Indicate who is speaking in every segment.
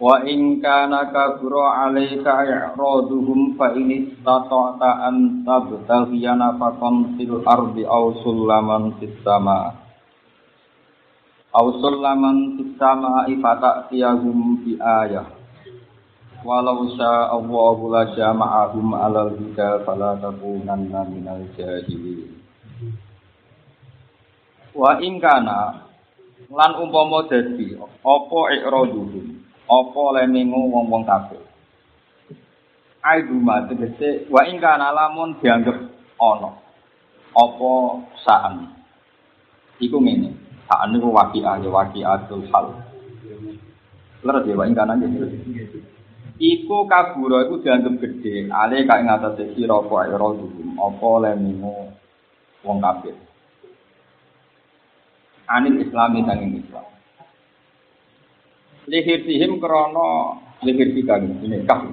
Speaker 1: Wa in kana kabura 'alaika i'raduhum fa in istata'ta an tabtaghiya nafaqan fil ardi aw sulaman fis sama. Aw sulaman fis sama ifata'tiyahum bi ayah. Walau syaa Allahu la jama'ahum 'alal huda fala takunanna minal jahilin. Wa in kana lan umpama dadi apa i'raduhum apa lemingu wong-wong kafir. Aiduma tegese wa ing kana lamun dianggep ana. Apa saan. Iku ngene. Saan niku waqi'ah ya waqi'atul hal. Leres ya wa ing kana Iku kabura iku dianggep gede, ale kae ngatasé sira apa ira apa lemingu wong kafir. Anil islami sanging Islam lihir sihim krono lihir sikang ini kaf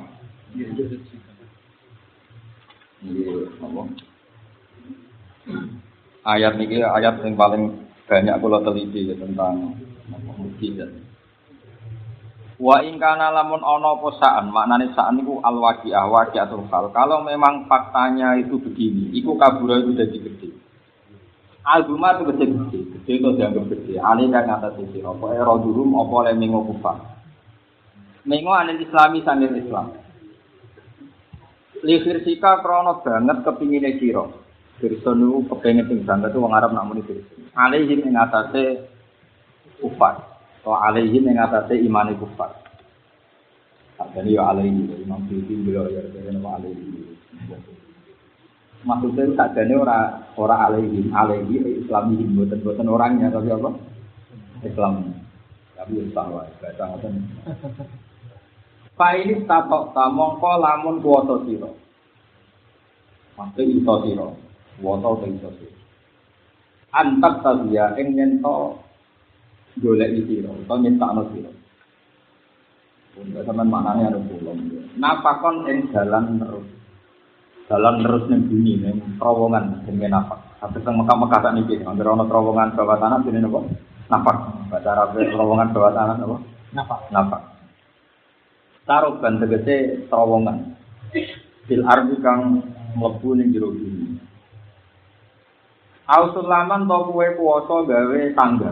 Speaker 1: ayat ini ayat yang paling banyak kalau teliti ya, tentang mukjizat. Wa ingkana lamun ono apa saan, maknane saan niku al waqi'ah waqi'atul hal. Kalau memang faktanya itu begini, iku kabura itu jadi gede. Albuma itu gede gede, itu dianggap gede. Ani kan atas sisi, apa era dulu, apa oleh kufar. Minggu anil Islami sambil Islam. Lihir sika krono banget kepingin siro. Firson itu kepengen pingsan, itu orang Arab namun itu. Alihim yang atasnya kufar. Atau alihim yang atasnya imani kufar. Jadi ya alihim, Imam Syuuti beliau ya, jadi nama alihim. Maksudnya sakjane ora ora alaihi alaihi islami buatan buatan orangnya tapi apa Islam tapi Islam lah bahasa ngoten Fa'ilis tatok tamongko lamun kuwasa sira. Mangke iso sira. Kuwasa te iso sira. Antak tadiya ing yen to golek sira utawa nyetakno sira. Pun sampean maknane ada pulang. Napakon ing dalan terus dalam terus ning bumi ning terowongan jenenge nafak. Tapi teng Mekah-Mekah sak niki, anggere ana terowongan bawah tanah jenenge napa? Nafak. Bahasa Arab terowongan bawah tanah napa? Nafak. Nafak. Taruh ban tegese terowongan. Bil ardi kang mlebu ning jero bumi. Ausulaman to kuwe kuwasa gawe tangga.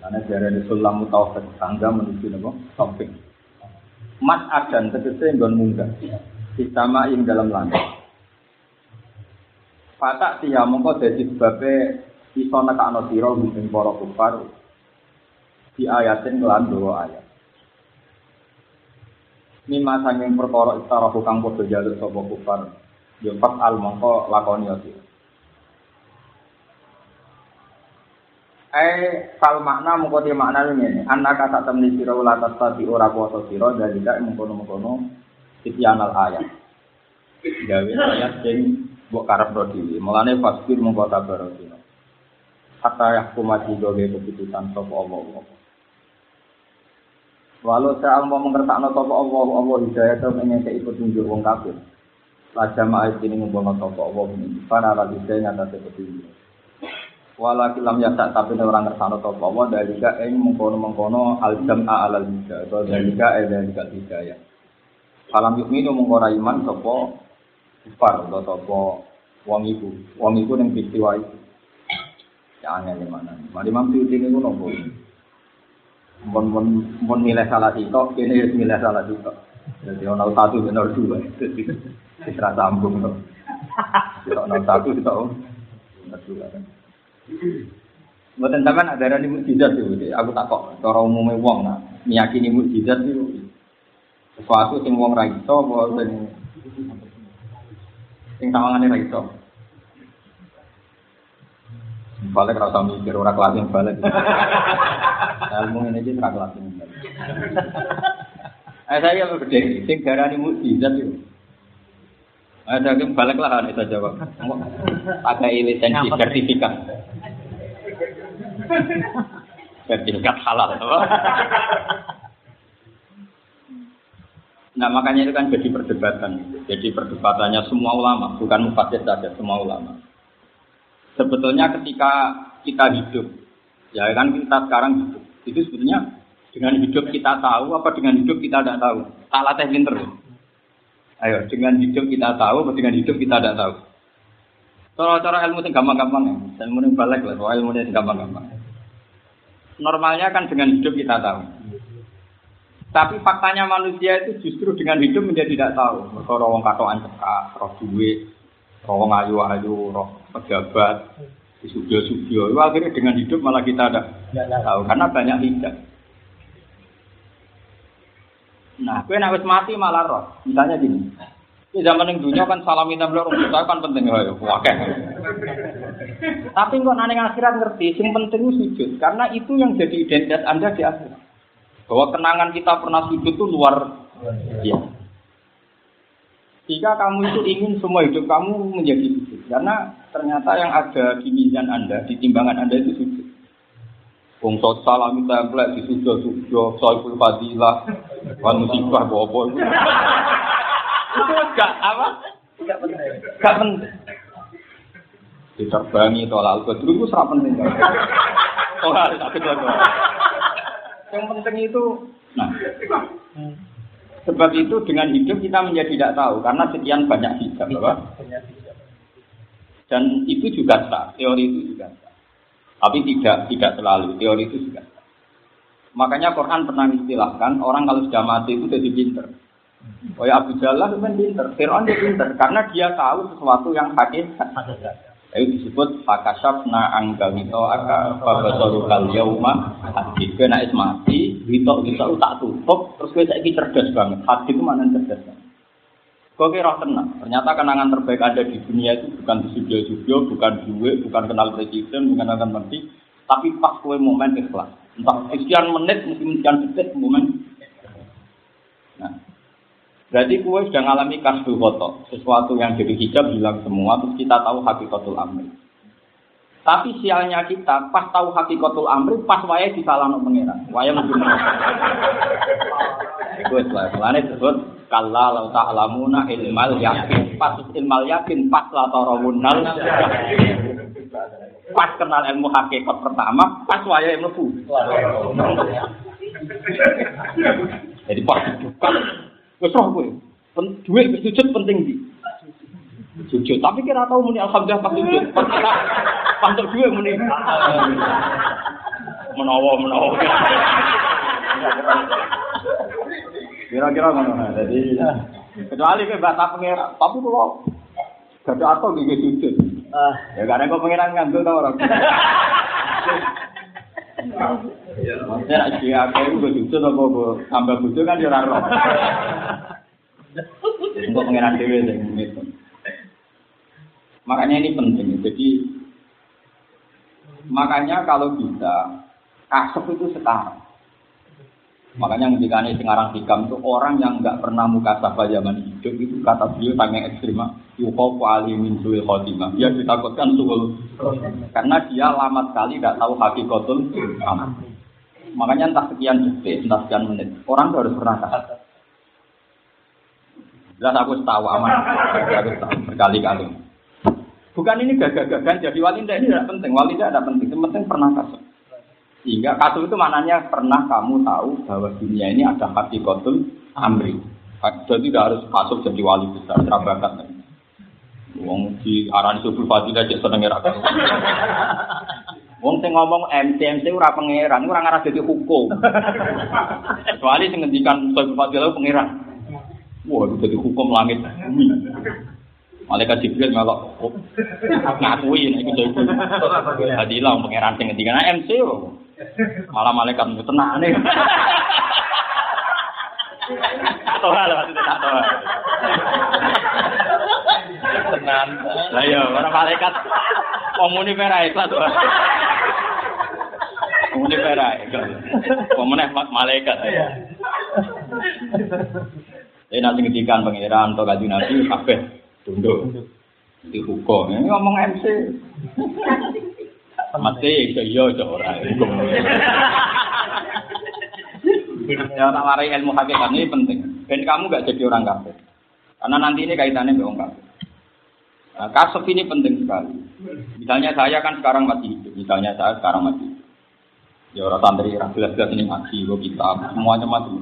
Speaker 1: Karena dari sulam mutawafid tangga menuju napa? Topik. Mat adan tegese nggon munggah. Sistama ing dalam langit. Patak tiya mongko dadi sebabe iso nekakno sira ing para kufar di ayatin kelan dua ayat. Mima sanging perkara istara kang padha jaluk sapa kufar. Yo pas al mongko lakoni sira. Eh, fal makna mongko te makna ngene, anak kata temni sira ula tadi ora kuasa sira dari gak mengkono-mengkono Sitianal ayat. Gawe ayat sing mbok karep ro dhewe. Mulane fasbir mongko tabar sira. Hatta yahkumati gawe keputusan sapa Allah. Walau saya mau mengertakno sapa Allah, Allah hidayah ing ngekeki petunjuk wong kafir. Laja ma'id ini ngumpono sapa Allah ini. Para lagi saya nyata petunjuk. Wala kilam yasa tapi orang ngersano sapa Allah dalika ing mengkono-mengkono al-jam'a alal hidayah atau dalika ing dalika hidayah. Salam yukminu mengkora iman sopo kufar atau sopo wong iku. Wong iku ning peristiwa itu. Ya angel mana. Mari mampu ini ku nopo. Mon mon mon nilai salah sitok, kene ya nilai salah sitok. Jadi ono satu benar dua. Isra sambung to. Sitok ono satu sitok benar dua kan. Mboten sampean ada di mukjizat itu. Aku tak kok cara umumnya wong nah, meyakini mukjizat itu sesuatu sing wong ra iso apa sing sing tawangane ra iso balik rasa mikir ora kelas yang balik ilmu ini aja ora kelas yang balik Eh saya yang gede, sing darani mukjizat itu. Ada yang balik lah nih saya jawab. Ada lisensi sertifikat. sertifikat halal. Nah makanya itu kan jadi perdebatan. Jadi perdebatannya semua ulama, bukan mufasir saja, semua ulama. Sebetulnya ketika kita hidup, ya kan kita sekarang hidup, itu sebetulnya dengan hidup kita tahu apa dengan hidup kita tidak tahu. Salah teh pinter. Ayo, dengan hidup kita tahu apa dengan hidup kita tidak tahu. Cara-cara ilmu itu gampang-gampang ya. Ilmu ini balik lah, ilmu ini gampang-gampang. Normalnya kan dengan hidup kita tahu. Tapi faktanya manusia itu justru dengan hidup menjadi tidak tahu. Mereka roh katoan cekak, roh duit, roh ayu-ayu, roh pejabat, di. Itu akhirnya dengan hidup malah kita ada tahu. Karena banyak hidup. Nah, gue nak mati malah roh. Misalnya gini. Di zaman yang dunia kan salam minta beliau orang kan penting ya, oke. Tapi kok nanti akhirat ngerti, yang penting itu sujud, karena itu yang jadi identitas anda di akhirat. Bahwa kenangan kita pernah sujud itu luar biasa. Jika kamu itu ingin semua hidup kamu menjadi sujud, karena ternyata yang ada di mizan Anda, di timbangan Anda itu sujud. Wong salat salam template di sujud sujud, soal fadilah, wan musibah apa itu. Itu enggak apa? Enggak penting. Enggak penting. Diterbangi tolak al itu serap penting. Oh, harus aku yang penting itu, nah, sebab itu dengan hidup kita menjadi tidak tahu karena sekian banyak hijab, apa? Dan itu juga sah, teori itu juga sah. Tapi tidak tidak selalu, teori itu juga sah. Makanya Quran pernah istilahkan orang kalau sudah mati itu jadi pinter. Oh ya Abu Jalal itu pinter, Fir'aun dia pinter karena dia tahu sesuatu yang hakikat. Itu disebut fakasafna angka wito aka fabasaru kal yauma hadid. Kowe nek mati, wito wito tak tutup, terus kowe saiki cerdas banget. Hadid itu mana cerdas banget. Kau kira tenang. Ternyata kenangan terbaik ada di dunia itu bukan di studio-studio, bukan duit, bukan kenal presiden, bukan akan mati, tapi pas kue momen ikhlas. Entah sekian menit, mungkin sekian detik momen. Nah, Berarti kue sudah mengalami kasbul kotor, sesuatu yang jadi hijab hilang semua, terus kita tahu hakikatul amri. Tapi sialnya kita, pas tahu hakikatul amri, pas waya di salah no pengiran. Waya mungkin Itu setelah selane disebut kalla lau ta'lamuna ilmal yakin. Pas ilmal yakin, pas la tarawunnal Pas kenal ilmu hakikat pertama, pas waya yang lebu. Jadi pas dibuka, Wes roh kowe. Duit wis sujud penting di. Sujud, tapi kira tahu muni alhamdulillah pas sujud. Pas untuk duit muni. Menawa menawa. Kira-kira ngono. Jadi kecuali ke bahasa pengira, tapi kalau gak ada atau gigi sujud. Ya karena kok pengiran ngandel tau orang. Maksudnya dia aku itu sujud apa tambah bujuk kan ya roh. Untuk pengiran dewi itu. Makanya ini penting. Jadi makanya kalau bisa kasep itu sekarang. Makanya ketika ini sekarang hikam itu orang yang nggak pernah muka sahabat zaman hidup itu kata beliau sangat ekstrim. Yukofu alimin suil khotimah. Dia ditakutkan suhul. Karena dia lama sekali tidak tahu hakikatul amal. Makanya entah sekian detik, entah sekian menit. Orang harus pernah kasih. Jelas aku tahu aman. Aku tahu berkali-kali. Bukan ini gagah-gagahan jadi wali ini tidak penting. Wali tidak penting. Yang penting pernah kasih. Sehingga kasus itu maknanya pernah kamu tahu bahwa dunia ini ada hati kotul amri. Jadi tidak harus kasus jadi wali besar, terabakat. Wong di arani subul fadilah jadi seneng era Wong sing ngomong MC MC ora pangeran, ora ngarah dadi hukum. Kecuali sing ngendikan subul fadilah pangeran. Wah, itu jadi hukum langit bumi. Malaikat Jibril melok ngakui nek iku jadi hadilah pangeran sing ngendikan MC Malah malaikat itu tenang nih. Toha lah maksudnya tak toha. Tenan. Lah iya, orang malaikat komuni perai ikhlas toha. Komuni perai. Komuni malaikat. Tapi nanti ngedikan pangeran atau gaji nabi kabeh tunduk. Di hukum. Ini ngomong MC. Mati iso iya iso ora. Ya tak warai ilmu hakikat ini penting. Dan kamu gak jadi orang kafir. Karena nanti ini kaitannya dengan orang kafir. Nah, kasuf ini penting sekali. Misalnya saya kan sekarang masih hidup. Misalnya saya sekarang masih hidup. Ya orang santri, orang jelas-jelas ini ngaji, gue kitab, semuanya mati.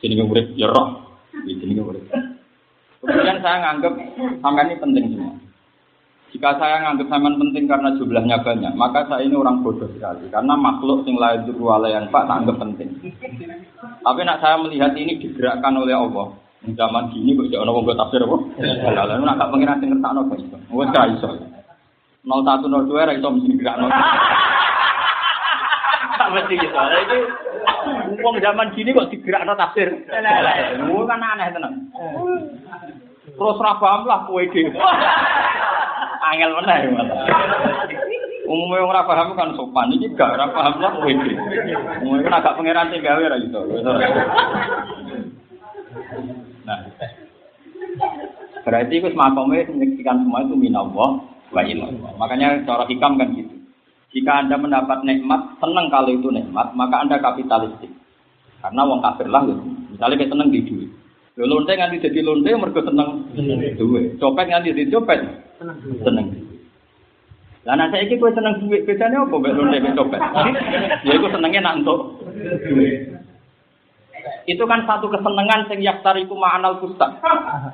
Speaker 1: Sini gue ya roh. Sini gue. Kemudian saya nganggap sampai ini penting semua. Jika saya nganggap sampean penting karena jumlahnya banyak, maka saya ini orang bodoh sekali. Karena makhluk sing lain wala yang pak anggap penting. Tapi nak saya melihat ini digerakkan oleh Allah. Zaman gini kok jangan ngomong tafsir apa? Lalu nak pengen sing ngertakno kok iso. Wes iso. 0102 ra iso mesti gerakno. Mesti gitu. Iki wong zaman gini kok digerakno tafsir. Lu kan aneh tenan. Terus ra paham lah kowe dhewe. Angel meneh malah. Umumnya orang paham kan sopan, ini gak orang paham lah kowe dhewe. Umumnya kan agak pangeran gawe ra iso. Nah, berarti itu semakomnya menyaksikan semua itu minallah wa ilallah. Makanya cara hikam kan gitu. Jika Anda mendapat nikmat, senang kalau itu nikmat, maka Anda kapitalistik. Karena wong kafir lah gitu. Misalnya kita seneng di duit. Lho lonte nganti jadi lonte mergo seneng duit. Copet nganti jadi copet seneng duit. Lah nek saiki kowe seneng duit, bedane apa mbek lonte mbek copet? Ya iku senenge nak entuk duit. Itu kan satu kesenangan sing yaftariku ma'anal kustak.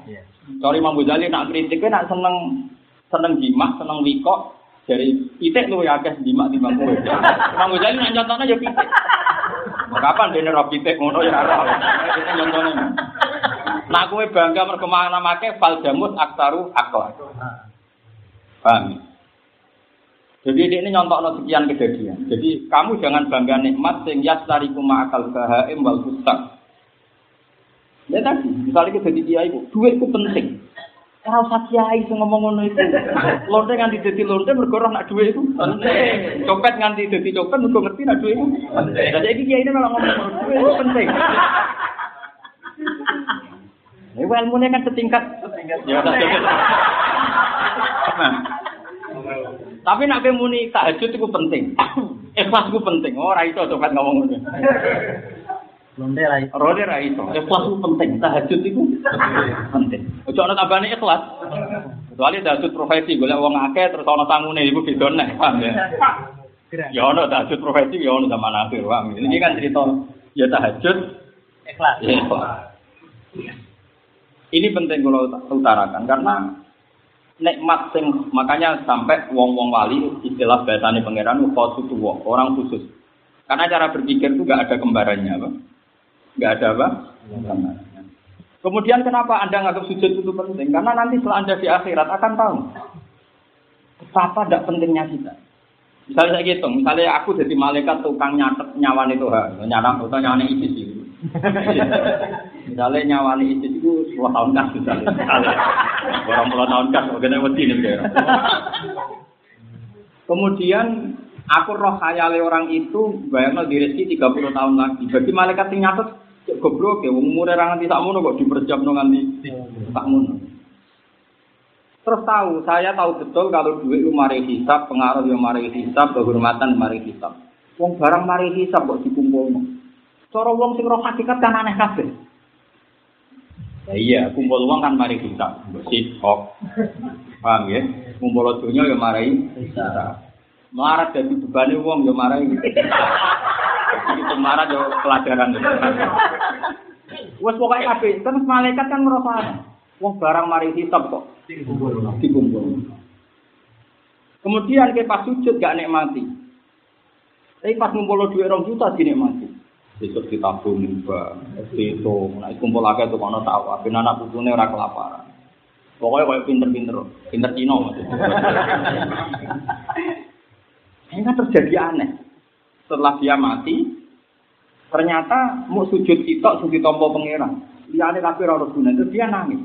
Speaker 1: Sorry Imam Ghazali nak kritik nak seneng seneng jimat, seneng wikok dari pitik lu ya akeh jimat di bangku. Imam Ghazali nak contohnya ya pitik. Kapan dene ro pitik ngono ya ora. Itu contohnya. Nah kowe bangga mergo make fal jamus aktaru akla. Paham? Jadi ini nyontok sekian kejadian. Jadi kamu jangan bangga nikmat sing yastariku ma'akal bahaim wal fustak. Ya tadi, misalnya kita jadi kiai, duit itu penting. Ora usah kiai sing ngomong ngono itu. Lonte nganti dadi lonte mergo nak duit itu penting. Copet nganti dadi copet mergo ngerti nak itu penting. Lah iki kiai ini malah ngomong duit itu penting. Ini ilmunya kan setingkat. Ya, nah. Tapi nak muni tahajud itu penting. Ikhlas itu penting. Oh, ora iso copet ngomong ngono.
Speaker 2: Londe ra iso.
Speaker 1: Ronde ra iso. Ikhlas itu penting. Tahajud itu penting. Ojo ana tambane ikhlas. Kecuali tahajud profesi golek wong akeh terus ana tangune iku beda paham ya? Ya ana tahajud profesi ya ana zaman akhir, paham. Ini kan cerita ya tahajud
Speaker 2: Ikhlas.
Speaker 1: ya. Ini penting kalau utarakan karena nikmat sing makanya sampai wong-wong wali istilah bahasane pangeran khusus wong orang khusus. Karena cara berpikir itu gak ada kembarannya, apa? Gak ada apa? Kembarannya. Kemudian kenapa Anda nganggap sujud itu penting? Karena nanti setelah Anda di akhirat akan tahu betapa tidak pentingnya kita. Misalnya saya gitu, misalnya aku jadi malaikat tukang nyatet nyawa itu, nyawa atau nyawa itu sih. Misalnya nyawa itu itu 10 tahun kan misalnya. Orang puluh tahun kan, bagaimana wedi nih Kemudian aku roh khayale orang itu bayangno di rezeki 30 tahun lagi. Bagi malaikat yang nyatet cek goblok ya wong umure ra nganti sakmono kok diperjamno nganti sakmono. Terus tahu, saya tahu betul kalau duit itu mari hisap, pengaruh yang mari hisap, kehormatan mari hisap. Wong barang mari hisap kok dikumpulno. Cara wong sing roh hakikat kan aneh kabeh. Ya iya, kumpul uang kan mari hisap, bersih, kok. Paham ya? Kumpul dunia ya mari hisap. Jadi bebannya uang ya marahi. Itu marah ya pelajaran. Wes pokoknya kabeh, kan malaikat kan merasa wong barang mari hisab kok dikumpul. Kemudian ke pas sujud gak nikmati. Tapi pas ngumpul duit rong juta dinikmati. Besok ditabung mbak, itu, nah kumpul lagi tuh kono tahu, tapi anak putune ora kelaparan. Pokoknya kayak pinter-pinter, pinter Cino maksudnya. Ini kan terjadi aneh. Setelah dia mati, ternyata mau sujud kita sujud tombol pangeran. Dia aneh tapi ora guna itu dia nangis.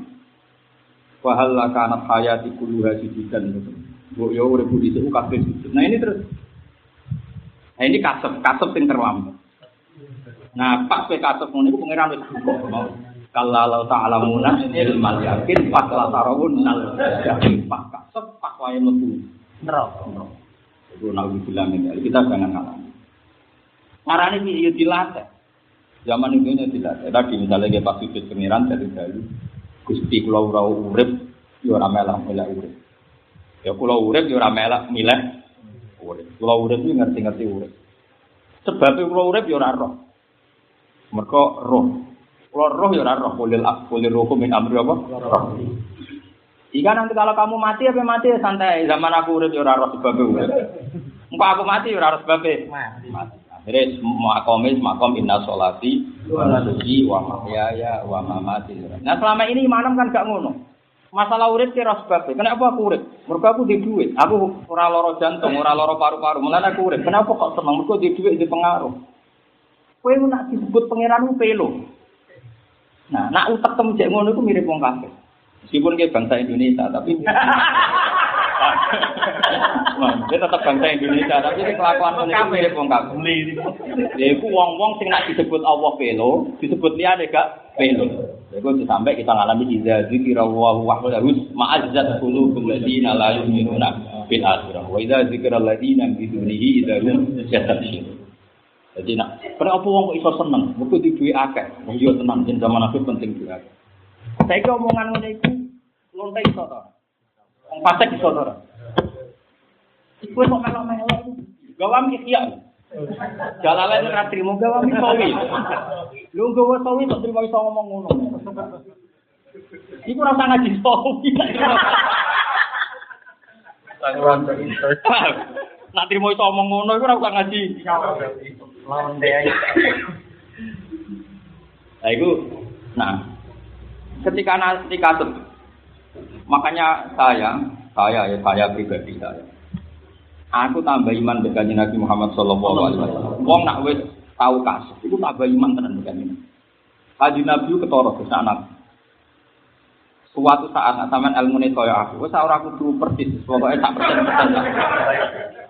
Speaker 1: Wahal kanat hayati kuluha sujudan gitu. Bu yo urip di situ kabeh sujud. Nah ini terus. Nah ini kasep, kasep yang terlambat. Nah pas kowe kasep ngono iku pangeran wis duka mau. Kalau ta'lamuna ilmal yakin fakla tarawun nal yakin sepak wae mlebu
Speaker 2: Neraka.
Speaker 1: Itu naudzubillah min dzalik. Kita jangan ngalami. Marane piye ya dilatih. Zaman itu nya dilatih. Tadi misalnya dia pas sujud pengiran dari dulu. Gusti kula ora urip ya ora melah urip. Ya kula urip ya ora melah milih urip. Kula urip iki ngerti-ngerti urip. Sebab kula urip ya ora roh. Mergo roh. Kula roh ya ora roh. Kulil kulil ruhu min amri apa? Roh. Jika nanti kalau kamu mati apa mati ya santai. Zaman aku urip ya ora roh sebab urip. Engko aku mati ya ora roh sebab
Speaker 2: Mati.
Speaker 1: Akhirnya makomis makom inna sholati wa nusuki wa mahyaya wa mamati. Nah selama ini imanem kan gak ngono. Masalah urip kira sebab Kenapa aku urip? Mergo aku di duit. Aku ora loro jantung, ora loro paru-paru. Mulane aku urip. Kenapa kok seneng? Mergo di duit di pengaruh. Kowe nak disebut pangeran pelo. Nah, nak utek tem jek ngono iku mirip wong kafir. Meskipun dia bangsa Indonesia, tapi dia tetap bangsa Indonesia, tapi dia kelakuan iku mirip wong kafir. Ya iku wong-wong sing nak disebut Allah pelo, disebut liyane gak pelo. Ya iku sampai kita ngalami idza dzikra wa wahdahu ma'azzat qulubul ladina la yu'minuna bil akhirah. Wa idza dzikra ladina bi dunihi idza hum yastabshirun. Jadi nak, kenapa wong kok iso seneng? Mergo di duwe akeh. Wong yo tenang jen zaman aku penting duwe akeh. Saiki omongan ngene iku lonte iso to. Wong fasik iso to. Iku kok melok-melok. Gawam ihya. Jalalain ora trimo gawam sawi. Lu gawa sawi kok trimo iso ngomong ngono. Iku ora usah ngaji sawi. Nak trimo iso ngomong ngono iku ora usah ngaji.
Speaker 2: Lawan dia.
Speaker 1: Nah itu, nah ketika nanti kasut, makanya saya, saya ya saya pribadi saya, aku tambah iman dengan Nabi Muhammad Shallallahu Alaihi Wasallam. Wong nak wis tahu kasut, itu tambah iman tenan dengan ini. Haji Nabi ketoro ke sana. Suatu saat sampean ilmu ini kaya aku, wis ora kudu persis, pokoknya tak persen persen.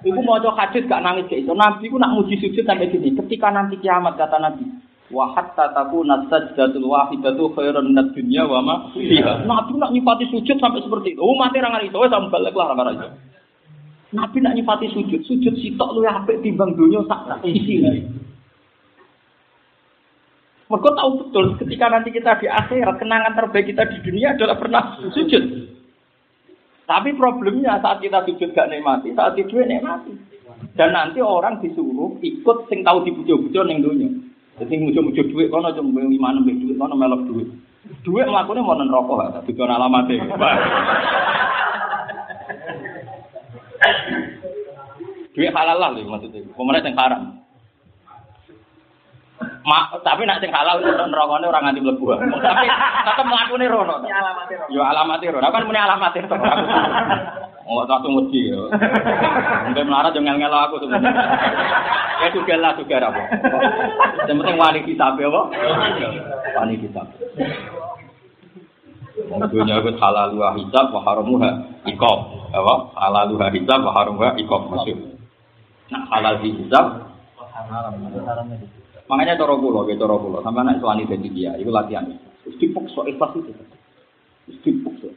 Speaker 1: Iku mau hadis gak nangis kayak itu. Nabi ku nak muji sujud sampai gini. Ketika nanti kiamat kata Nabi, wa hatta takuna sajdatul wahidatu khairun minad dunya wa ma fiha. Nabi nak nyifati sujud sampai seperti itu. Oh mati rangan itu, wis balik lah aja. Nabi nak nyifati sujud, sujud sitok lu apik timbang donya sak isi. Mereka tahu betul ketika nanti kita di akhirat kenangan terbaik kita di dunia adalah pernah sujud. Tapi problemnya saat kita sujud gak nikmati, saat di duit nikmati. Dan nanti orang disuruh ikut sing tahu dibujo-bujo ning dunia. Jadi mujo-mujo duit kono cuma lima enam duit kono melok duit. Duit melakukannya mau nerokok tapi kono alamatnya. Duit halal lah lho maksudnya. Pemerintah yang haram. Ma, tapi nak sing halal nerokone orang nganti mlebu. Tapi tetep mlakune rono. Yo alamate rono. Kan muni alamate to. Oh, langsung wedi yo. Mungkin melarat jangan ngelo aku sebenarnya. Ya juga lah juga apa. Yang penting wani kitab ya, apa? Wani kitab. Dunya iku halal wa hisab wa haramuha iqab. Apa? Halal wa hisab wa haramuha iqab maksud. Nah, halal di hisab Makanya cara kula, ya cara kula, sampai nek suwani dadi dia, iku latihan. Terus dipaksa ikhlas itu. Terus dipaksa.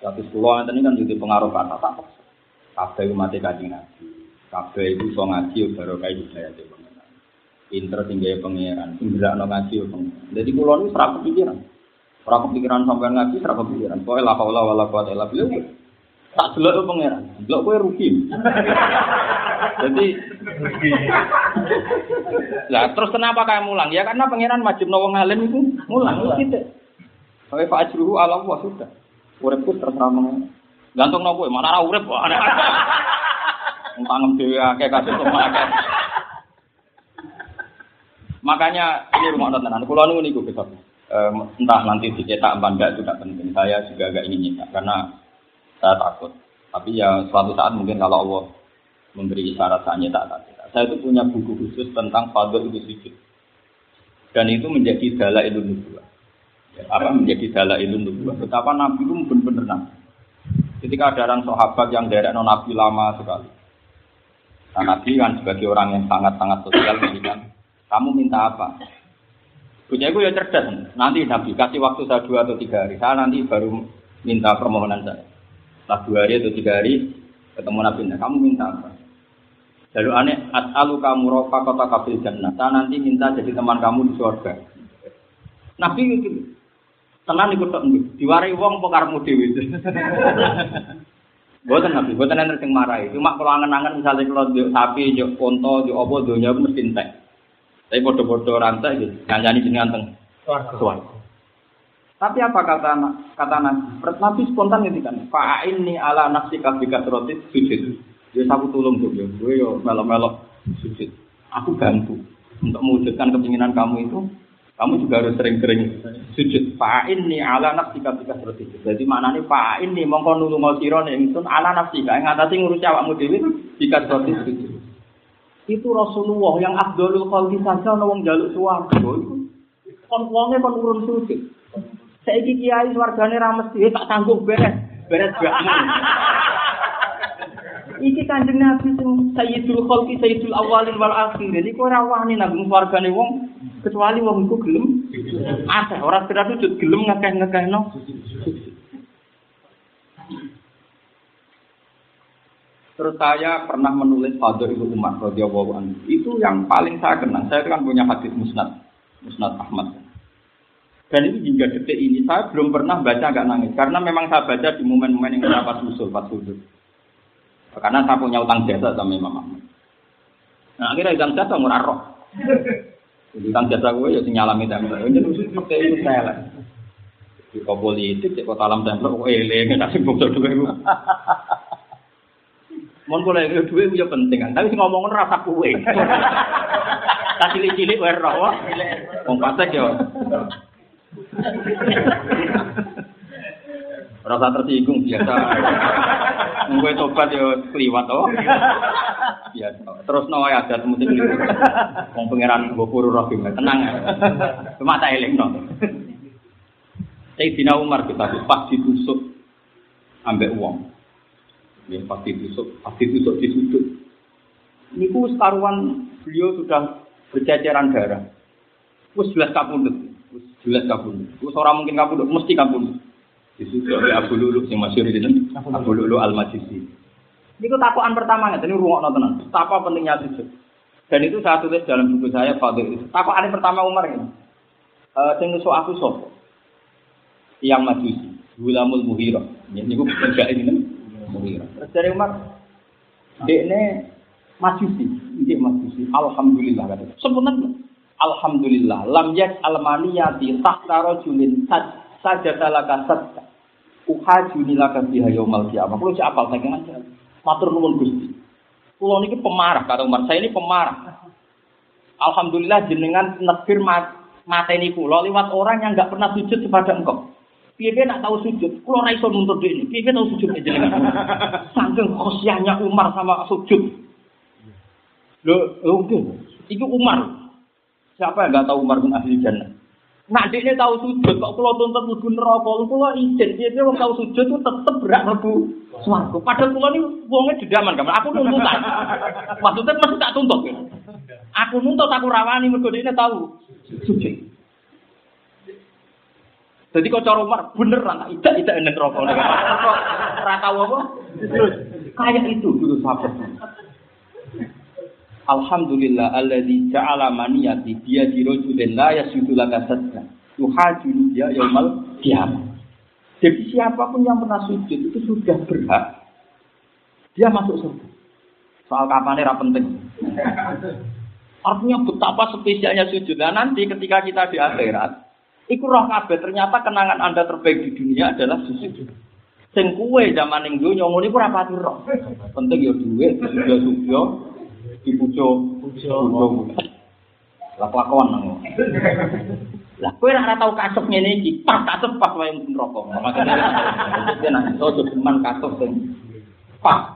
Speaker 1: Tapi kula ngeten kan jadi pengaruh kata tak paksa. Kabeh umat kanjeng Nabi. Kabeh iku iso ngaji kae budaya te pengenan. Pinter sing gawe pangeran, sing ngaji pengenan. Dadi kula niku ora kepikiran. Ora kepikiran sampean ngaji, ora kepikiran. Pokoke la haula wala quwata illa billah. Tak delok pangeran. Delok kowe rugi. Jadi Lah terus kenapa kayak mulang? Ya karena pangeran wajib wong alim itu mulang itu. Oke Pak Ajruhu ala Allah sudah. Uripku terserah mengen. Gantung nopo mana ora urip kok. Entang dhewe akeh kasus akeh. Makanya ini rumah tenan. Kulo niku niku. Em, entah nanti dicetak apa enggak itu tidak penting. Saya juga agak ingin nyetak karena saya takut. Tapi ya suatu saat mungkin kalau Allah memberi isyarat saya tak cetak. Saya itu punya buku khusus tentang fadl itu sujud. Dan itu menjadi dala ilmu nubuah. Ya, apa menjadi dala ilmu nubuah. Betapa Nabi itu benar-benar Nabi. Ketika ada orang sahabat yang dari Nabi lama sekali. Nah, Nabi kan sebagai orang yang sangat-sangat sosial bilang, kamu minta apa? Bocah itu ya cerdas. Nanti Nabi kasih waktu saya dua atau tiga hari. Saya nanti baru minta permohonan saya. Setelah dua hari atau tiga hari ketemu Nabi. Nah, kamu minta apa? Lalu aneh, as'alu kamu rofa kota kabil jannah. Saya nanti minta jadi teman kamu di surga. Nabi itu tenan ikut tak diwari wong pokarmu dewi. Buatan nabi, buatan yang sing marah. Cuma kalau angen-angen misalnya kalau di sapi, di konto, di opo, dunia mesti entek. Tapi bodoh-bodoh rantai gitu, nyanyi jenengan teng suan. Tapi apa kata kata nabi? Nabi spontan kan. Fa'in ni ala nafsi kabika rotit sujud. Dia aku tolong tuh, ya. Gue yo melok-melok sujud. Aku bantu untuk mewujudkan keinginan kamu itu. Kamu juga harus sering-sering sujud. Fa'in ni ala nafsi kabika rotit. Jadi mana nih fa'in ni mongko nulung siro nih itu ala nafsi. Yang ngatasi ngurusi awakmu dewi jika rotit sujud. Itu Rasulullah yang Abdul Khalqi saja ana wong jaluk iku. Kon wonge kon urun sujud. Saiki kiai swargane ra mesti eh, tak sanggup beres. Beres gakmu. Iki kanjeng Nabi sing Sayyidul Khalqi Sayyidul Awalin wal Akhirin iku ora wani nang swargane wong kecuali wong iku gelem. Akeh ora sekedar sujud gelem ngekeh-ngekehno. Terus saya pernah menulis Fadl Ibu Umar radhiyallahu anhu. Itu yang paling saya kenang. Saya kan punya hadis musnad, musnad Ahmad. Dan itu hingga detik ini saya belum pernah baca agak nangis karena memang saya baca di momen-momen yang saya pas usul, pas sudut. Karena saya punya utang jasa sama Imam Ahmad. Nah akhirnya utang jasa murah roh. Utang jasa gue ya sinyal nyalami tempel. Ini usul pakai itu saya lah. Di politik, di kota alam tempel, kok eling, kasih bukti dua Mon kula iki duwe yo penting kan. Tapi sing ngomong rasa kuwe. Tak cilik-cilik wae roh. Wong pasek yo. Rasa tersinggung biasa. Mungkin tobat yo kliwat to. Biasa. Terus no ya ada mesti wong pangeran mbok puru roh tenang. Cuma tak elingno. Sayyidina Umar kita pas ditusuk ambek uang. Ya, pasti tusuk, pasti tusuk di sudut. Niku sekaruan beliau sudah berceceran darah. Wes jelas jelas kapundut. Wes orang mungkin kapundut, mesti kapundut. Disusul oleh Abu Lulu yang masih di Abu Lulu Al Majisi. Niku takuan pertama ini ruang nonton. Apa pentingnya sujud? Dan itu saya tulis dalam buku saya Fadil itu. Takuan pertama Umar ini. Uh, sing nusuk aku sop. Yang majusi, Gulamul Muhira. Ini gue kerja ini. Terus dari Umar, ini majusi, ini majusi. Alhamdulillah kata. Sebenarnya Alhamdulillah, lam yak almaniyati tahta rajulin saja talaka sadda. Uhajuni laka biha yaumal qiyamah. Kulo cek apal saking aja. Matur nuwun Gusti. Kulo niki pemarah kata Umar. Saya ini pemarah. Alhamdulillah jenengan negir mat mateni kulo lewat orang yang enggak pernah sujud kepada engkau. Piye nak tahu sujud? Kulo ora iso nuntut dene. Piye tahu sujud jenengan? Saking khosyahnya Umar sama sujud. Lho, oke. Itu Umar. Siapa yang nggak tahu Umar bin ahli jannah? Nah, dia tahu sujud, kok kalau tuntut mlebu neraka, kalau izin, dia dia tahu sujud itu tetep berat mlebu swarga. Padahal kula ini wonge didaman, kan? Aku nuntutan. Maksudnya masih tak tuntut. Aku nuntut aku rawani mergo dia tahu sujud. Jadi kau cara Umar beneran tidak tidak enak rokok. Rata apa? Kayak itu dulu sahabat. Alhamdulillah alladzi ja'ala maniyati dia dirojulin la yasudu laka sadda. Yuhajuni dia yaumal kiamat. Jadi siapa pun yang pernah sujud itu sudah berhak. Dia masuk surga. Soal kapannya ra penting. Artinya betapa spesialnya sujud. Dan nanti ketika kita di akhirat, Iku roh kabeh ternyata kenangan Anda terbaik di dunia adalah sujud. Sing kuwe zaman ning donya ngono iku ora pati roh. Penting ya ya sugyo, dipujo, pujo. Lah kelakuan nang. Lah kowe ora tau kasep ngene iki, pas kasep pas wae neraka. Makane dia nang iso cuman kasep sing pas.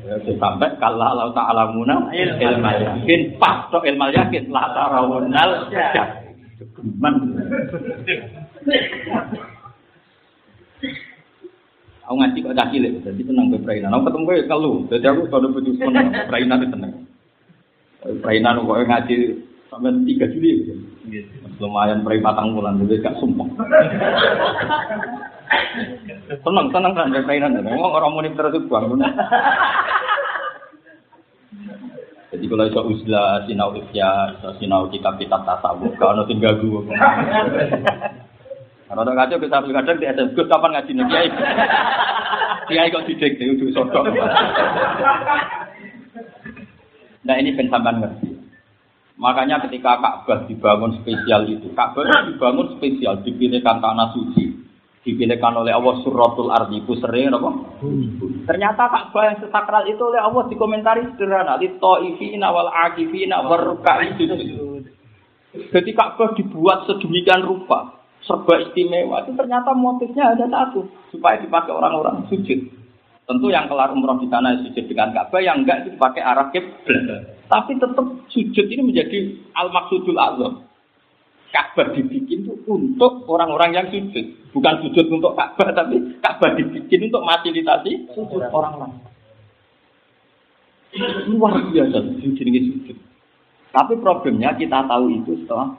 Speaker 1: Ya sampai kalau Allah Ta'ala muna ilmal yakin pas to ilmal yakin la tarawunal ya. Geman. Aku ngaji kok cah cilik, jadi tenang gue perainan. Aku ketemu gue kalau, jadi aku kalau butuh seneng, perainan itu tenang. Perainan kok ngaji sampai tiga Juli. Lumayan peri patang bulan jadi gak sumpah. Tenang, tenang kan mainan. Ngomong orang muni terus bangun. Jadi kalau iso usla sinau ifya, sinau kitab-kitab tasawuf, kalau nanti gagu. Kalau tak kacau kita kadang di SM Gus kapan ngaji nih kiai? Kiai kok didik itu udah sodok. Nah ini pensampan ngerti. Makanya ketika Ka'bah dibangun spesial itu, Ka'bah dibangun spesial, dipilihkan tanah suci, dipilihkan oleh Allah suratul ardi sering apa? Ternyata Ka'bah yang sesakral itu oleh Allah dikomentari sederhana, li ta'ifina wal akifina sujud. Jadi Ka'bah dibuat sedemikian rupa, serba istimewa. Itu ternyata motifnya ada satu supaya dipakai orang-orang sujud. Tentu yang kelar umroh di sana sujud dengan Ka'bah yang enggak itu dipakai arah kiblat. Tapi tetap sujud ini menjadi al maksudul azam. Ka'bah dibikin itu untuk orang-orang yang sujud. Bukan sujud untuk Ka'bah tapi Ka'bah dibikin untuk fasilitasi sujud orang lain luar biasa sujud ini sujud. Tapi problemnya kita tahu itu setelah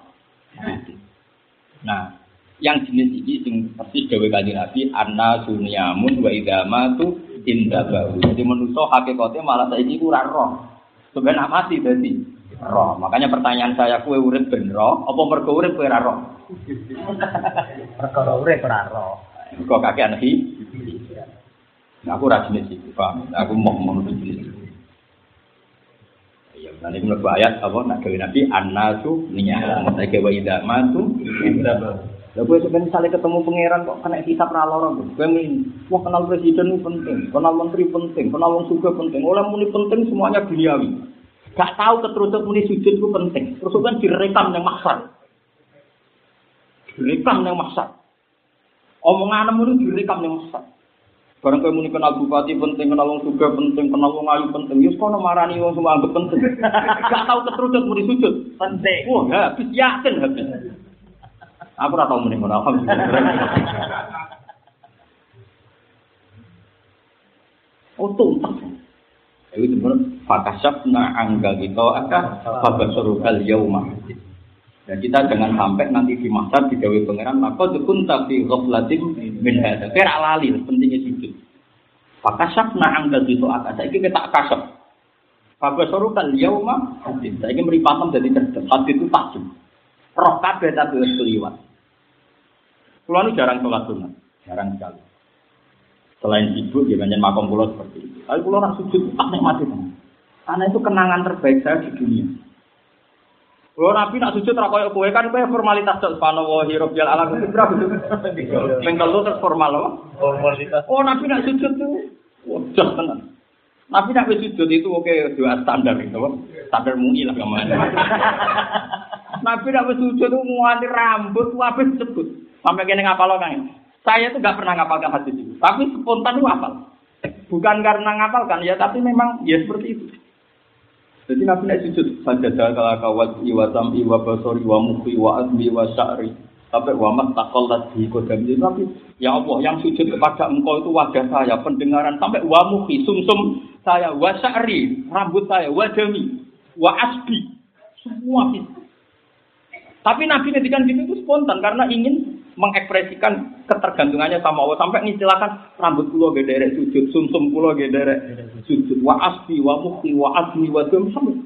Speaker 1: Nah, yang jenis ini sing persis gawe kanjeng Nabi anna sunyamun wa idama tu indabahu. Jadi manusia hakikatnya malah saiki ora roh. Sebenarnya mati dadi roh. Makanya pertanyaan saya kue urip ben roh apa mergo urip kowe ora roh?
Speaker 2: Perkara urip ora roh.
Speaker 1: Kok kakek anak Nah, aku ora jenis itu, paham? Aku mau mau jenis itu. Ya, nanti menurut ayat apa nak gawe Nabi annasu niya. Saya gawe idama tu indabahu. Lah kowe sebenarnya misalnya ketemu pangeran kok kena hisap ra lara tuh. Kowe min, wah kenal presiden ini penting, kenal menteri penting, kenal wong suga penting. Oleh muni penting semuanya duniawi. Gak tahu keterusan muni sujud itu penting. Terus kan direkam yang maksar. Direkam yang maksar. Omongan muni direkam yang maksar. Barang kowe muni kenal bupati penting, kenal wong suga penting, kenal wong ayu penting. Yus kono marani wong semua anggap penting. Gak tahu keterusan muni sujud.
Speaker 2: Penting.
Speaker 1: Wah, habis yakin habis. Aku ora tau muni ngono, alhamdulillah. Oh, tuntas. Itu sebenarnya fakasabna angga kita akan fabasorukal yauma. Dan kita jangan sampai nanti di masa digawe pangeran maka dukun tapi ghaflatin min hadza. Kira lali pentingnya sujud. Fakasabna angga kita akan. Saiki kita kasab. Fabasorukal yauma. Saiki mripatem dadi cerdas. Hadis itu takjub. Roh kabeh tapi wis keliwat. Kulo nu jarang sholat sunat, jarang sekali. Selain sibuk, ya banyak makom pulau seperti itu. Tapi pulau nak sujud, tak nikmati Karena itu kenangan terbaik saya di dunia. Kalau Nabi nak sujud ra koyo kowe kan kowe formalitas tok subhanallah rabbil alam itu berapa itu? Ping telu terus formal apa?
Speaker 2: Formalitas.
Speaker 1: Oh Nabi nak sujud tuh wajah tenan. Nabi nak sujud itu oke doa standar itu, standar mui lah ke mana. Nabi nak sujud itu muati rambut habis sebut. Sampai kene ngapal kan. Saya itu nggak pernah ngapalkan hadis itu, tapi spontan itu hafal. Bukan karena ngapalkan ya, tapi memang ya seperti itu. Jadi Nabi naik sujud sajadah kalau kawat iwa tambi iwa basori wa mukhi wa azmi wa sya'ri sampai wa mas takol lagi kodam itu tapi ya Allah yang sujud kepada engkau itu wajah saya pendengaran sampai wa mukhi sumsum saya wa sya'ri rambut saya wa jami wa asbi semua itu. Tapi Nabi ngedikan gitu itu spontan karena ingin mengekspresikan ketergantungannya sama Allah sampai ngistilahkan rambut kulo gedere sujud, sumsum kulo gedere sujud, wa asbi wa mukti wa asmi wa dum sampai.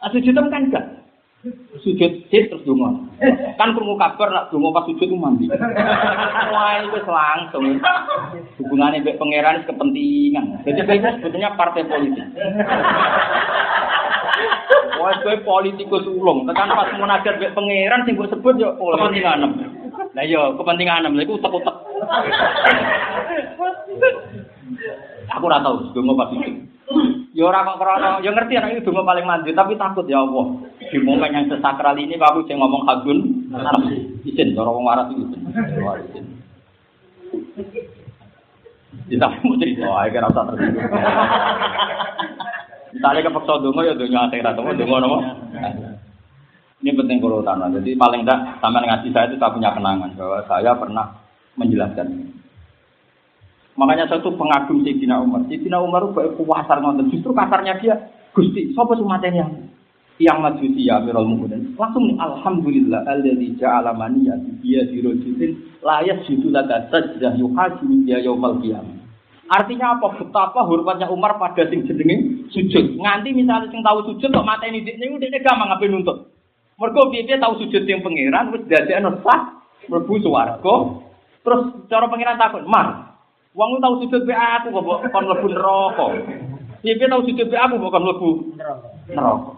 Speaker 1: Nah, sujud kan enggak. Sujud sih terus dungo. Kan krungu kabar nak dungo pas sujud itu mandi. Wah, itu langsung. Hubungannya dengan pangeran kepentingan. Jadi itu sebetulnya partai politik. Wah, kowe politikus ulung, tekan pas munajat mbek pangeran sing mbok sebut yo kepentingan. Lah iya, kepentingan lha iku utek-utek. Aku ora tau donga pas itu. Ya ora kok krana, ya ngerti anak itu donga paling mandi, tapi takut ya Allah. Di momen yang sesakral ini aku sing ngomong hadun izin cara wong waras itu. Izin. Kita mau cerita, ayo kira usah tersinggung. Misalnya kepeksa dongo ya dongo akhirat, dongo dongo nopo. Ini penting kalau tanah. Jadi paling tidak sama ngaji saya itu saya punya kenangan bahwa saya pernah menjelaskan ini. Makanya saya tuh pengagum Sayyidina Umar. Sayyidina Umar itu kuasar ngonten. Justru kasarnya dia, Gusti, siapa sumatenya? Yang majusi ya Amirul Mukminin. langsung nih alhamdulillah alladzi ja'ala maniya biya dirojulin la yasjudu laka sajdah yuhasibu biya yaumal qiyamah. Artinya apa? Betapa hormatnya Umar pada sing jenenge sujud. Nganti misalnya sing tahu sujud kok mateni dik niku dekne gampang ngapain nuntut. Mergo piye tahu sujud yang pangeran wis dadekno sah mlebu swarga. Terus cara pangeran takut, "Mar, wong lu tahu sujud be aku kok kon mlebu neraka." Piye tahu sujud be aku kok kon mlebu neraka.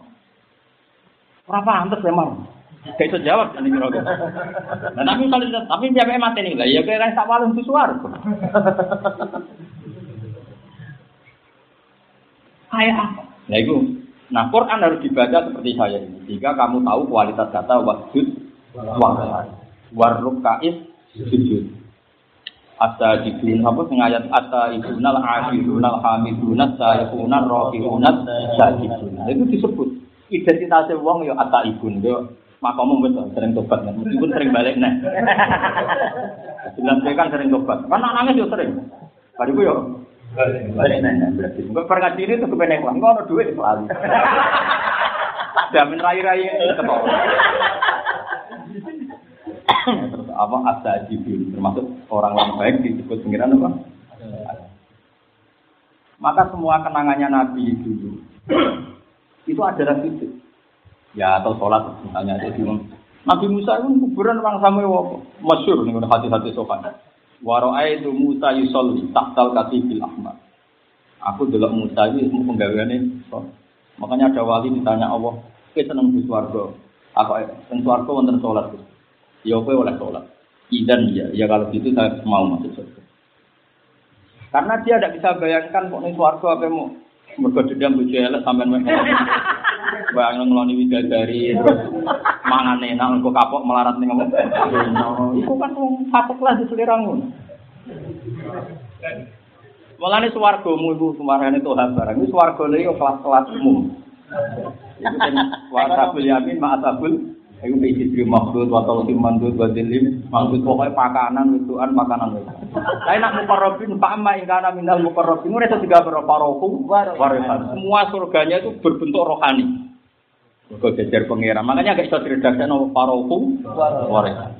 Speaker 1: Ora pantes memang. Gak iso jawab kan neraka. Nah, tapi misalnya tapi dia mati nih lah, ya kira tak walung tu swarga. Kayak apa? Nah itu, nah Quran harus dibaca seperti saya ini. Jika kamu tahu kualitas kata wajud, wajud, warrukais, sujud. Asa jibun apa sing ayat asa ibunal akhirunal hamidunat sayyunal rohirunat sajibun. Itu disebut identitasnya wong ya ata ibun yo makamu betul sering tobat meskipun sering balik nih. Bilang kan sering tobat. Kan nangis yo sering. Bariku yo balik nih berarti. Pernah diri itu kepenek lah. Enggak ada duit soalnya. Tak jamin rai-rai ketawa. Terus apa asa jibin termasuk orang orang baik disebut pengiran apa? Maka semua kenangannya Nabi dulu itu adalah sujud. Ya atau sholat misalnya jadi Nabi Musa itu kuburan orang sama masyur nih hati-hati sopan. Waro'ai itu Musa yusolli tahtal katibil ahmad. Aku delok Musa itu mau penggaweane Makanya ada wali ditanya Allah, "Kita seneng di swarga?" Aku seneng swarga wonten salat. Ya kowe oleh sholat. Idan ya, ya kalau gitu saya mau masuk surga. Karena dia tidak bisa bayangkan kok nih swarga apa mau mergo dendam bojo elek sampean mek. Bayang ngeloni widadari terus mangan enak kok kapok melarat ning ngomong. Iku kan wong fatek lah di selera ngono. Mulane swargamu iku sumarane Tuhan barang. Iku swargane yo kelas-kelasmu. Iku sing wasabul yamin ma asabul Iku biji diri maksud, watol tim mandut, wadilim, maksud pokoknya pakanan, wituan, makanan. Saya nak mukarrabin, pak amma ingkana minal mukarrabin, itu tiga berapa rohku, warisan. Semua surganya itu berbentuk rohani. Kau jajar pengira, makanya agak bisa diredaksikan nama parohu, warisan.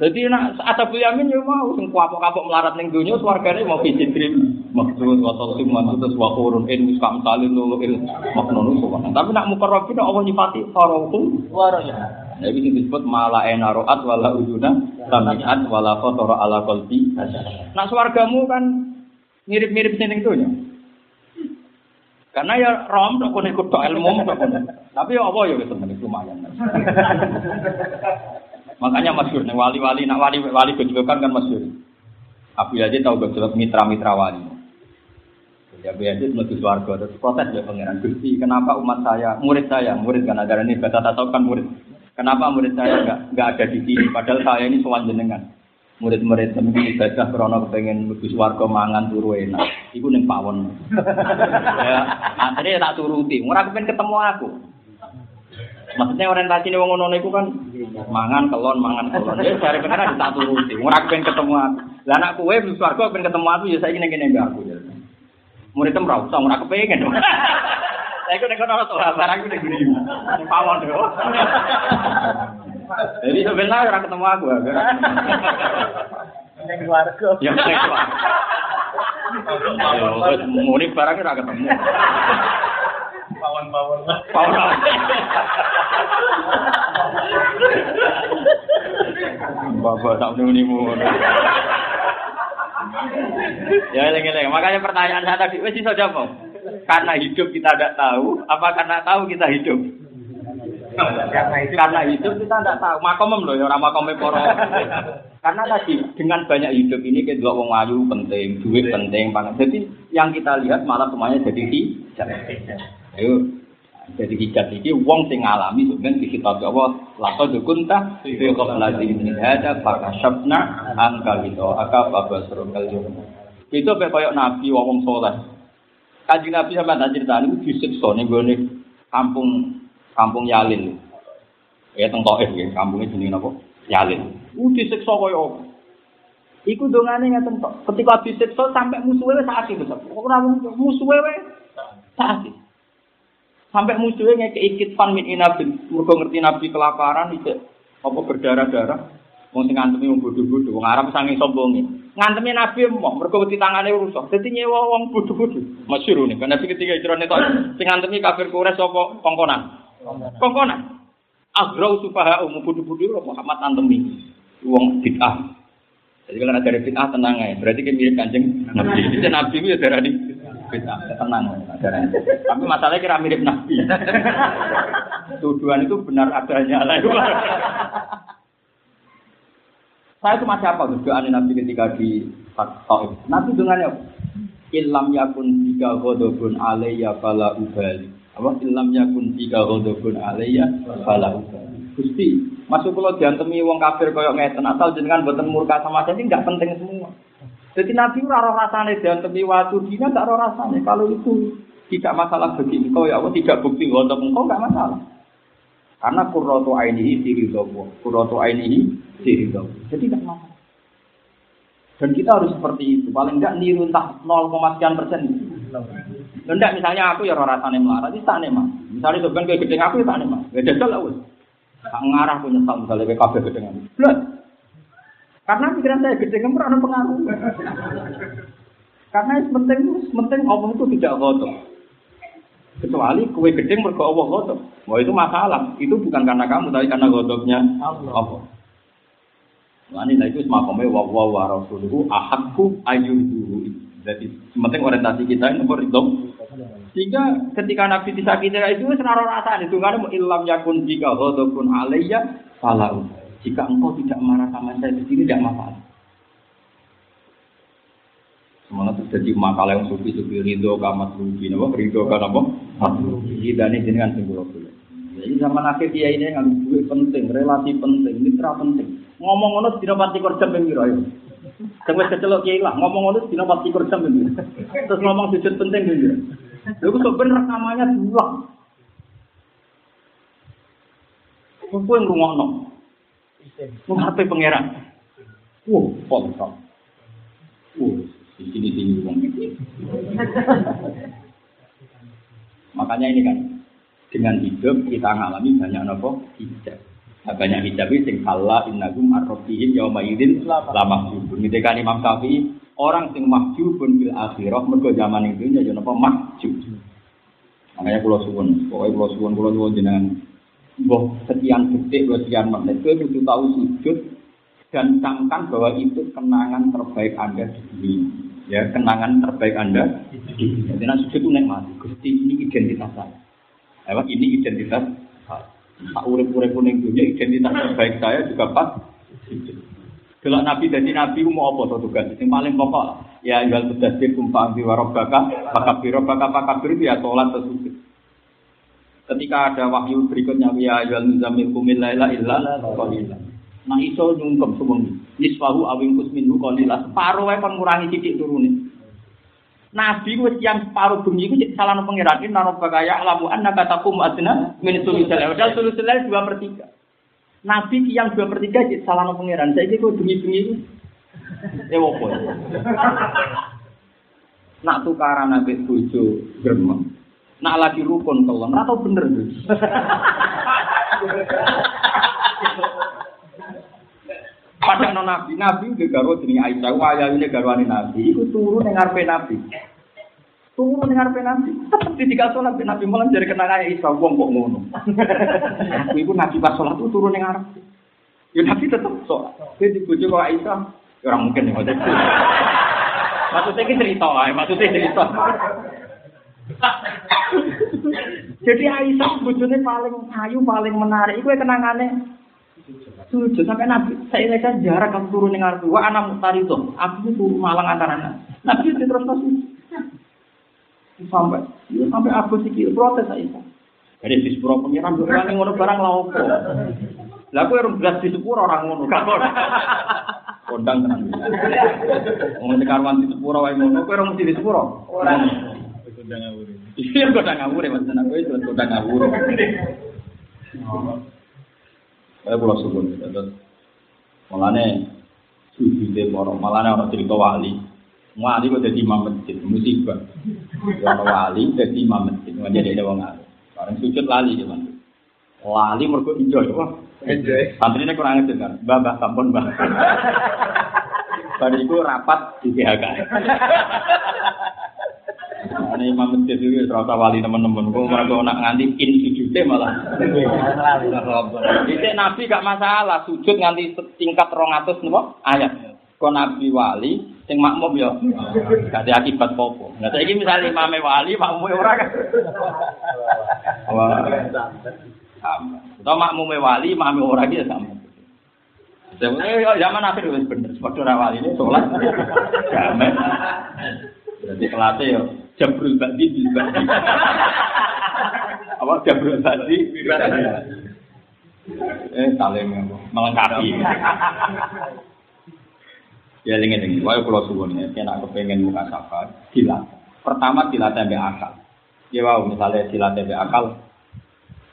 Speaker 1: Jadi nak ada yamin ya mau sing kapok-kapok melarat ning donya swargane mau biji dream maksud wa tasim maksud wa qurun in kam talin lulu il maknun subhana. Tapi nak mukarrabin Allah nyifati farohum waraya. Jadi ini disebut mala enaroat wala uduna samiat wala kotor ala qalbi. Nak swargamu kan mirip-mirip sing donya. Karena ya rom kok ikut ilmu Tapi ya apa ya wis lumayan. Makanya masyur nih wali-wali, nak wali-wali gejolokan kan masyur. Abu Yazid tahu gejolak mitra-mitra wali. Ya Abu Yazid menuju suarga terus protes ya pangeran Gusti. Kenapa umat saya, murid saya, murid kan ada ini bahasa tahu kan murid. Kenapa murid saya nggak nggak ada di sini? Padahal saya ini sowan jenengan. Murid-murid semua ibadah krono kepengen menuju suarga mangan turu enak. Iku neng pawon. ya, akhirnya tak turuti. Murah kepengen ketemu aku. Maksudnya orientasi nih wong ngono iku kan mangan kelon mangan kelon. Ya cari pengen tak turuti. Ora pengen ketemu aku. Lah anak kowe wis swarga pengen ketemu aku ya saiki ning kene mbak aku ya. Murid tem ra usah ora kepengen. Lah iku nek ono to barang iku ning guri. Ning pawon yo. Jadi sebenarnya ora ketemu aku.
Speaker 2: Ning keluarga.
Speaker 1: Ya ning keluarga. Murid barang ora ketemu.
Speaker 2: Pawon-pawon.
Speaker 1: Pawon. Bapak tak mu. Ya eleng-eleng. Makanya pertanyaan saya tadi wis iso jawab. Karena hidup kita tidak tahu, apa karena tahu kita hidup?
Speaker 2: Karena itu
Speaker 1: Karena hidup kita tidak tahu. Makomem loh, ya orang makomem poro. Karena tadi dengan banyak hidup ini kita dua wong ayu penting, duit penting, pangan. Jadi yang kita lihat malah semuanya jadi hijab. Ayo, jadi hijab ini wong sing ngalami sebenarnya di kitab Allah laqad kunta fi qablati min hada fakashafna angka gitu aka babasrul kaljum itu apa koyok nabi wong soleh. Kaji nabi sama tak cerita ini disiksa nih gue kampung kampung Yalin. Ya teng Taif ya kampungnya jenis apa? Yalin. Uh disiksa koyok Iku dongane ngaten tok. Ketika disiksa sampai musuhe wis saat itu. Ora musuhe wis saat Sampai musuhnya ngekei kitfan min inabin. Mergo ngerti Nabi kelaparan itu apa berdarah-darah. Wong sing ngantemi wong bodho-bodho, wong Arab sange sombonge. Ngantemi Nabi mau mergo wedi tangane rusak. Dadi nyewa wong bodho-bodho. Masyhur nih, karena Nabi ketiga hijrah netok sing ngantemi kafir Quraisy sapa kongkonan. Kongkonan. Agrau sufaha umum bodho-bodho Muhammad antemi. Wong bid'ah. Jadi kalau ada bid'ah tenang ya, berarti kan mirip kanjeng Nabi. Jadi Nabi itu ya darah di bid'ah, tenang darahnya. Tapi masalahnya kira mirip Nabi. Tuduhan itu benar adanya lah. Saya itu masih apa tujuan Nabi ketika di Taif. Nabi dengannya ilam yakun tiga godobun alayya fala ubali. Apa ilam yakun tiga godobun alayya fala ubali. Gusti, masuk kalau diantemi wong kafir koyok ngeten asal jenengan boten murka sama saya nggak penting semua. Jadi Nabi ora roh rasane diantemi waktu dina nggak roh rasane. Kalau itu tidak masalah bagi engkau ya Allah tidak bukti untuk engkau nggak masalah. Karena kurrotu diri dobo, kurrotu ainihi diri dobo. Jadi tidak masalah. Dan kita harus seperti itu. Paling enggak niru entah 0, sekian persen. Enggak misalnya aku ya rasanya melarat, itu tak mah. Misalnya sebenarnya kayak gede aku ya tak mah. Gede lah wes. Tak ngarah punya nyesal misalnya kayak kafe gede Belum. Karena pikiran saya gede kan ada pengaruh. Karena yang penting, penting Allah itu tidak kotor. Kecuali kue gede mergo Allah kotor. Wah itu masalah. Itu bukan karena kamu, tapi karena kotornya Allah. Nah ini itu makomnya wa wa wa rasuluhu ahakku ayuduhu. Jadi penting orientasi kita ini nomor itu. Sehingga ketika Nabi disakiti itu senaruh rasa itu ada ilam yakun jika pun alaiya falau. Jika engkau tidak marah sama saya di sini tidak masalah. Semuanya itu jadi makalah yang sufi sufi ridho kamat rugi, apa ridho kan apa? Rugi dan ini dengan singgung Jadi zaman akhir dia ini yang duit penting, relasi penting, mitra penting. Ngomong ngono jam ping piro ayo. Sing wis kecelok kiai lah, ngomong ngono dina pati kor jam ping Terus ngomong sujud penting gitu. Kok sebenarnya rekamannya diulang. Kuwi ngrungokno. Wong HP pangeran. Wah, ponsel. Wah, di sini sini wong Makanya ini kan dengan hidup kita ngalami banyak nopo hijab. Nah, banyak hijab itu sing kala innagum arrobihim yauma idzin la mahjubun. Ngendikane Imam Syafi'i, orang sing mahjubun fil akhirah mergo zaman itu ya napa mahjub. Makanya kula suwun, pokoke kula suwun kula suwun jenengan mbok sekian detik, sekian menit kowe kudu tahu sujud dan camkan bahwa itu kenangan terbaik Anda di dunia. Ya, kenangan terbaik Anda di dunia. Jadi sujud itu nikmat. Gusti ini identitas saya. Apa ini identitas Tak urip-urip kuning dunia identitas terbaik saya juga pas. Kalau Nabi jadi Nabi mau apa tuh tugas? Yang paling pokok ya jual berdasar kumpang di warobaka, maka biro baka maka itu ya sholat tersebut. Ketika ada wahyu berikutnya ya jual nizamil kumil laila illa qalila. Nah iso nyungkem semua niswahu awing kusminhu qalila. Separuh wae kon ngurangi titik turune. Nabi wis yang separuh bumi itu salah no pangeran ini naro bagaya lamu anak kataku adna min sulusul padahal sulusul dua per tiga. Nabi yang dua per tiga jadi salah pangeran. Saya itu bumi bumi itu eh wopo. Nak tukaran nabi bojo gremeng. Nak lagi rukun kelon atau bener tuh. Padahal non nabi, nabi udah garo jenenge Aisyah, waya ini garwane nabi, itu turun yang ngarepe nabi. Turun yang ngarepe nabi. Tetap ditinggal sholat nabi malah jadi kenangan Aisyah, wong kok ngono. Aku itu nabi pas sholat itu turun ngarepe. Ya nabi tetap sholat. Dia dibujuk kok Aisyah, ya orang mungkin yang ngajak. Maksudnya ini cerita, maksudnya cerita. Jadi Aisyah bujurnya paling ayu, paling menarik. Itu kenangannya Sujud sampai Nabi saya lihat jarak kamu turun dengan tua anak mutari itu. Aku itu turun malang antara anak. Nabi itu terus terus sampai ya, sampai aku sih protes saya. Jadi di sepuro pengiran orang yang ngono barang lawo. Lah aku orang belas di sepuro orang ngono kan. Kondang kan. Ngomong di karwan di sepuro wae ngono, orang mesti di sepuro. Ora. Kondang ngawur. Iya kondang ngawur mas, aku itu kondang ngawur. Saya pulau suwun, terus malane suci deh porong, malane orang cerita wali, wali kok jadi imam masjid, musibah. Orang wali jadi imam masjid, nggak jadi ada orang Bareng sujud lali gimana? Lali mergo enjoy wah.
Speaker 2: Enjoy.
Speaker 1: Santri ini kurang ajar kan? Mbah, mbah, sampun mbah. Pada itu rapat di PHK. Ini imam masjid itu serasa wali teman-teman. Gue mereka nak nganti in sujudnya malah. Jadi Nabi gak masalah sujud nganti tingkat rongatus nopo ayat. Kau Nabi wali, sing makmum ya, gak ada akibat popo. Nah ini misalnya imam wali, makmum orang kan. Makmum wali, orang dia sama. Zaman akhir bener, ini sholat. Berarti kelasnya ya jabrul badi bil badi. Apa jabrul badi bil badi. Eh saling melengkapi. Ya lingi lingi, wae kalau suwun ya, kena kepengen muka safar, dilatih. Pertama dilatih be akal. Ya wow, misalnya dilatih be akal,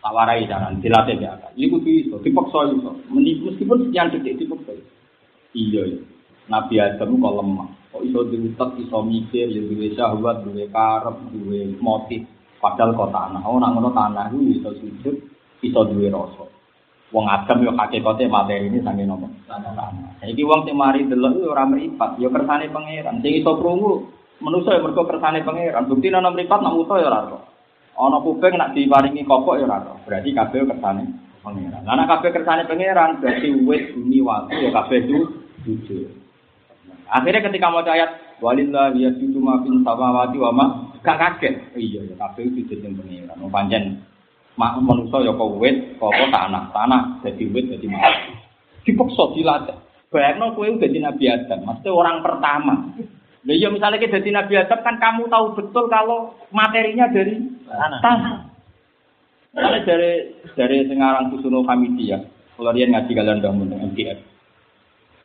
Speaker 1: tawarai jalan, dilatih be akal. Ini kudu iso, dipaksa iso. Meskipun sekian detik dipaksa iso. Iya ya. Nabi Adam kok lemah. Kok iso diutek, iso mikir, ya duwe syahwat, duwe karep, duwe motif. Padahal kok tanah. Oh, nak ngono tanah itu iso sujud, iso duwe rasa. Wong Adam yo hakikate materi ini sange nopo? Tanah. Saiki wong sing mari delok yo ora mripat, yo kersane pangeran. Sing iso krungu manusa yo mergo kersane pangeran. Bukti ana mripat nak muto yo ora ora. Ana kuping nak diparingi kopok yo ora. Berarti kabeh kersane pangeran. Lah nek kabeh kersane pangeran berarti wit bumi waktu yo kabeh itu jujur. Akhirnya ketika mau ayat walillah ya situ ma fil samawati wa ma gak kaget. Iya ya kabeh itu jujur pangeran. Wong pancen mak manusa ya kok wit, kok tanah, tanah jadi wit jadi mati. Dipaksa dilatih. Bayangno kowe udah jadi Nabi Adam, maksudnya orang pertama. Lah iya misalnya kita jadi Nabi Adam kan kamu tahu betul kalau materinya dari
Speaker 2: Tanah.
Speaker 1: tanah. Karena dari dari Sengarang Kusuno Hamidiyah, kalau dia ngaji kalian bangun MTF.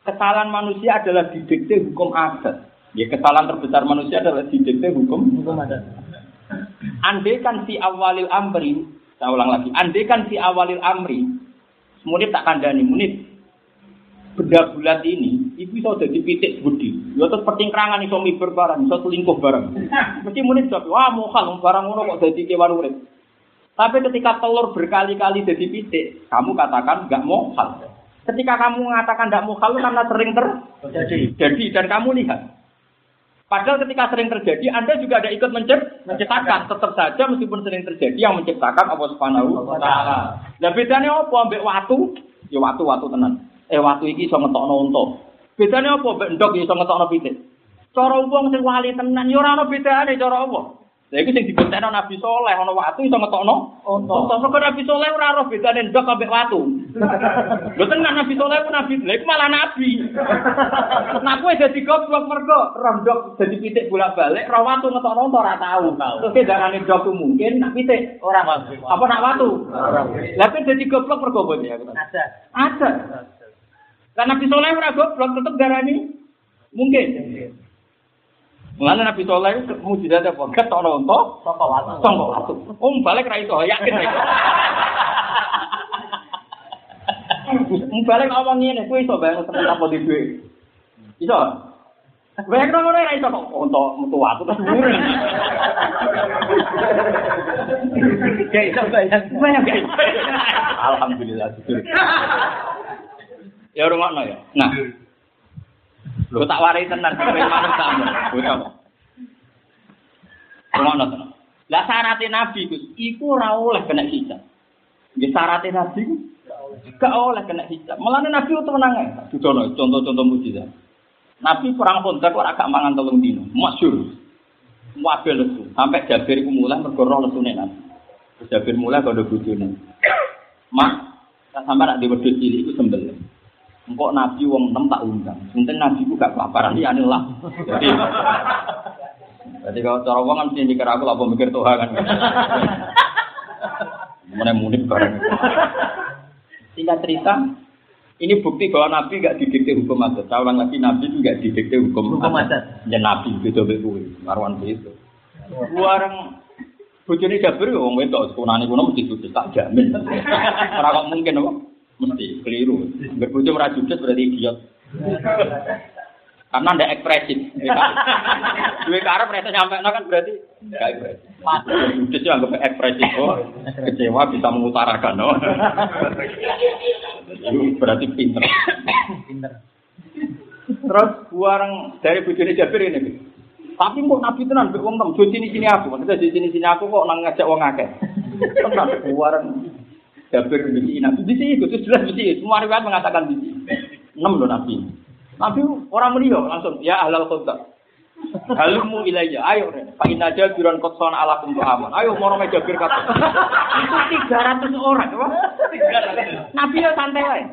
Speaker 1: Kesalahan manusia adalah didikte hukum adat. Ya kesalahan terbesar manusia adalah didikte hukum
Speaker 2: Hukum ada.
Speaker 1: Andai kan si awalil amri, saya ulang lagi, andai kan si awalil amri, munib tak kandani, munib benda bulat ini, itu bisa jadi pitik budi. Ya terus pertingkrangan iso miber barang, iso selingkuh barang. Mesti munib jawab, wah mokal, barang ngono kok jadi kewan urip. Tapi ketika telur berkali-kali jadi pitik, kamu katakan nggak mokal. Ketika kamu mengatakan nggak mokal karena sering terjadi, jadi dan kamu lihat. Padahal ketika sering terjadi, Anda juga ada ikut mencipt, menciptakan. Tetap saja meskipun sering terjadi, yang menciptakan Allah Subhanahu wa taala. Lah bedanya apa ambek watu? Ya watu-watu tenan. Eh watu iki iso ngetokno unta. Bedane apa ambek ndok ya iso ngetokno pitik? Cara wong sing wali tenan ya ora ana bedane cara Allah. Lah iku sing dibuktekno Nabi Saleh ana watu iso ngetokno unta. Kok Nabi Saleh ora ora bedane ndok ambek watu. Lho tenan Nabi Saleh ku nabi, lha iku malah nabi. Nah kowe dadi goblok mergo rondok dadi pitik bolak-balik, ra watu ngetokno ora tau. Terus darane ndok mungkin nak pitik ora apa nak watu. Lah kowe dadi goblok mergo apa ya?
Speaker 2: Ada.
Speaker 1: Ada. Lah Nabi Saleh ora goblok tetep darani mungkin. Mulane Nabi Saleh itu mujizat apa? Ketokno unta
Speaker 2: Sapa watu.
Speaker 1: sangka watu. Om balik ra iso yakin ra iso. Om balik ngomong ngene, kowe iso bayang temen apa di duwe. Iso. Bayang ngono ra iso kok unta metu watu terus dhuwur.
Speaker 2: Kayak iso bayang.
Speaker 1: Bayang iso. Alhamdulillah. Ya rungokno ya. Nah. Lho tak warai tenan kowe manut. Bocah kok. Rungokno tenan. Lah syaratnya Nabi Gus, iku ora kena hijab. Nggih syaratnya Nabi gak oleh kena hijab. Mulane Nabi itu ae. Dudono contoh-contoh mujizat. Nabi perang Khandaq kok agak mangan telung dino. Masyhur. Wabil lesu. Sampai Jabir ku mulai mergo roh Nabi. Jabir mulai kode bojone. Mak, sampai nak di wedhus cilik iku sembelih. Engkok Nabi wong enam tak undang. Sinten Nabi ku gak kelaparan ya lah. Jadi Jadi kalau cara wong kan mesti mikir aku lah mikir Tuhan kan. Mana munib bareng. Singkat cerita, ini bukti bahwa Nabi gak didikte hukum adat. Saya ulang lagi, Nabi itu gak didikte hukum,
Speaker 2: Hukum adat.
Speaker 1: Ya Nabi beda beda marwan itu. Warang Jabir ya wong wedok sekunane kuno mesti sukses tak jamin. Ora mungkin apa? Mesti keliru. Berbojo sukses berarti idiot. Karena ndak ekspresif. Duwe karep rasa nyampe kan berarti ndak ekspresif. Judes itu anggap ekspresif. Oh, kecewa bisa mengutarakan. Oh. Itu berarti pinter.
Speaker 2: Pinter.
Speaker 1: Terus buang dari bujuni Jabir ini. Tapi kok Nabi tenan mbek wong tem, sini sini aku. Maksudnya di sini sini aku kok nang ngajak wong akeh. Tenan buareng Jabir di Nabi. Di sini itu jelas di sini. Semua riwayat mengatakan di sini. Enam loh Nabi. Nabi orang melihat langsung ya ahlal kota. Halumu ilayya, ayo Pak Inna Jabiran Kotson ala kumtu aman. Ayo moro me Jabir kata. Itu 300 orang? Nabi ya santai wae.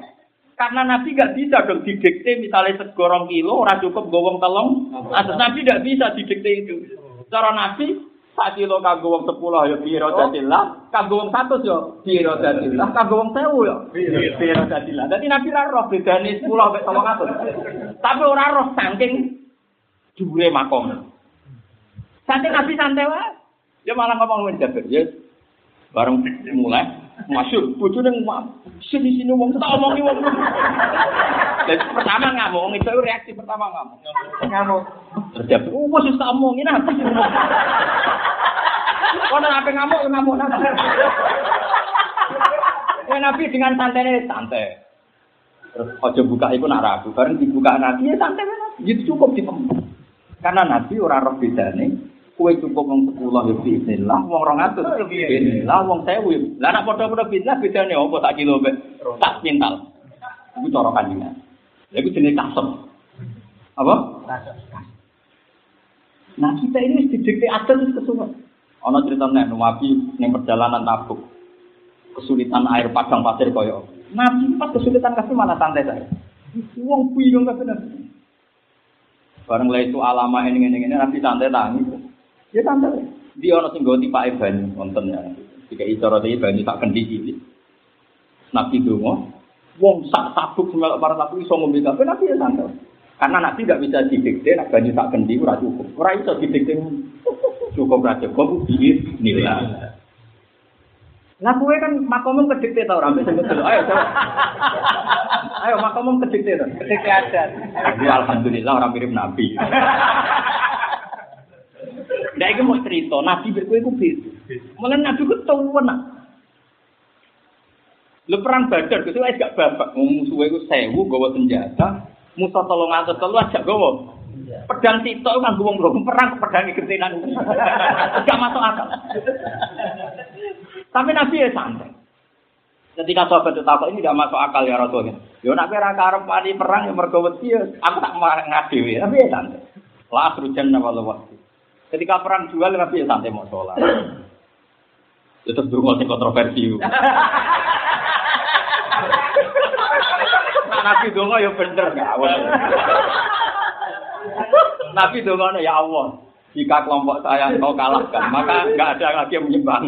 Speaker 1: Karena Nabi gak bisa dong didikte misalnya segorong kilo, ora cukup gowong telung. Atas Nabi gak bisa didikte itu. Cara Nabi, sak kilo kanggo wong 10 ya biro dadillah, kanggo wong 100 ya biro dadillah, kanggo wong 1000 ya biro dadillah. Dadi Nabi roh bedane 10 sampai 900. Tapi ora roh saking dhuwure makom. Santai Nabi santai wae. Dia malah ngomong ngene Jabir, ya bareng mulai masyur bojone ngomong sini sini wong tak omongi wong. Jadi pertama ngamuk itu reaksi pertama ngamuk. Ngamuk. Terus dia oh wis tak omongin apa Kau apa ngamuk ngamuk nanti. Ya Nabi dengan santai santai. Terus ojo buka itu nak ragu. Bareng dibuka Nabi ya santai Nabi itu cukup di karena Nabi orang roh bedane kue cukup wong sepuluh ya bismillah, wong rong atus bismillah, wong sewu. Lah nak padha-padha bismillah bedane apa tak kilo mbek tak pintal. Iku cara kanjeng. Lha iku jenis kasem. Apa? Nah kita ini didikte adat terus kesuwen. Ana cerita nek Nabi ning perjalanan tabuk. Kesulitan air padang pasir koyo. Nabi pas kesulitan kasih mana santai saya. Wong bingung kabeh Nabi. Bareng lah itu alama ini ini ini Nabi santai tangis. Ya santai. Dia orang sing ganti Pak Iban wonten ya. Jika icara iki banyu tak kendi cilik. Nabi donga, wong sak sabuk semelok para tabu iso ngombe kabeh Nabi ya santai. Karena Nabi gak bisa didikte nek banyu tak kendi ora cukup. Ora iso didikte cukup ra cukup biir nilai. Lah kowe kan makomum kedikte ta ora ambek sing betul. Ayo coba. Ayo makomum kedikte ta.
Speaker 2: Kedikte adat.
Speaker 1: Aku alhamdulillah orang mirip Nabi. Nah, itu mau cerita, Nabi berkue itu beda. Malah Nabi itu tahu nak. Lu perang badar, itu aja gak babak. Musuhnya itu sewu, gawa senjata. Musuh tolong atas telu aja gawa. Pedang sito itu kan gue belum perang pedang gedenan. Gak masuk akal. Tapi Nabi ya santai. Ketika sahabat itu takut ini tidak masuk akal ya Rasulnya. Yo nak kira karep perang yang mergo wedi aku tak marah ngadewe. Tapi ya santai. La asrujan nawal waktu. Ketika perang jual Nabi ya santai mau sholat. Tetap dulu sing kontroversi. Nabi dongo ya bener ngawur. Nabi dongo ya Allah. Jika kelompok saya kau kalahkan, maka nggak ada lagi yang menyembah.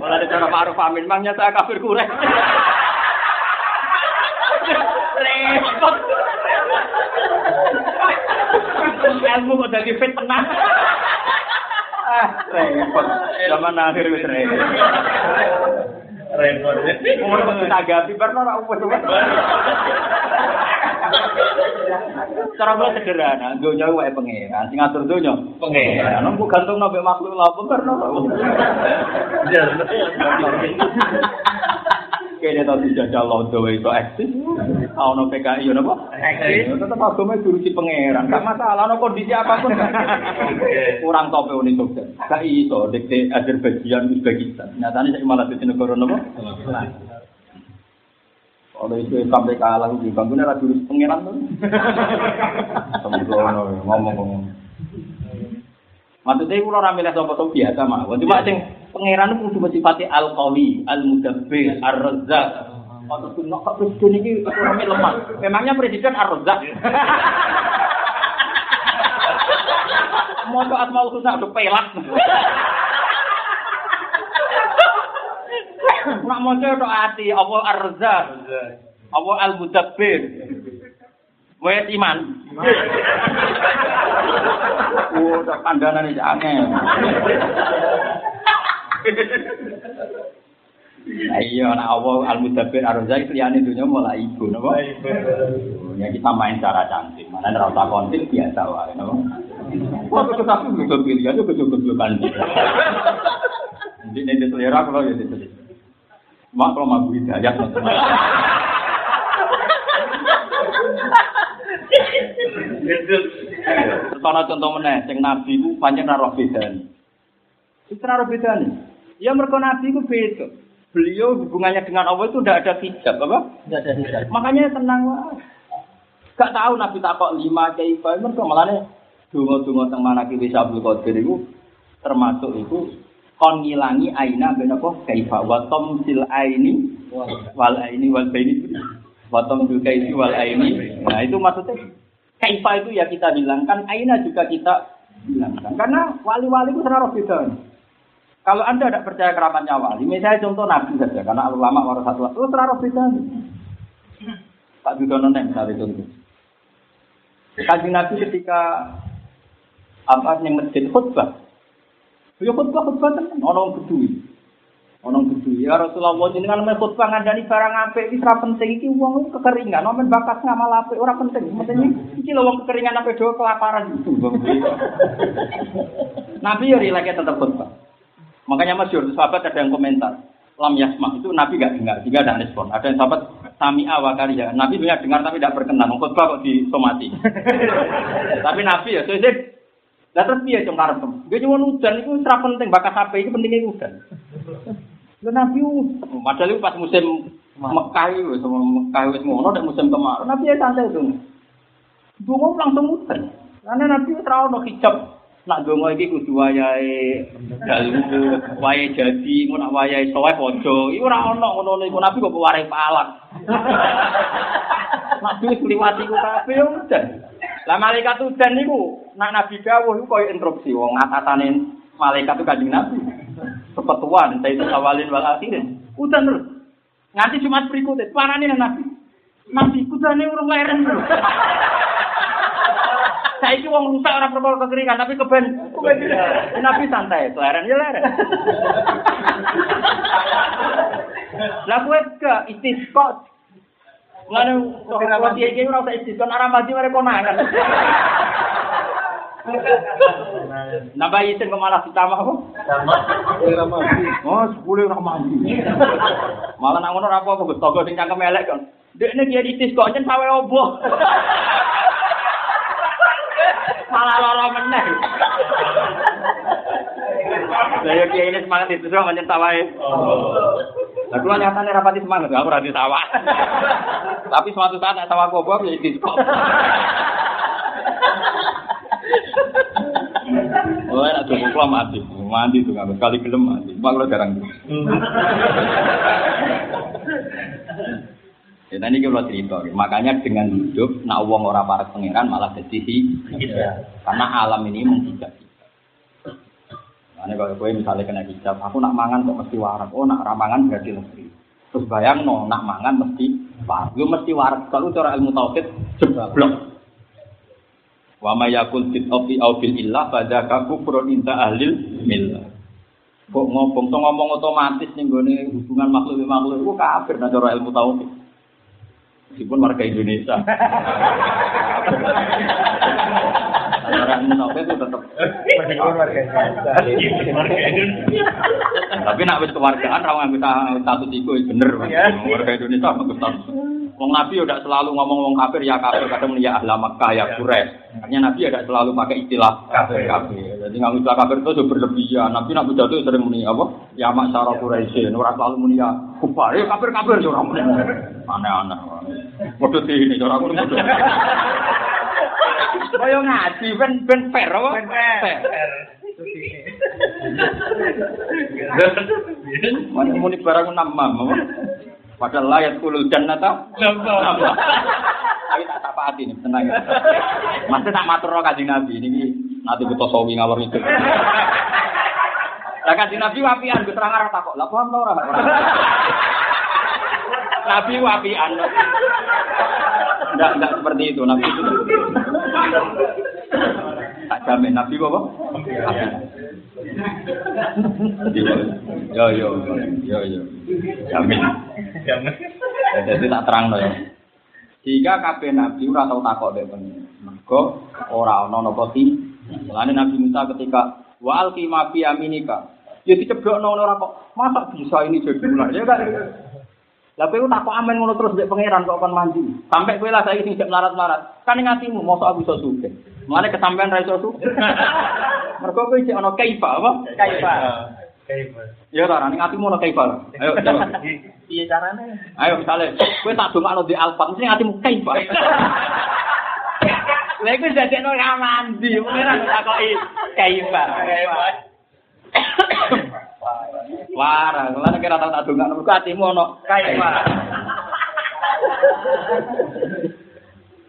Speaker 1: Malah ada cara Ma'ruf Amin, maknya saya kafir kurek. Repot. Ilmu kok jadi fitnah. Ah, repot. Zaman akhir wis repot.
Speaker 2: Repot.
Speaker 1: Umur kok ditanggapi barno ora upus. Cara kula sederhana, donya wae pangeran, sing ngatur donya pangeran. Nang kok gantung nang makhluk lha apa barno. Kene tau dijajal wae iso eksis. Ono PKI yo napa?
Speaker 2: Eksis.
Speaker 1: Tetep agama diurusi pangeran. Gak masalah ono kondisi apapun. Kurang tope Uni Jogja. Gak iso dikte Azerbaijan Uzbekistan. Nyatane saiki malah dadi negara napa? Kalau itu sampai kalah di bangunnya ra diurus pangeran tuh. Ngomong-ngomong. Maksudnya itu orang milih sopo biasa mah. Cuma sing pangeran itu kudu sifati al qawi, al mudabbir, ar razzaq. Atau tuh kok presiden ini ekonomi lemah. Memangnya presiden ar razzaq. Mau asmaul husna udah pelak. Nak mau tok ati apa ar razzaq. Apa al mudabbir. Wes iman. Oh, tak pandangan ini aneh. Iya, nah Allah al-mudabbir ar-razak liyane dunya mulai ibu, napa? Ya kita main cara cantik, mana ora usah kontil biasa wae, napa? Kok tapi juga pilihan itu kejogejogan. Jadi ini selera kalau ya itu. Mak kalau mau hidayat. Contoh contoh meneh, sing nabi ku pancen ora roh bedane. Itu roh bedane. Ya mergo nabi ku beda. Beliau hubungannya dengan Allah itu tidak ada hijab, apa?
Speaker 2: Tidak ada hijab.
Speaker 1: Makanya tenang lah. Gak tahu Nabi takok lima kaifa, mereka malah dungo-dungo teng mana kiri sabul qadir itu termasuk itu kon ngilangi aina ben apa kaifa wa tamsil aini wal aini wal baini wa tamsil kaifi wal aini. Nah, itu maksudnya kaifa itu ya kita hilangkan, aina juga kita hilangkan. Karena wali-wali itu serara beda. Kalau Anda tidak percaya keramatnya wali, misalnya contoh Nabi saja, karena ulama warasatul itu serara beda. Pak Judono nih misalnya contoh. Kaji Nabi ketika apa yang masjid khutbah, beliau khutbah khutbah kan orang kedui, orang kedui. Ya Rasulullah ini kan khutbah ngandani barang apa ini serap penting ini uang kekeringan, nomen bakat ngamal apa orang penting. Maksudnya ini loh kekeringan apa doa kelaparan itu. Nabi ya rileknya tetap khutbah. Makanya masyur, sahabat ada yang komentar. Lam yasma itu Nabi gak dengar, jika ada respon. Ada yang sahabat sami ya. Nabi punya dengar tapi tidak berkenan. Khutbah kok disomati. tapi Nabi ya, saya lah terus dia cuma karep. Dia cuma hujan itu serap penting, bakat HP itu pentingnya hujan. Lah Nabi padahal pas musim Mekah itu, sama Mekah itu ngono musim kemarau. Nabi ya santai itu. Dungo langsung hujan. Karena Nabi terlalu hijab nak dongo iki kudu wayahe dalu wayahe jadi ngono nak wayahe sowe aja iku ora ono ngono iku nabi kok warai palak nak wis liwati ku kabeh udan. Lah malaikat udan niku nak nabi dawuh iku koyo instruksi wong atasane malaikat itu kanjeng nabi. Kepetuan saya itu awalin wal akhirin. Udan terus. Nganti Jumat berikutnya parane nabi. Nabi kudane urung leren Saiki wong rusak ora perkara kekeringan tapi keben. Nabi santai, leren ya leren. Lah kowe ke istisqa. Lalu kalau dia ini ora usah istisqa, ora mati mereka konangan. Nambah isin kok malah ditambah apa? Oh, sepuluh ora mandi. Malah nang ngono ora apa-apa, Gus Togo sing cangkem elek kan. Dekne kiye ditis kok nyen sawe obo. Malah lara meneh. Saya kiai ini semangat itu doang menyentawai. Nah, kalau nyatanya rapati semangat, aku rati tawa. Tapi suatu saat tak tawa kok, ya diskop. Oh, enak tuh kok mati, mati tuh nggak sekali gelem mati. Mak lo jarang tuh. Ya tadi kalau cerita, makanya dengan hidup, nak uang orang para pangeran malah jadi. Karena alam ini menghijab kita. Karena kalau gue misalnya kena hijab, aku nak mangan kok mesti warak. Oh nak ramangan berarti lebih. Terus bayang no, nak mangan mesti warak. Gue mesti warak. Kalau cara ilmu tauhid jeblok. Wa ma yakul fit ofi au fil illah pada kaku inta ahlil millah. Kok ngomong, ngomong otomatis nih gue hubungan makhluk makhluk itu kafir nah cara ilmu tauhid meskipun warga Indonesia. Orang munafik itu tetap meskipun warga Indonesia. Tapi nak wis kewargaan ra ngambil status iku bener. Warga Indonesia ngambil status. Wong Nabi udah selalu ngomong wong kafir ya kafir, kadang ya ahla Makkah ya Quraisy. Artinya Nabi ada selalu pakai istilah kafir. kafir. Jadi nggak istilah kafir itu berlebihan. Nabi Nabi jatuh sering muni apa? Ya masyara Quraisy. Orang selalu muni ya kufar. Ya kafir kafir orang muni. Aneh-aneh. Bodoh ini orang muni. Kaya ngaji ben ben fair apa? Ben fair. Mana muni barang nama, apa? Padahal layat kulul jannata. Tapi tak tak hati nih, tenang. Masih tak matur roh kaji nabi ini nanti butuh sawi ngawur itu. Lah kaji nabi wapian, gue terang arah takok. Lah paham tau orang. Nabi wapian. Enggak enggak seperti itu nabi itu. Tak jamin nabi apa? Yo yo yo yo. Jamin.
Speaker 2: Jangan.
Speaker 1: Ya, Jadi tak terang ya. Jika kabeh nabi ora tau takok dek pengen. Mergo ora ana napa ti. Mulane Nabi Musa ketika wa alqi ma fi yaminika. Ya diceblokno ora kok. Masa bisa ini jadi ular? Ya kan. Lah kowe takok amen ngono terus dek pangeran kok kon mandi. Sampai kowe lah saiki sing jek melarat-melarat. Kan ning atimu mosok aku iso sugih. Mulane kesampean ra iso sugih. Mergo kowe jek ana kaifa apa? Kaifa. Ya ora ning atimu ana kaifa. Ayo jawab.
Speaker 2: Iya caranya.
Speaker 1: Ayo misalnya, kowe tak dongakno di Alphard, mesti atimu kaifa. Lha iku dadekno ra mandi, pengiran takoki kaifa. Wara, lan kira tak dongakno mergo atimu ana kaifa.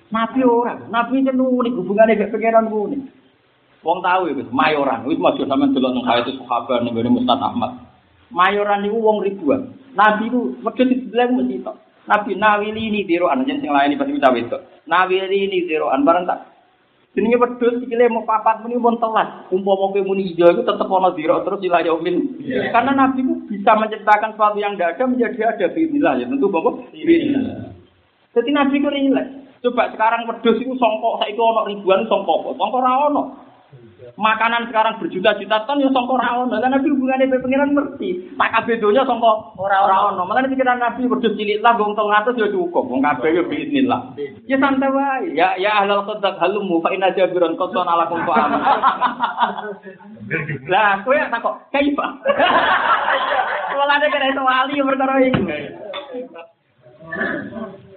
Speaker 1: Nabi ora, nabi itu unik hubungannya gak pengiran unik. Wong tahu ya, mayoran. Wis maju sampean delok nang hayat sahabat ning ngene Mustad Ahmad. Mayoran niku wong ribuan. Nabi ku wedhus dibilang mesti tok. Nabi nawili ini diroan jen sing lain pasti bisa wedok. Nawili ini diroan bareng tak. Jenenge wedhus sikile mau papat muni pun telat. Umpama kowe muni ijo iku tetep ana diro terus ila yaumin. Karena Nabi ku bisa menciptakan sesuatu yang tidak ada menjadi ada bismillah ya tentu Bapak. Bismillah. Jadi Nabi ku rileks. Coba sekarang wedhus iku songkok saiki ana ribuan songkok? Songkok ra ono. Makanan sekarang berjuta-juta ton ya songkok ra ono. Lah Nabi hubungane be pengiran ngerti. Tak kabeh donya songkok ora ora ono. Makane pikiran Nabi wedhus cilik lah wong 300 ya cukup. Wong kabeh ya bismillah. Ya santai wae. Ya ya ahlal qadak halumu fa inna jabiran qasan ala kum fa Lah kowe tak kok kaifa. Walane kena iso wali perkara iku.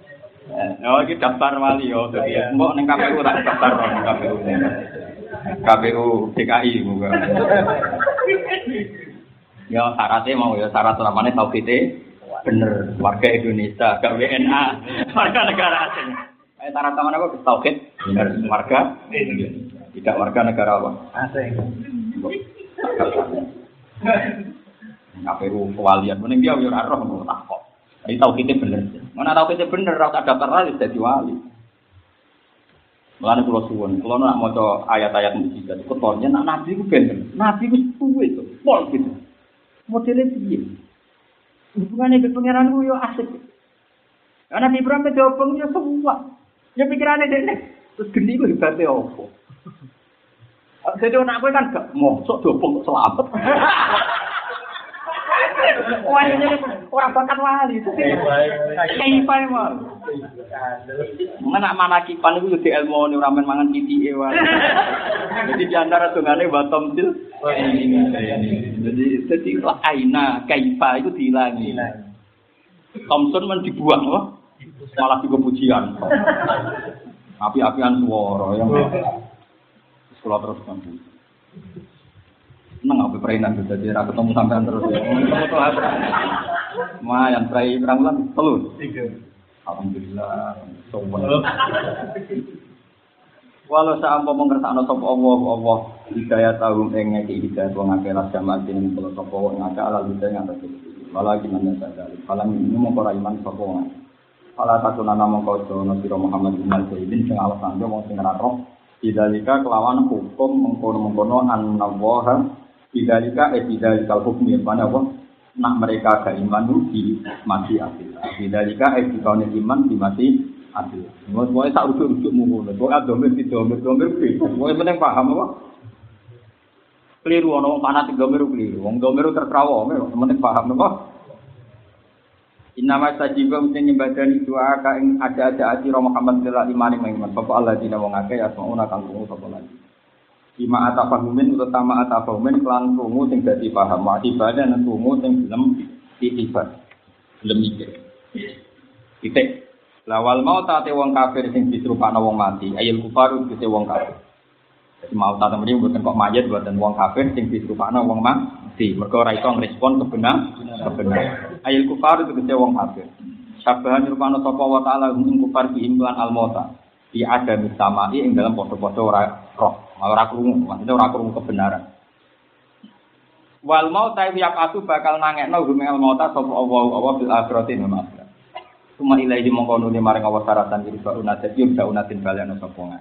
Speaker 1: Oh, iki daftar wali yo. Dadi mbok ning KPU tak daftar ning KPU. KPU DKI muga. Ya syaratnya mau ya syarat utamanya tauhidnya bener warga Indonesia, gak WNA, warga negara asing. Eh syarat utamanya apa? Tauhid bener warga Indonesia. Tidak warga negara apa?
Speaker 2: Asing.
Speaker 1: KPU kewalian, mending dia yo ora roh tak kok. Ini tauhidnya bener. Mana tauhidnya bener, ora tak daftar wali jadi wali. Mulane kula suwun, kula nak maca ayat-ayat mujizat iku ketonnya nak nabi ku bener. Nabi ku suwe to, pol gitu. Modelnya piye? Hubungannya ke pangeran ku yo asik. Karena Nabi Ibrahim itu yo semua. Ya pikirannya dene. Terus geni ku hebatnya apa? Jadi anak gue kan gak mau, sok kok selamat. Wah, ini orang bakat wali. Kaifah emang. Mana mana kipan itu jadi ilmu ini ramen mangan titi ewan. Jadi di antara tungane batom til. Jadi jadi lah aina kaifa itu dihilangi. Thompson man dibuang loh. Malah juga pujian. Api-apian suara yang sekolah terus kan. Seneng apa perainan gitu, jadi aku ketemu sampean terus ya. Ketemu tuh apa? Lumayan, perai berapa bulan? Telur. Alhamdulillah, sowan. Walau saampa mengersakno sapa Allah Allah hidayah tahu ing ngeki hidayah wong akeh lah jamaah ing kula sapa wong akeh ala hidayah ngatas Wala gimana sadar. Falam ini mongko ra iman sapa wong. Fala takunana mongko jono sira Muhammad bin Al-Zaidin sing alasan yo wong sing ora roh. Kelawan hukum mengkono-mengkono an-nawaha Bidalika eh bidalikal hukmi mana apa? Nak mereka gak iman itu di mati adil. Bidalika eh dikaunya iman di mati adil. Semuanya tak rujuk-rujuk mulu. Pokoknya domir di domir, domir Pokoknya penting paham apa? Keliru, orang mana di domir keliru. Wong domir terserah wong, penting paham apa? Inama sajiba mesti nyembadani doa ka ing ada-ada ati Muhammad sallallahu alaihi wasallam. Bapak Allah dina wong akeh asmauna kang sapa lagi. Ima atafahumin utama atafahumin kelan krungu sing dadi paham. Wa ibadah nang krungu sing gelem diibat. Gelem mikir. Titik. Lawal mau tate wong kafir sing diserupakno wong mati. Ayil kufaru kese wong kafir. Jadi mau tak temen mboten kok mayat buatan wong kafir sing diserupakno wong mati. Mergo ora iso ngrespon kebenar kebenar. Ayil kufar itu kese wong kafir. Sabahan rupano sapa wa ta'ala hum kufar bi imlan al mauta. Di ada misamai ing dalam podo-podo ora roh, ora krungu, maksudnya ora krungu kebenaran. Wal mau ta yak asu bakal nangekno hum al mauta sapa Allah Allah bil akhirati. Suma ilahi mongko nuli maring Allah saratan iki ba unat yo bisa unatin balian sapa.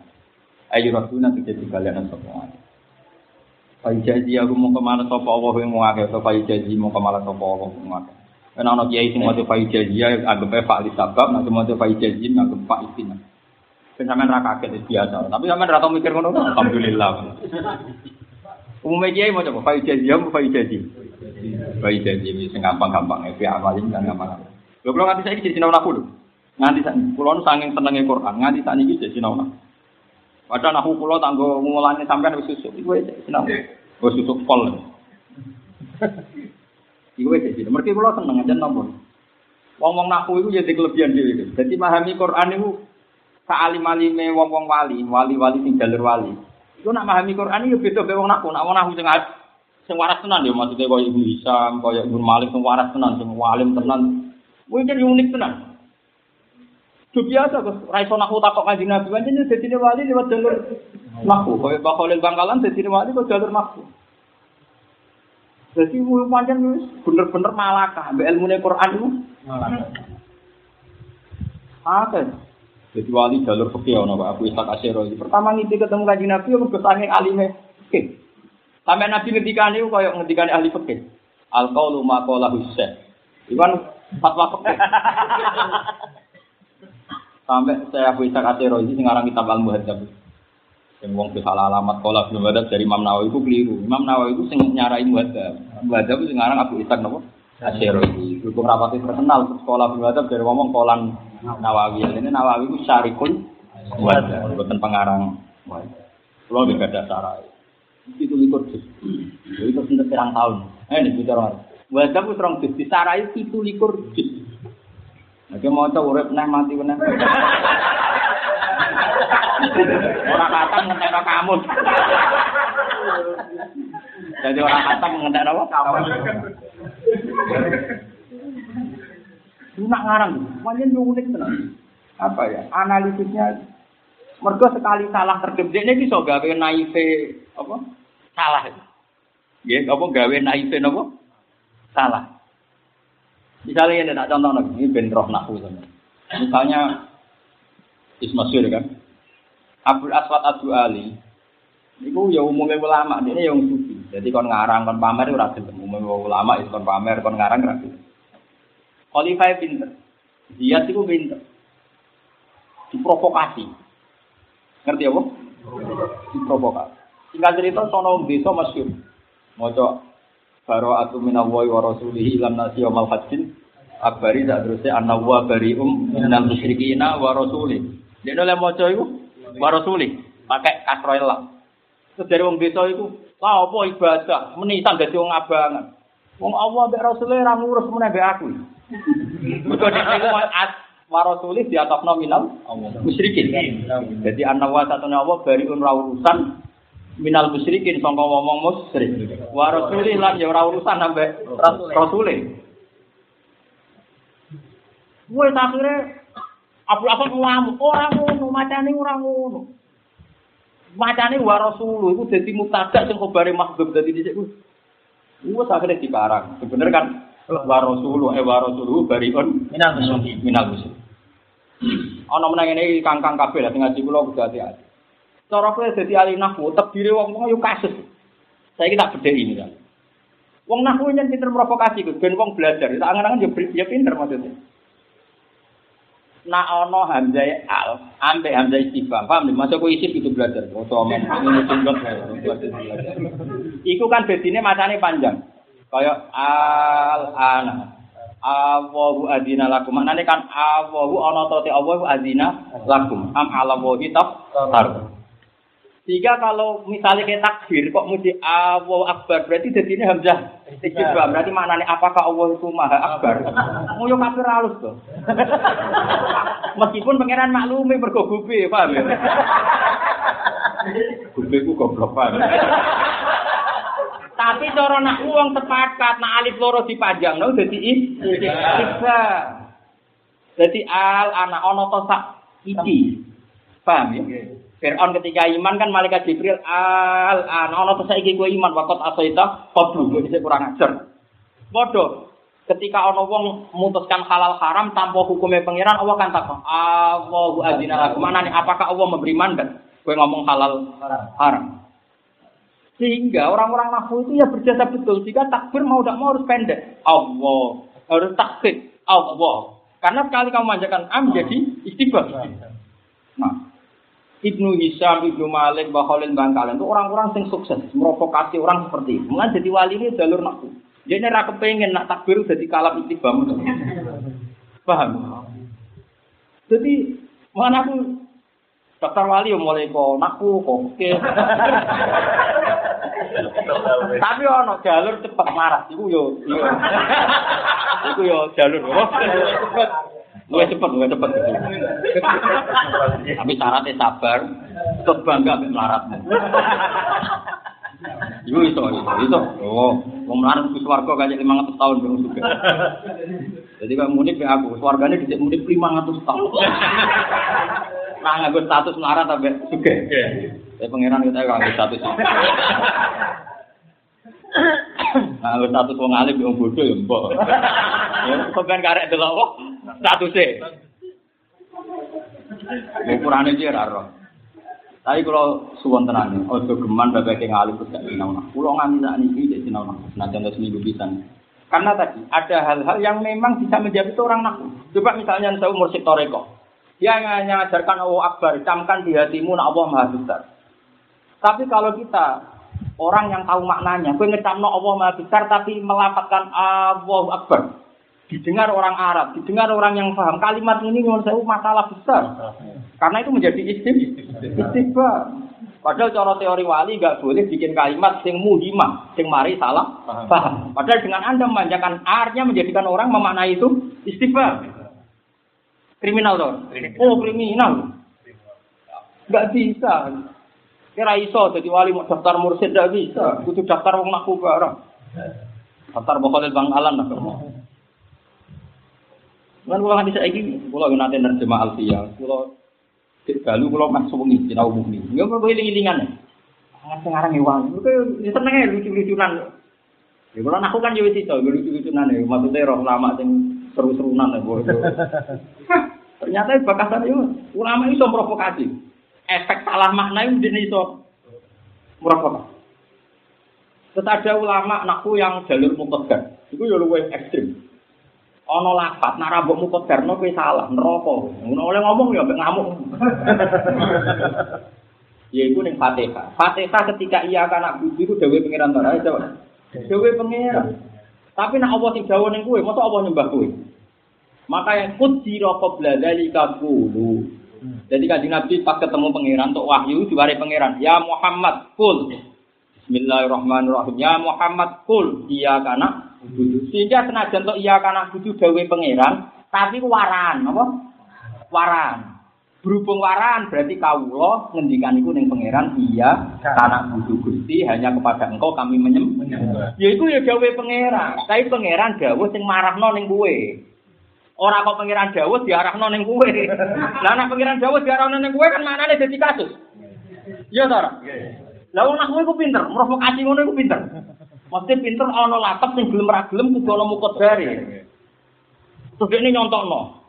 Speaker 1: Ayo rasuna tidak balian sapa ngene. Fai jaji aku mau ke mana sopo Allah yang mau akeh, fai jaji mau ke mana sopo Allah mau akeh. Kan ana kiai sing maca fai jaji ya anggap pak li sabab, nek maca fai jaji istina. Ben sampean ra kaget biasa, tapi sampean ra tau mikir ngono, alhamdulillah. Umumnya kiai mau coba fai jaji, apa fai jaji? Fai jaji sing gampang-gampang, epi amalin kan gampang. Lho kalau nganti saiki jadi sinau naku lho. Nganti saiki kula nu saking senenge Quran, nganti sakniki jadi sinau naku. Padahal nahu kula tanggo mulane sampean wis susuk. Iku wis sinau. Wis susuk pol. Iku wis jadi. Mergi kula seneng aja nomor. Wong-wong nahu iku jadi kelebihan dhewe. Jadi memahami Quran iku saalim-alime wong-wong wali, wali-wali sing jalur wali. Iku nak memahami Quran iku beda be wong nahu. Nak wong nahu sing sing waras tenan ya maksudnya kaya Ibu Hisam, kaya Ibu Malik sing waras tenan, sing walim tenan. Mungkin unik tenan. Itu biasa kok. Raiso nahu takok kanjeng Nabi pancen dadi wali lewat jalur nahu. Kaya Pak Khalil Bangkalan dadi wali kok jalur nahu. Jadi mu pancen bener-bener malakah mbek ilmune Quran itu. Malakah. Jadi wali jalur fikih ono Pak Abu Ishaq Asy'ari. Pertama ngiti ketemu kanjeng Nabi mergo saking alime fikih. Sampai Nabi ngendikane kaya ngendikane ahli fikih. Al qaulu ma qala Husain. Iwan fatwa fikih. Sampai saya Abu Ishaq Asy'ari sing aran kitab Al-Muhadzab. Sing wong salah alamat qala Muhadzab dari Imam Nawawi itu keliru. Imam Nawawi itu sing nyarai Muhadzab. Muhadzab sing aran Abu Ishaq napa? Asy'ari. Hukum rapati terkenal sekolah Ibnu Muhadzab dari ngomong kolan Nawawi. Ini Nawawi itu syarikun Muhadzab, bukan pengarang. Kalau di gada sarai. Itu likur juz. Itu sudah pirang tahun. Eh, ini bicara. Muhadzab itu terang juz. Disarai itu likur juz. Oke mau coba urip neh mati meneh. Orang khatam ngentek kamu. Jadi orang khatam ngentek apa? Kamu. Lu nak ngarang, manjen unik tenan. Apa ya? Analisisnya mergo sekali salah terkebet ini bisa gawe naive apa? Salah. Ya, apa gawe naive napa? Salah. Misalnya ini tak contoh lagi, ini ben roh nahu Misalnya Ismasyur kan, Abdul Aswad Abu Ali, itu ya umumnya ulama, ini yang suci. Jadi kon ngarang, kon pamer itu rasa umumnya ulama itu kon pamer, kon ngarang rasa. Khalifah pinter, dia itu pinter, diprovokasi. Ngerti apa? Diprovokasi. Tinggal cerita sono desa masyur, mau Baro'atu minallahi wa rasulihi ilan nasi wa hajjin akbari tak terusnya anna wa bari'um minal musyrikina wa rasuli. Dia oleh moco itu wa rasuli. Pakai kasroil lah terus dari wong desa itu lah apa ibadah? Menisan dari wong abangan. Wong Allah mbek rasulnya ra ngurus meneh mbek aku mergo nek iku wa rasuli di atas nominal musyrikin jadi anna wa satuna Allah bari'un ra urusan minal musyrikin sangka ngomong musyrik. Wa rasulih lan ya ora urusan sampe rasulih. Wes akhire Abu apa ngamuk ora ngono, macane ora ngono. Macane wa rasul iku dadi mubtada sing khabare mahdzub dadi dhisik ku. Wes akhire dikarang. Sebener kan wa rasul eh wa rasul bariun minal musyrik. Minal musyrik. Ana menang ngene kangkang kabeh lah ngaji kula kudu hati-hati. Cara kowe dadi ahli nahwu, tebire wong-wong yo kasus. Saiki tak bedheki misal. Wong nahwu yen pinter provokasi Gus, ben wong belajar. Tak angen-angen yo ya pinter maksudnya. Nak ono hamzah al, ambek hamzah istifham, paham nih? Masa kok isi itu belajar, foto omong, Iku kan bedine macane panjang. Kayak al ana. Awahu adina lakum. Maknane kan awahu ana to te awahu adina lakum. Am ala wahi tar. Sehingga kalau misalnya kayak takbir kok mesti Allah Akbar berarti jadi ini hamzah istibah berarti maknanya apakah Allah itu maha akbar? Mau yang kafir halus tuh. Meskipun pangeran maklumi mergo gube, paham ya? Gube ku goblok paham. Tapi cara nak uang sepakat, nak alif loro dipajang, no, jadi istibah. Jadi al anak ono to sak iki. Paham ya? Fir'aun ketika iman kan malaikat Jibril al an ana to saiki kowe iman wakot asaita qablu kowe dhisik kurang ajar. Padha ketika ana wong memutuskan halal haram tanpa hukumnya pangeran Allah kan takon Allahu adzina lakum nih apakah Allah memberi mandat kowe ngomong halal haram. Sehingga orang-orang nahu itu ya berjasa betul. Jika takbir mau tidak mau harus pendek. Allah. Harus takbir. Allah. Karena sekali kamu manjakan am jadi istibah. Nah, Ibnu Hisham, Ibnu Malik, Baholin, Bangkalan itu orang-orang yang sukses. Merovokasi orang seperti itu. Mulai jadi wali ini jalur nahu. Dia ini raka pengen nak takbir jadi kalam istibah. Paham? Jadi, mana aku daftar wali yang mulai kok naku kok. Tapi ono jalur cepat marah, iku yo yo. Iku yo jalur. Cepet. Luwih cepet, luwih cepet. Tapi syaratnya sabar, tetap bangga mek melaratmu. Iku iso, iso. Oh, wong melarat ku swarga kaya 500 tahun belum juga. Jadi kalau mudik ke aku, swargane dicek mudik 500 tahun. Nah, nganggo status melarat sampai juga. Saya pangeran kita nganggo status. Nah, lu status wong alim wong bodoh ya mbok. Ya sampean karek delok kok statuse. Ukurane iki ora roh. Tapi kalau suwon tenan, ojo geman bapak yang alim terus gak sinau nah. Kulo nganti sak niki dek sinau nah. Nah contoh seminggu pisan. Karena tadi ada hal-hal yang memang bisa menjadi itu orang naku. Coba misalnya saya umur toreko. Dia hanya ajarkan Allah Akbar, camkan di hatimu nak Allah Maha Besar. Tapi kalau kita orang yang tahu maknanya, gue ngecamno Allah Maha Besar tapi melapatkan Allah Akbar. Didengar orang Arab, didengar orang yang paham kalimat ini menurut saya masalah besar. Karena itu menjadi istib, istighfar. Padahal cara teori wali nggak boleh bikin kalimat sing muhimah, sing mari salah paham. Padahal dengan anda memanjakan artinya menjadikan orang memaknai itu istighfar. Kriminal dong. Oh kriminal. Nggak bisa. Kira iso jadi wali mau daftar mursid nggak bisa. Butuh daftar wong naku barang. Daftar bokol bang alam lah kamu. Kan kalau nanti saya ini, kalau nanti nerjemah alfiyah, kalau Galu kalau masuk wengi sinau mukni. Enggak perlu iling-ilingan. Sangat sekarang ewan. Itu seneng ya lucu-lucunan. Ya kalau aku kan juga itu lucu-lucunan ya. Maksudnya roh lama sing seru-serunan ya. Ternyata bakasan itu ulama itu provokasi. Efek salah makna itu dia itu merovokasi. Terus ada ulama nakku yang jalur mukodar. Itu ya lebih ekstrim. ana lafat nek rambutmu kodarno kowe salah neraka ngono oleh ngomong ya ngamuk ya iku ning Fatihah Fatihah ketika iya kana budi iku dhewe pangeran ta coba dhewe pangeran tapi nek Allah sing dawuh ning kowe mosok Allah nyembah kowe maka yang kudira qabla dzalika qulu jadi kan Nabi pas ketemu pangeran untuk wahyu diwari pangeran ya Muhammad kul Bismillahirrahmanirrahim ya Muhammad kul iya budu. Sehingga senajan untuk iya karena budu dawe pangeran, tapi waran, apa? Waran. Berhubung waran berarti kawula ngendikan iku ning pangeran iya karena budu Gusti hanya kepada engkau kami menyem. Ya iku ya dawe pangeran. Tapi pangeran dawuh sing marahno ning kowe. Ora kok pangeran dawuh diarahno ning kowe. Lah nek pangeran dawuh diarahno ning kowe kan maknane dadi kasus. Iya ta ora? Lah wong nak kowe ku pinter, provokasi ngono iku pinter. Maksudnya pinter ana lapak sing gelem ra gelem kudu ana mukodare. Terus ini nyontokno.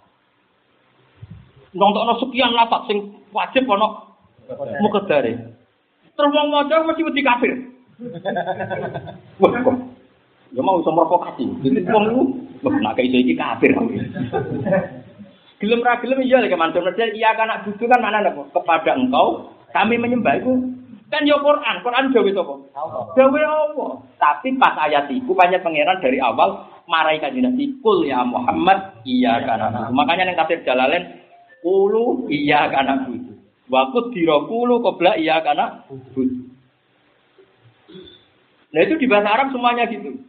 Speaker 1: Nyontokno sekian lapak sing wajib ana mukodare. Terus wong maca mesti wedi kafir. Wah, kok. Ya mau iso provokasi. Jadi wong iku wah nak iso iki kafir. Gelem ra gelem iya lek mantul iya kan anak butuh kan mana apa? Kepada engkau kami menyembah itu Kan ya Quran, Quran dawe sapa? Dawe Allah. Tapi pas ayat itu banyak pangeran dari awal marai kanjeng Nabi kul ya Muhammad iya kana. Makanya yang kafir Jalalain kulu iya kana budu. Waktu dirokulu kobra iya kana budu. Nah itu di bahasa Arab semuanya gitu.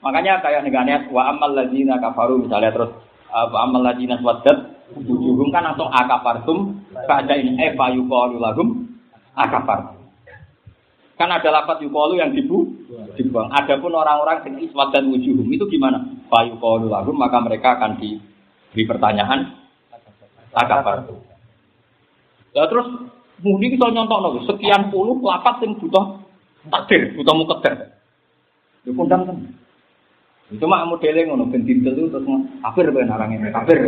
Speaker 1: Makanya kayak negara wa amal ladina kafaru misalnya terus wa amal ladina swadat wujuhum kan langsung akafartum pada ini eva yuqalu lahum. Kan ada lapat yukolu yang dibu, dibuang. Adapun orang-orang yang iswat dan wujuhum itu gimana? Fa lagu maka mereka akan diberi pertanyaan takafar. Lah terus mudi kita nyontok nopo sekian puluh lapat yang butuh takdir, butuh mukedar. Itu kondang kan. Cuma modelnya ngono ben itu terus kafir ben ini kafir.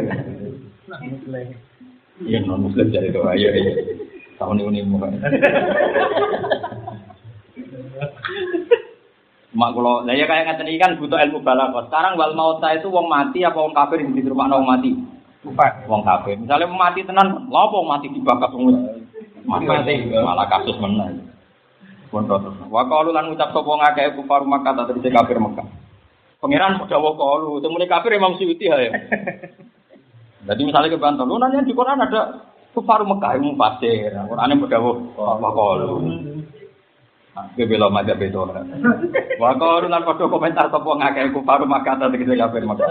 Speaker 1: Iya non muslim jadi doa ya. Tahun ini mungkin. Mak kalau, lah ya kayak ngatain kan butuh ilmu balaghah. Sekarang wal mauta itu wong mati apa wong kafir yang di rumah wong mati?
Speaker 2: Kupat.
Speaker 1: Wong kafir. Misalnya mati tenan, wong mati dibakar wong mati malah kasus menang. Pun terus. Wa qalu lan ngucap sapa ngakeh kufar Makkah ta tegese kafir Makkah. Pangeran padha wa qalu, temune kafir Imam Suyuti ya. Jadi misalnya ke Banten, lu nanya di Quran ada kufar Mekah yang mufasir. Qurannya padha wa qalu. Gue belum aja betul. Wa qalu lan padha komentar sapa ngakeh kufar Makkah ta tegese kafir Makkah.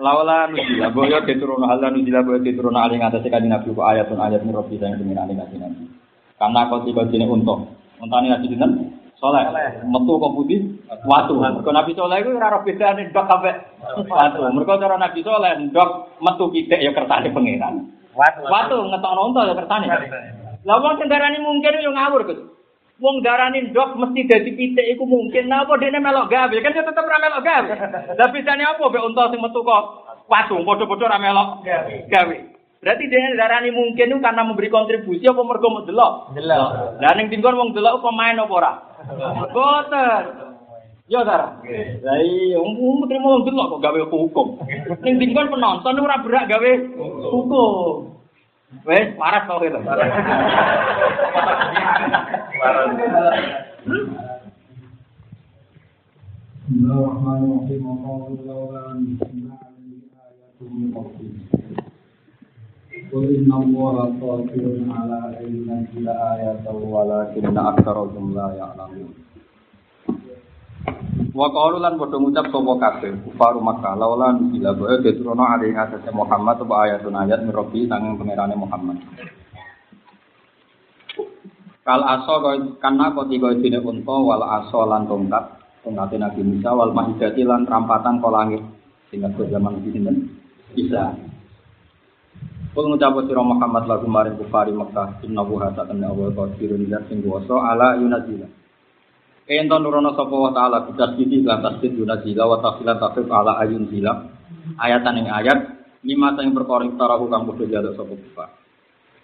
Speaker 1: Laula nuzila boyo diturun hal nuzila boyo diturun ali ngatasi kanjeng Nabi ku ayatun ayat min rabbi sing diminani kanjeng Nabi. Karena kau tiga jenis untung. Untane Nabi dinten soleh. Metu kok putih watu. Mergo Nabi soleh iku ora ora bedane ndok kabeh watu. Mergo cara Nabi soleh ndok metu kitik ya kertane pangeran.
Speaker 2: Watu.
Speaker 1: Watu ngetokno unta ya kertane. Lah wong sing darani mungkin yo ngawur Gus. Wong darani ndok mesti dadi pitik iku mungkin. Napa dene melok gawe? Kan dia tetep ora melok gawe. Lah bisane apa mbek unta sing metu kok watu padha-padha ora melok gawe. Berarti dia darani mungkin itu karena memberi kontribusi apa mergo mau delok?
Speaker 2: Delok.
Speaker 1: Lah ning tingkon wong delok pemain apa ora? Boten. Ya Tara. Lah iya, wong terima wong delok kok gawe hukum. Ning tingkon penonton ora berak gawe hukum. Wes, waras tau itu.
Speaker 3: Bismillahirrahmanirrahim. Allahu lawla nisna alaihi ayatun min rabbih. Qul inna Allaha qadirun ala an yunzila ayatan
Speaker 1: walakinna aktsarahum la ya'lamun. Wa qalu lan padha ngucap sapa kabeh kufar Makkah laula nuzila bae diturunno alaihi asase Muhammad apa ayatun ayat min rabbi sanging pangerane Muhammad. Kal aso karena kau tiga dine unta wal aso lan tongkat tongkate Nabi Musa wal mahidati lan rampatan kau langit sehingga ke zaman sinten bisa. Kul ngucap sira Muhammad lagu maring kufari Mekah inna wa ta tanna wa qadirun zat sing kuwasa ala yunazila. Ento nurono sapa wa taala bidas iki lan tasdid yunazila wa tafsilan tafsir ala ayun zila. Ayatan ing ayat lima tang perkara tarahu kang padha jaluk sapa kufar.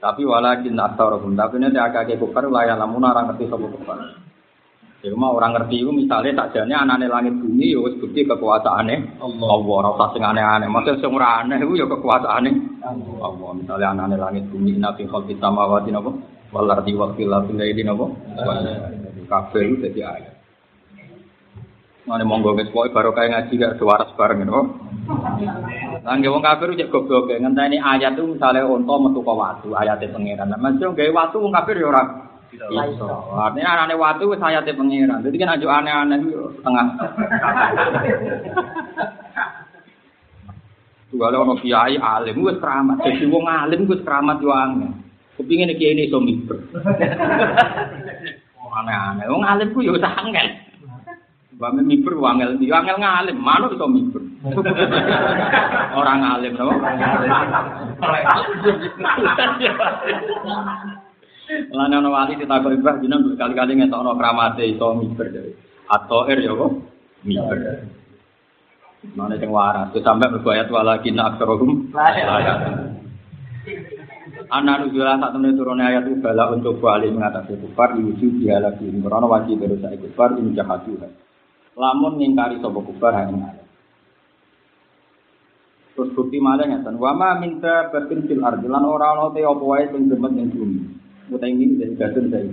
Speaker 1: Tapi walakin aktsarahum tapi nek akeh kufar layan lamun ora ngerti sapa kufar. Ya orang ngerti itu misalnya tak jane anane langit bumi ya wis bukti kekuasaane Allah. Ora usah sing aneh-aneh. Maksud sing ora aneh iku ya kekuasaane Allah. Misalnya anane langit bumi nabi khalqi samawati napa wal ardi wa khilafil laili napa. Kabeh dadi ayat. Mane monggo wis pokoke barokah ngaji gak waras bareng napa. Langge wong kafir cek goblok ngenteni ayat itu misalnya unta metu ke watu ayate pangeran. Lah mesti gawe watu wong kafir ya ora iso. Artinya anane watu wis ayate pangeran. Dadi kan aja aneh-aneh yo setengah. Tugale ono kiai alim wis keramat. Dadi wong alim wis keramat yo angel. Kepingin kiai ini iso. Aneh-aneh. Wong alim ku yo wis angel. Mbak miber wangel, yo angel ngalim, manut iso miber. Orang alim, no? Lan ana wali ditakoni Mbah jeneng berkali-kali ngetokno kramate iso dhewe. Atau er ya kok miber. Mana sing waras, itu sampai berbayat walakin aksarohum Anak nuzula saat temen turun ayat itu bala untuk balik mengatasi kufar diwujud dia lagi karena wajib saya kufar ini jahat Lamun ngingkari sopo kufar hanya ayat. Terus bukti malah ngeten, wa ma minta batin fil ardi lan ora ana te apa wae sing demet ning bumi. Mutai ini dari gadun dari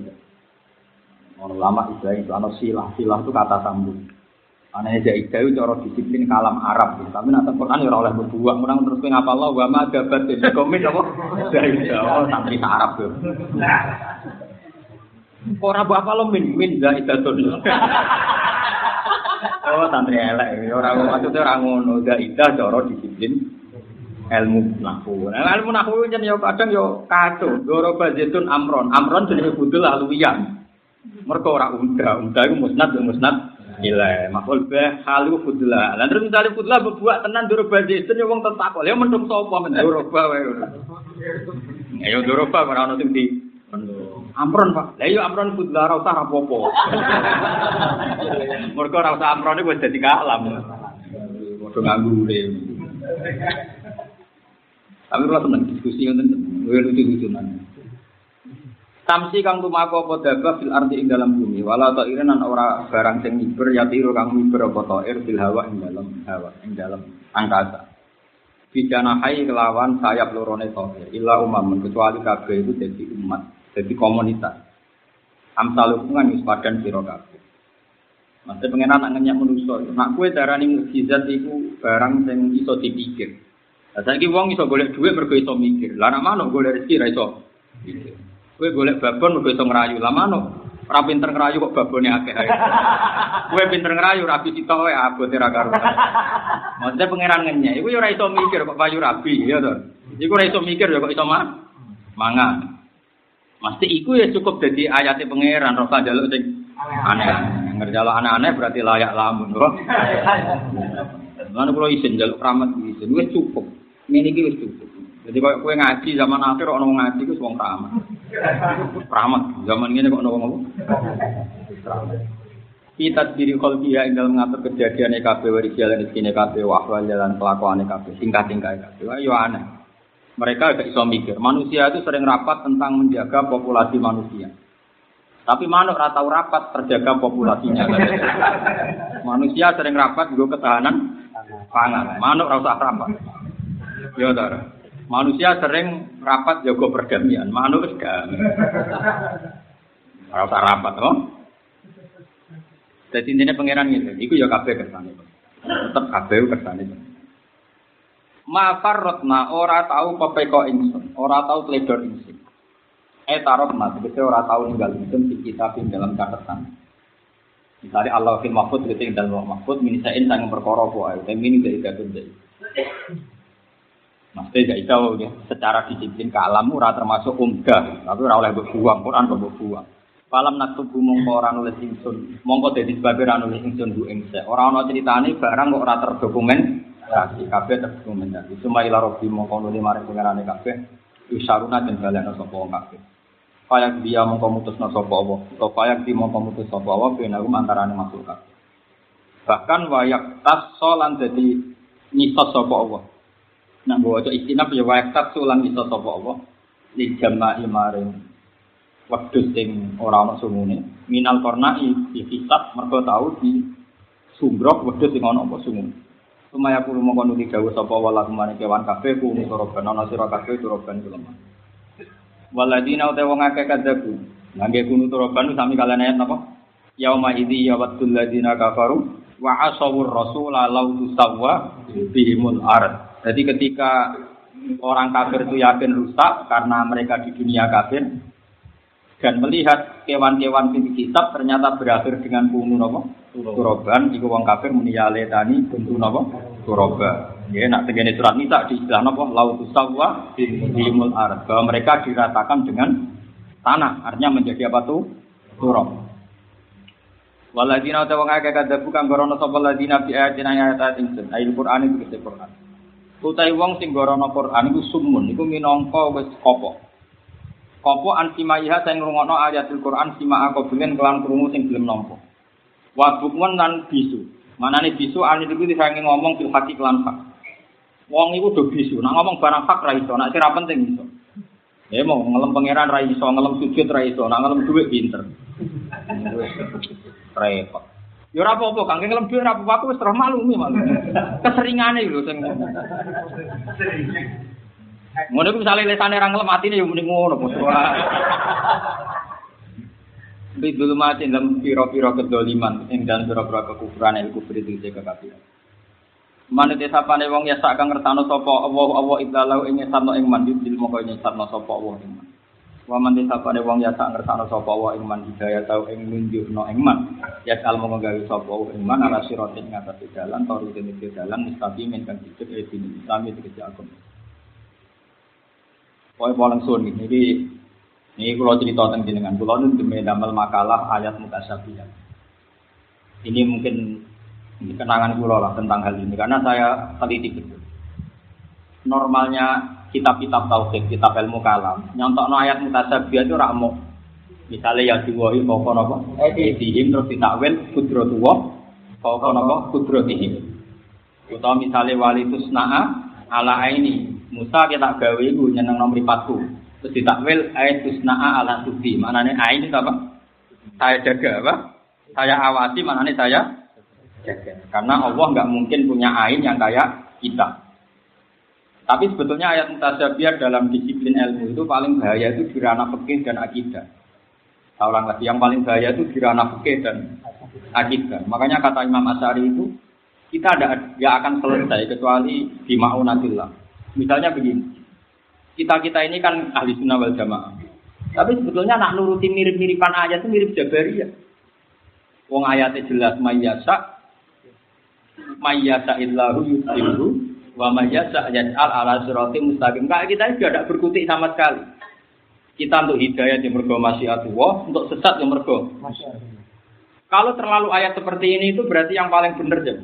Speaker 1: Orang lama itu ana silah, silah itu kata sambung. Aneh Zaidah itu cara disiplin kalam Arab, tapi nanti Quran ya ora oleh berbuat, menang terus kowe ngapal lo, wa ma batin komen apa? Zaidah, oh santri sa Arab tuh. Ora apa lo min min Zaidah tuh. Oh, santri elek. Ora maksudnya ora ngono. Zaidah cara disiplin ilmu nahwu. Nah, ilmu nahwu jan yo kadang yo kacau. Doroba zaitun amron. Amron jenenge budul aluwiyan. Mergo ora unda. Unda iku musnad musnad. Ila makul be halu fudla. Lan terus misale fudla bebuak tenan doroba zaitun yo wong tentakol. Ya mendung sapa men doroba wae. Ya yo doroba ora ono sing di Amron Pak. Lah iya amron fudla ora usah rapopo. Mergo ora usah amron iku wis dadi kalam. Padha. Tapi kalau teman diskusi ngoten lucu lucu Tamsi kang tumako apa dabah fil ardi ing dalam bumi wala ta irinan ora barang sing miber ya tiru kang miber apa ta'ir fil hawa ing dalam hawa ing dalam angkasa. Bidana hai kelawan sayap lorone ta'ir illa umam kecuali kabeh itu jadi umat, jadi komunitas. Amsal hubungan wis padan sira kabeh. Maksud pengen anak ngenyak manusa. Nak kowe darani mukjizat iku barang sing iso dipikir. Lah saiki wong iso golek dhuwit mergo iso mikir. Lah nak manuk golek rezeki ra iso mikir. Kowe golek babon mergo iso ngrayu. Lah manuk ora pinter ngrayu kok babone akeh ae. Kowe pinter ngrayu rabi sitok wae abote ra karuan. Maksudnya pangeran ngenyek iku ya ora iso mikir kok payu rabi ya to. Iku ora iso mikir ya kok iso ma mangan. Mesti iku ya cukup jadi ayatnya pangeran roh jaluk sing aneh. Ngerjalo aneh-aneh berarti layak lamun. Lalu kalau izin jaluk rahmat izin, wis cukup. Iki wis cukup. Jadi kalau kue ngaji zaman akhir orang ngaji itu wong rahmat. Rahmat zaman ini kok orang ngomong. Kita diri ing dalam mengatur kejadian EKB wari jalan di sini EKB wahwal jalan kelakuan EKB tingkat tingkat EKB. Wah, yo aneh. Mereka agak iso mikir. Manusia itu sering rapat tentang menjaga populasi manusia. Tapi manuk ora tahu rapat terjaga populasinya. Manusia sering rapat juga ketahanan pangan. Manuk ora usah rapat. Ya, Dara. Manusia sering rapat jaga perdamaian. Gak. Ora usah rapat, oh. Jadi intinya pangeran gitu. Iku ya kabeh kersane. Tetep kabeh kersane. Ma farrotna ora tahu pepeko ingsun, ora tahu teledor ingsun. Eh taruh mas, kita ora tahu ninggal ingsun di kitab dalam catatan. Misalnya Allah fil mahfud gitu dalam Allah mahfud minisain sangat perkara kok ayo. Tapi gadun dari. Maksudnya gak tahu ya. Secara disiplin ke alam ora termasuk umdah, tapi ora oleh berbuang, Quran kok berbuang. Falam naktubu mongko ora nulis ingsun, mongko dadi sebab ora nulis ingsun bu ingse. Ora ana critane barang kok ora terdokumen. Kasih kabeh terdokumentasi. Cuma ila robbi mongko nuli maring pengarane kabeh. Isaruna dan balena sapa wong kabeh. Payak dia mongko mutusna sapa Allah. Utawa payak di mongko mutus sapa Allah benagum antarané makhluk kabeh. Bahkan wayak tas solan dadi nyisos sapa Allah. Nah, bawa istinaf ya wayak tas solan nyisos sapa Allah. Li jama'i maring wedhus sing ora ana sungune minal kornai dihisab mergo tau di sumbrok wedhus sing ana apa sungun Sumaya kulo mongko nuli dawuh sapa wala kewan kabeh ku soroban ana sira kabeh soroban kuleman. Waladina uta wong akeh kadzaku. Nangge kunu turoban sami kalian ayat napa? Yauma idzi yawaddul ladina kafaru wa asawur rasul law tusawwa bihimul ard. Jadi ketika orang kafir itu yakin rusak karena mereka di dunia kafir, dan melihat kewan-kewan pintu kitab ternyata berakhir dengan bungu nopo? Turoban iku wong kafir muni letani buntu nopo? Turoba ya nak tegene surat nisa di istilah nopo? Lautus sawwa bimul ard bahwa mereka diratakan dengan tanah artinya menjadi apa tuh? Turob Waladina ta wong akeh kadhe bukan gorono sapa ladina bi ayatina ayat ingsun. Ayat Qur'an itu kete Qur'an Utai wong sing gorono Qur'an iku sumun iku minangka wis Kopo an simaiha sing ngrungokno ayatul Quran sima aku bengen kelan krungu sing gelem nampa. Wa bukmun lan bisu. Manane bisu ane iku disange ngomong fil haqi kelan hak. Wong iku do bisu, nak ngomong barang hak ra iso, nak sira penting iso. Ya mau ngelem pangeran ra iso, ngelem sujud ra iso, nak ngelem dhuwit pinter. Repot. Ya ora apa-apa, kang ngelem dhuwit ora apa-apa, aku wis terus maklumi malu. Keseringane lho sing Ngono iku misale lesane ra ngelem atine ya mending ngono bos. Bi dulu mati dalam piro-piro kedoliman ing dalam piro-piro kekufuran kufur itu jaga kafir. Mana desa pane wong ya sak kang ngertano sapa Allah Allah iblalau ing satno ing man dil moko ing satno sapa Allah ing. Wa man desa pane wong ya sak ngertano sapa Allah ing man hidayah tau ing nunjukno ing man. Ya kal mongko gawe sapa Allah ing man ala siratin ngatasi dalan toru dene dalan mustaqimin kang dicet e dini Islam itu agama. Pokoknya paling sun ini ini kalau cerita tentang jenengan, kalau ini demi damel makalah ayat mutasabihat. Ini mungkin kenangan pulau lah tentang hal ini karena saya teliti betul. Normalnya kitab-kitab tauhid, kitab ilmu kalam, nyontok no ayat mutasabihat itu rakmo. Misalnya yang diwahi pokok nopo, edihim terus ditakwil kudrotuwa, pokok nopo kudrotihim. Atau misalnya wali tusna'a ala ini Musa kita gawe iku nyeneng nomor 4 Terus ditakwil ayat tusna'a ala tubi. Maknanya ain itu apa? Saya jaga apa? Saya awasi maknanya saya jaga. Karena Allah nggak mungkin punya ain yang kayak kita. Tapi sebetulnya ayat mutasyabiyah dalam disiplin ilmu itu paling bahaya itu di ranah fikih dan akidah. Ulang lagi, yang paling bahaya itu di ranah fikih dan akidah. Makanya kata Imam Asyari itu kita ada nggak akan selesai kecuali di ma'unatillah. Misalnya begini, kita kita ini kan ahli sunnah wal jamaah. Tapi sebetulnya nak nuruti mirip-miripan ayat itu mirip Jabariyah. Wong ayatnya jelas mayyasa mayyasa illahu yudhillu wa mayyasa yaj'al ala sirati mustaqim. Kayak kita juga tidak berkutik sama sekali. Kita untuk hidayah di mergo masyiatullah, untuk sesat yang mergo. Kalau terlalu ayat seperti ini itu berarti yang paling benar ya.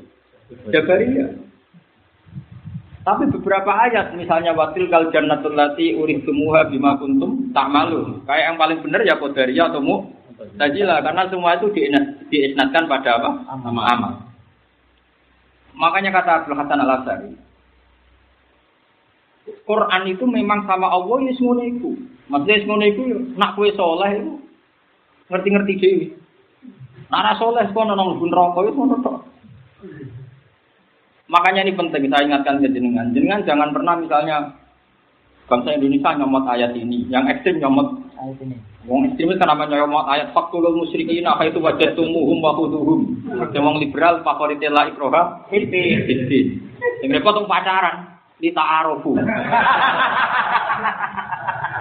Speaker 1: Jabariyah. Tapi beberapa ayat, misalnya watil kal jannatul lati urih tumuha bima kuntum tak malu. Kayak yang paling benar ya kodaria atau mu tajila karena semua itu diisnatkan pada apa? Sama amal. Makanya kata Abdul Hasan Al Asari, Quran itu memang sama Allah ini semuanya itu. Maksudnya semuanya itu nak kue soleh itu ngerti-ngerti dewi. Nara soleh kok nong pun rokok itu ngono Makanya ini penting saya ingatkan ke jenengan. Jenengan jangan pernah misalnya bangsa Indonesia nyomot ayat ini, yang ekstrim nyomot ayat ini. Wong ekstremis kan namanya nyomot ayat fakulul musyrikin apa itu wajah tumuhum wa khuduhum. Yang liberal favoritnya la ikroha itu. Yang repot pacaran di ta'arufu.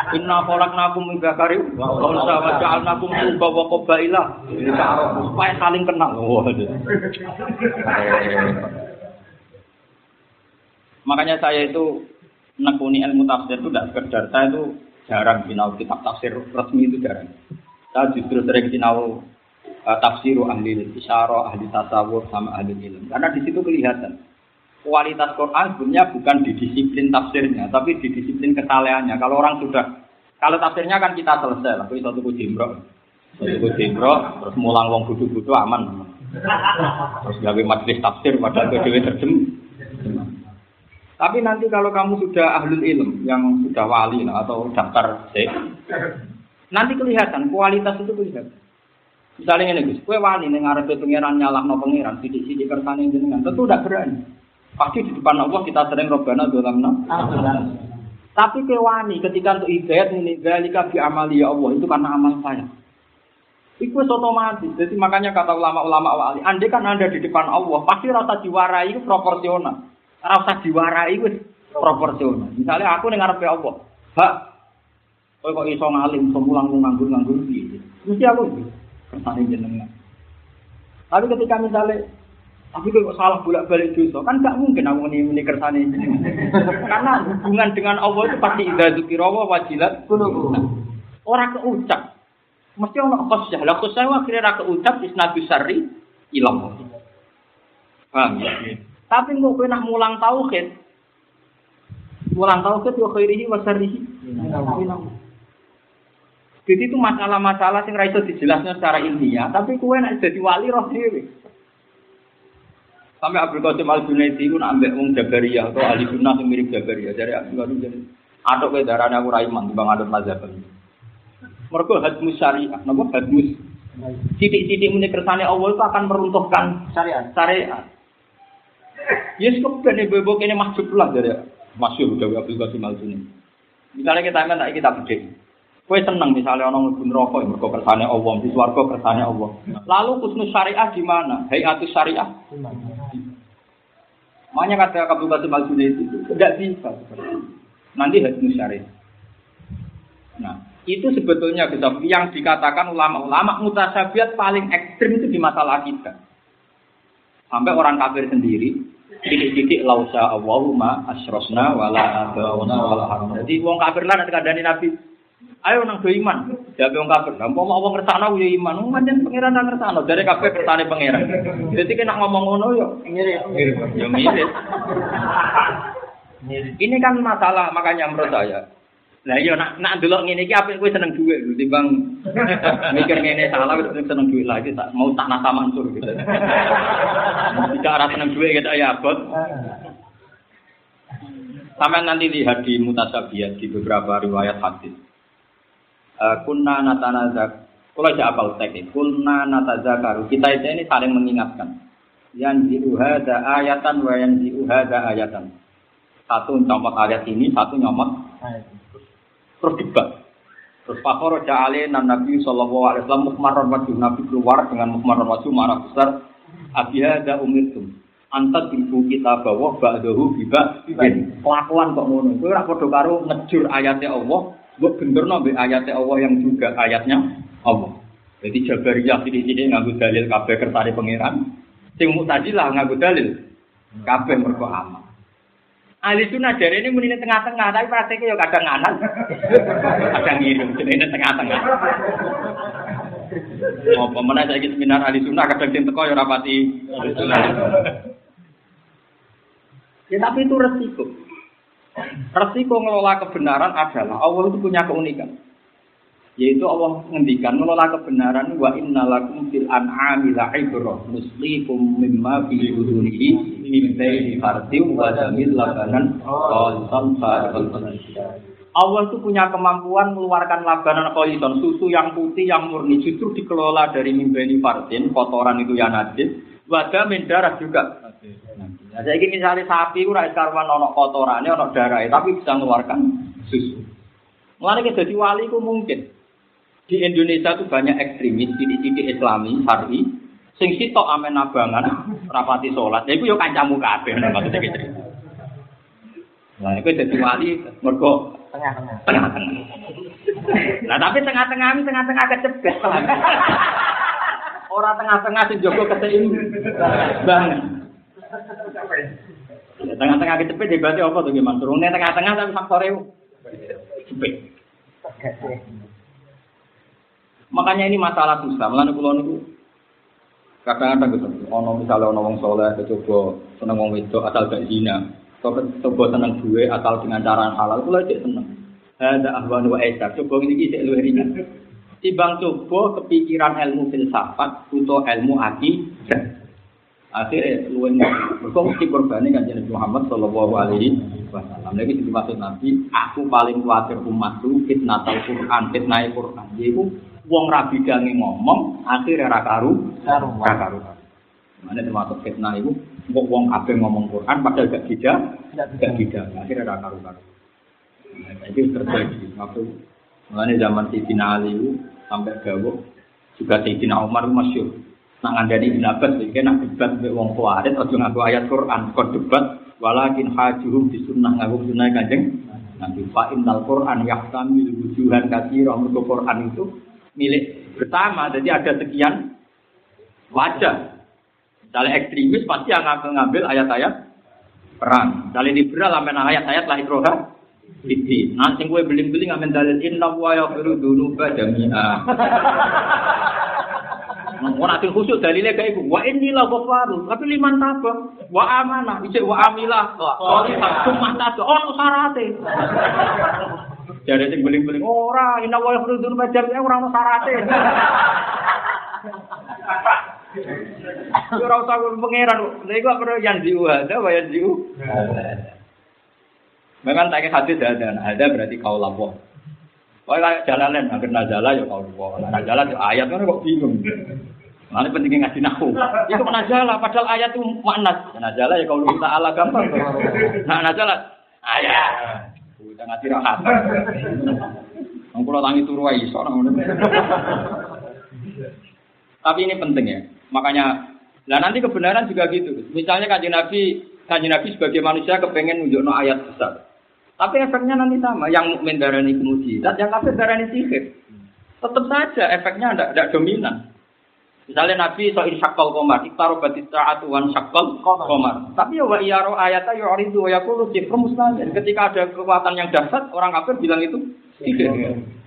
Speaker 1: Inna khalaqnakum min dzakarin wa unsa wa ja'alnakum syu'uban wa qabaila li ta'arufu supaya saling kenal. Waduh. Makanya saya itu nekuni ilmu tafsir itu tidak sekedar saya itu jarang sinau kitab tafsir resmi itu jarang. Saya justru sering sinau uh, tafsiru ahli isyarah, ahli tasawuf sama ahli ilmu. Karena di situ kelihatan kualitas Quran sebenarnya bukan di disiplin tafsirnya, tapi di disiplin kesalehannya. Kalau orang sudah kalau tafsirnya kan kita selesai itu satu kujimro, satu kujimro, terus mulang wong budu-budu aman. Terus gawe majelis tafsir padahal kedua terjem. Tapi nanti kalau kamu sudah ahlul ilm yang sudah wali lah, atau daftar nanti kelihatan kualitas itu kelihatan. Misalnya ini Gus, kue wali nih ngarepe pangeran nyalah no pangeran, sidik sidik kersane jenengan, tentu tidak berani. Pasti di depan Allah kita sering robana dalam Tapi kewani ketika untuk hidayat ini galika bi amali ya Allah itu karena amal saya. Itu otomatis. Jadi makanya kata ulama-ulama wali, andai kan anda di depan Allah, pasti rasa diwarai itu proporsional. Rasa diwarai itu proporsional. Misalnya aku dengar ngarepe Allah, Hak, kowe kok iso ngalim, iso mulang nganggur-nganggur piye? Mesti aku. Kersane jenengan. Tapi ketika misalnya tapi kok salah bolak-balik dosa, kan gak mungkin aku ini jenengan. Karena hubungan dengan Allah itu pasti idza dzikirawa wajilat Orang keucap. Mesti ono khosyah. Lah khosyah akhirnya ra keucap isnadu syarri ilang. Paham ya? Tapi mau kena nak mulang tauhid, mulang tauhid wa khairihi wa syarrihi. Jadi itu masalah-masalah yang raiso dijelasnya secara ilmiah, tapi kue nak jadi wali roh. Sampai Abdul Qasim Al Junaidi itu nak ambek wong Jabariyah atau ahli sunnah yang mirip Jabariyah dari Abdul Qasim jadi aduk ke darah aku raiman di bang aduk mazhab Mereka hadmus syariah, nama hadmus. Sidik-sidik menyekersane Allah itu akan meruntuhkan syariat. Syariat. Yes, kok ibu kene masuk lah dari masyhur Dewi Abdul Qasim Al Misalnya kita ingin kita bedek. Kue seneng misalnya orang ngebun rokok, yang mereka kersane Allah, di suarga kersane Allah. Lalu kusnus syariah di mana? Hayatus syariah. Makanya kata Qasim Al itu tidak bisa. Nanti hayatus syariah. Nah, itu sebetulnya yang dikatakan ulama-ulama mutasabiat paling ekstrim itu di masalah kita. Sampai orang kafir sendiri titik-titik lausa Allahumma asrosna wala wala. Jadi wong kafir lah nanti kandani Nabi. Ayo nang do iman. Jabe wong kafir. Lah mau wong ngersakno ya iman. Wong pancen pangeran nang ngersakno. Dari kafir kersane pangeran. Jadi kena ngomong ngono yo mirip. Yo mirip. Ini kan masalah makanya menurut saya Lah iya nak nak delok ngene iki apik kowe seneng dhuwit lho timbang mikir ngene salah wis seneng dhuwit lagi tak mau tak nata mansur gitu. Arah seneng dhuwit gitu ya abot. Sampai nanti lihat di mutasabiat di beberapa riwayat hadis. Eh, kunna natanazak. Kalau aja apal teks ini kunna natazakaru. Kita itu ini saling mengingatkan. Yang diuhada ayatan wa yang diuhada ayatan. Satu nyomot ayat ini satu nyomot terus debat terus fakor ja'ale nan nabi sallallahu alaihi wasallam mukmaron wajah nabi keluar dengan mukmaron wajah marah besar. Abiyada umirtum. Antat ibu kita bawa ba'dahu biba kelakuan kok ngono. Kowe ora padha karo ngejur ayatnya Allah mbok benderno mbek ayatnya Allah yang juga ayatnya Allah jadi Jabariyah sini-sini nganggo dalil kabeh kertane pangeran sing Mu'tazilah nganggo dalil kabeh mergo amal Ahli sunnah dari ini muni tengah-tengah, tapi prakteknya ya kadang nganan, kadang ngirim, jadi tengah-tengah. Mau pemenang saya seminar ahli sunnah kadang sing teko ya rapati. Ya tapi itu resiko. Resiko ngelola kebenaran adalah Allah itu punya keunikan. Yaitu Allah ngendikan ngelola kebenaran wa innalakum fil an'ami la'ibrah nuslikum mimma fi budunihi min baini fardim wa damil labanan khalisan fa'al Allah itu punya kemampuan mengeluarkan labanan khalisan susu yang putih yang murni justru dikelola dari mimbeni fardin kotoran itu yang najis wadah min darah juga Nah, saya ingin misalnya sapi itu rakyat karwan ono kotorannya ono darah tapi bisa mengeluarkan susu. Mulanya kita wali itu mungkin. Di Indonesia itu banyak ekstremis, titik-titik Islami, Syari, sing sitok amen abangan, rapati sholat. Ya itu yo kancamu kabeh maksudnya gitu. Nah, itu jadi wali mergo
Speaker 2: Tengah-tengah.
Speaker 1: Nah, tapi tengah-tengah ini tengah-tengah kecepet. Orang tengah-tengah keseimbangan. Ya, tengah-tengah kecepet berarti apa tuh gimana? Turunnya tengah-tengah tapi faktornya cepet. Makanya ini masalah susah. Mulane kula niku kadang-kadang gitu. Ono misalnya ono wong soleh coba seneng wong wedok asal gak zina. Coba seneng duwe asal dengan cara halal kula cek seneng. Ada ahwan wa aisar. Coba ini iki cek luwih ringan. Timbang coba kepikiran ilmu filsafat atau ilmu akidah. Akhirnya luwih mergo mesti korbane kan Nabi Muhammad sallallahu alaihi wasallam. Lagi dimaksud Nabi, aku paling khawatir umatku fitnah Al-Qur'an, fitnah Al-Qur'an. Yaiku wong ra bidange ngomong akhirnya ra karu
Speaker 2: Karu.
Speaker 1: ra karu mana termasuk fitnah itu kok wong kabeh ngomong Quran padahal gak tidak gak tidak akhirnya ra karu karu nah, itu terjadi waktu mulanya zaman Sayyidina Ali itu sampai gawok juga Sayyidina Umar itu masyur nak ngandani Ibn Abbas iki nak debat mbek wong Khawarij aja ngaku ayat Quran kok debat walakin hajuhum di sunnah ngaku sunnah kanjeng nanti fa innal Quran yahtamil wujuhan katsira mergo Quran itu milik bersama. Jadi ada sekian wajah. Misalnya ekstremis pasti akan mengambil ayat-ayat perang. Misalnya liberal amen ayat-ayat lah ikroha. Ini, nanti gue beling-beling amen dalil inna wa yafiru dunuba jami'a. Mau nanti khusus dalilnya kayak ibu. Wa inni la ghafaru. Tapi liman taba. Wa amanah. Ijek wa amilah. Solihah. Cuma taba. Oh, sarate. Jadi sing beling-beling ora inna wa yakhruju majam ya ora ono syarate. Ora usah pangeran. Lha iku perlu yang diu ada wa yang diu. Memang tak hadis ada, ada berarti kau lapor. Wah kayak jalanan, agar nazala ya kau lapor. Nazala itu ayat kan kok bingung. Mana pentingnya ngaji nahu. Itu nazala, padahal ayat itu makna. Nazala ya kau lupa ala gampang. Nah nazala ayat. Udah ngaji rahat. Nang kula tangi turu. Tapi ini penting ya. Makanya lah nanti kebenaran juga gitu. Misalnya kanjeng Nabi, kanjeng Nabi sebagai manusia kepengen nunjukno ayat besar. Tapi efeknya nanti sama. Yang mukmin darani mujizat, yang kafir darani sihir. Tetap saja efeknya tidak dominan. Misalnya Nabi so insyakal komar, iktaro batis sa'atu wan syakal komar. Tapi ya wa iyaro ayata yu'ridu wa yakulu sifru muslimin. Ketika ada kekuatan yang dahsyat, orang kafir bilang itu sihir.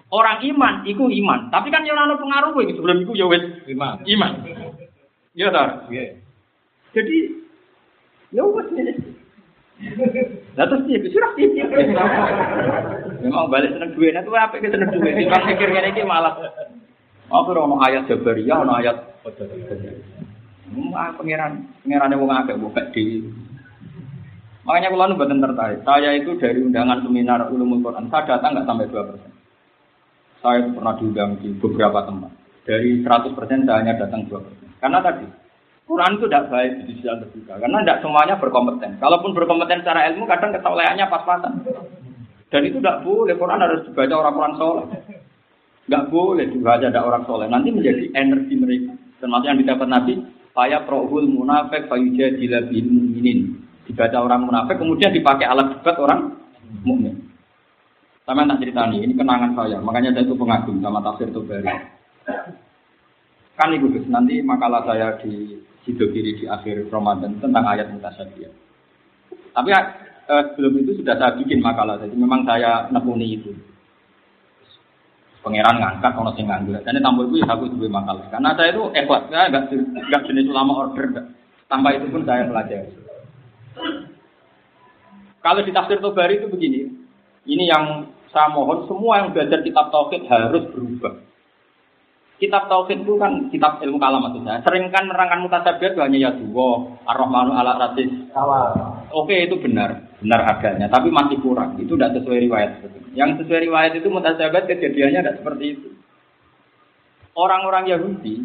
Speaker 1: Orang iman, iku iman. Tapi kan yang lalu pengaruh ini sebelum itu ya wes
Speaker 3: Iman.
Speaker 1: iman. Iya tar. Jadi ya wes ini. Lah terus dia sudah. Memang balik seneng duit, itu apa kita seneng duit? Timbang ngene iki malah apa ono ayat Jabariyah, ono ayat Hmm, ah, pangeran, pangerannya wong akeh buka di. Makanya kalau nu mboten tertarik. Saya itu dari undangan seminar ulumul Quran, saya datang nggak sampai dua persen. saya pernah diundang di beberapa tempat. Dari 100% saya hanya datang 2%. Karena tadi, Quran itu tidak baik di sisi terbuka. Karena tidak semuanya berkompeten. Kalaupun berkompeten secara ilmu, kadang kesolehannya pas-pasan. Dan itu tidak boleh. Quran harus dibaca orang-orang soleh. Tidak boleh dibaca ada orang soleh. Nanti menjadi energi mereka. Termasuk yang didapat Nabi, saya prohul munafik fayuja bil mukminin. Dibaca orang munafik, kemudian dipakai alat debat orang mukmin. Sama tak cerita nih, ini kenangan saya. Makanya saya itu pengagum sama tafsir Tobari. Kan ibu Gus, nanti makalah saya di Sido Kiri di akhir Ramadan tentang ayat mutasyabih. Tapi eh, sebelum itu sudah saya bikin makalah, jadi memang saya nekuni itu. Pangeran ngangkat, kalau sing nganggur. Dan tambah itu ya aku juga makalah. Karena saya itu ikhlas, ya nggak nggak jenis ulama order. Tanpa itu pun saya pelajari. Kalau di tafsir Tobari itu begini, ini yang saya mohon semua yang belajar kitab tauhid harus berubah. Kitab tauhid itu kan kitab ilmu kalam maksudnya. Sering kan menerangkan mutasabihat hanya ya dua, ar-rahmanu ala rasis. Oke itu benar, benar adanya, tapi masih kurang. Itu tidak sesuai riwayat. Yang sesuai riwayat itu mutasabihat kejadiannya tidak seperti itu. Orang-orang Yahudi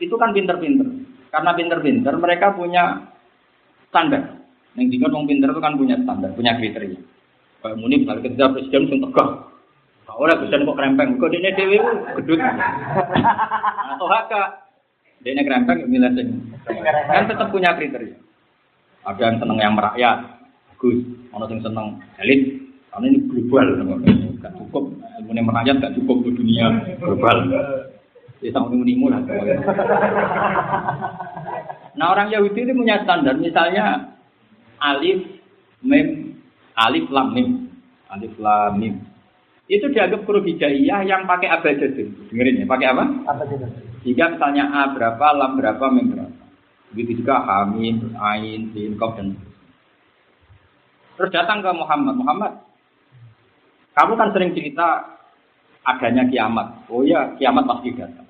Speaker 1: itu kan pinter-pinter. Karena pinter-pinter mereka punya standar. Yang diingat orang pinter itu kan punya standar, punya kriteria. Kayak muni misalnya ketika presiden pun tegak. Lah presiden kok krempeng. Kok dia dewi gedut. Atau haka. Dia krempeng milih sing. Kan tetap punya kriteria. Ada yang seneng yang merakyat. Gus. Ada yang seneng elit. Karena ini global. Gak cukup. Ilmu merakyat gak cukup ke dunia global. Ya sama menimu lah. Nah orang Yahudi itu punya standar. Misalnya alif, mem, alif lam mim. Alif lam mim. Itu dianggap huruf hijaiyah yang pakai abjadun. Dengerin ya, pakai apa? Abjadun. Jika misalnya A berapa, lam berapa, mim berapa. Begitu juga hamim, ain, sin, kof, dan Terus datang ke Muhammad. Muhammad, kamu kan sering cerita adanya kiamat. Oh ya, kiamat pasti datang.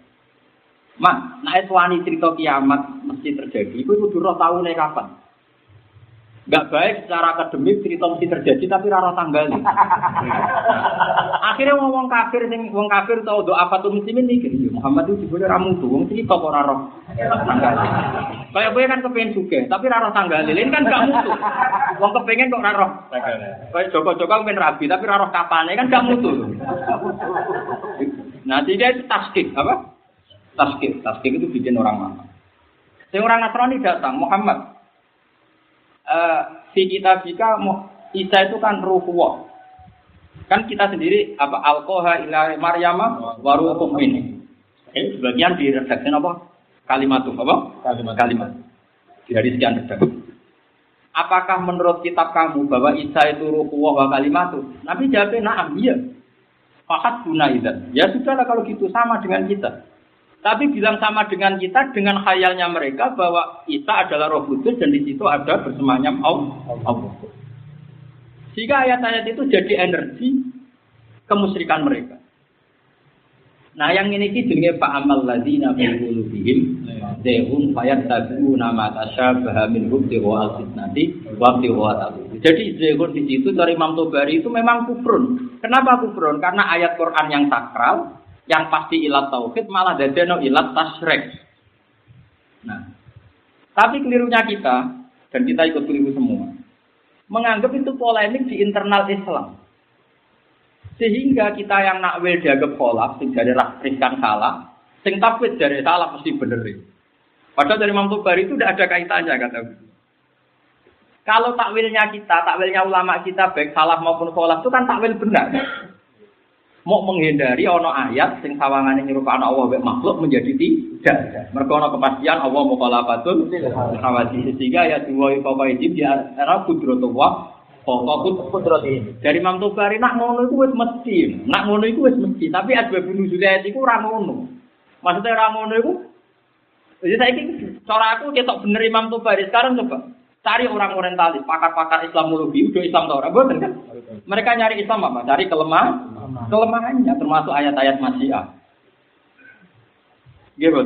Speaker 1: Mak, nah itu cerita kiamat mesti terjadi. Itu kudu roh tahu nih kapan. Gak baik secara akademik cerita mesti terjadi tapi rara tanggal. Akhirnya ngomong kafir sing wong kafir tau doa apa tuh mikir ya Muhammad itu juga ramu tuh wong cerita kok rara tanggal. Kayak gue kan kepengen juga tapi rara tanggal. Ini kan gak mutu. Wong kepengen kok rara Kayak Joko-Joko pengen rabi tapi rara kapan kan gak mutu. Nah, tidak itu taskik apa? Taskik, taskik itu bikin orang mana? Sing orang Nasrani datang, Muhammad, uh, fi kita jika Isa itu kan ruhullah. Kan kita sendiri apa alkoha ila Maryama waruhum ini. Ini sebagian di redaksi apa? Kalimat itu apa? Kalimat. Kalimat. Dari sekian redaksi. Apakah menurut kitab kamu bahwa Isa itu ruhullah wa kalimat itu? Nabi jawabnya na'am, iya. Fakat guna itu. Ya sudahlah kalau gitu sama dengan kita. Tapi bilang sama dengan kita dengan khayalnya mereka bahwa Isa adalah roh kudus dan di situ ada bersemayam Allah. Sehingga ayat-ayat itu jadi energi kemusyrikan mereka. Nah yang ini ki jenenge Pak Amal Ladina fi qulubihim zehum fayattabi'una ma tasyabaha min hubti wa al-fitnati wa wa Jadi zehun di situ dari Imam Tobari itu memang kufrun. Kenapa kufrun? Karena ayat Quran yang sakral yang pasti ilat tauhid malah dadeno ilat tasrek. Nah, tapi kelirunya kita dan kita ikut keliru semua, menganggap itu polemik di internal Islam. Sehingga kita yang nakwil dianggap kolak, sing dari riskan salah, sing takwid dari salah mesti bener. Padahal dari Imam Tubari itu tidak ada kaitannya kata Kalau takwilnya kita, takwilnya ulama kita baik salah maupun kolak itu kan takwil benar mau menghindari ono ayat sing sawangane nyerupakno Allah mek makhluk menjadi tidak. Mergo ono kepastian Allah mukhalafatun khawati sehingga ya dua wajib di era kudratullah Pokok kudrati. Dari Imam Tobari nak ngono iku wis mesti. Nak ngono iku wis mesti, tapi asbab nuzul ayat iku ora ngono. Maksudnya ora ngono iku Jadi saya ini, cara aku ketok bener Imam Tobari. Sekarang coba cari orang orientalis, pakar-pakar Islamologi, udah Islam tau orang, kan? Mereka nyari Islam apa? Cari kelemah, kelemahannya termasuk ayat-ayat masyiah. Gitu.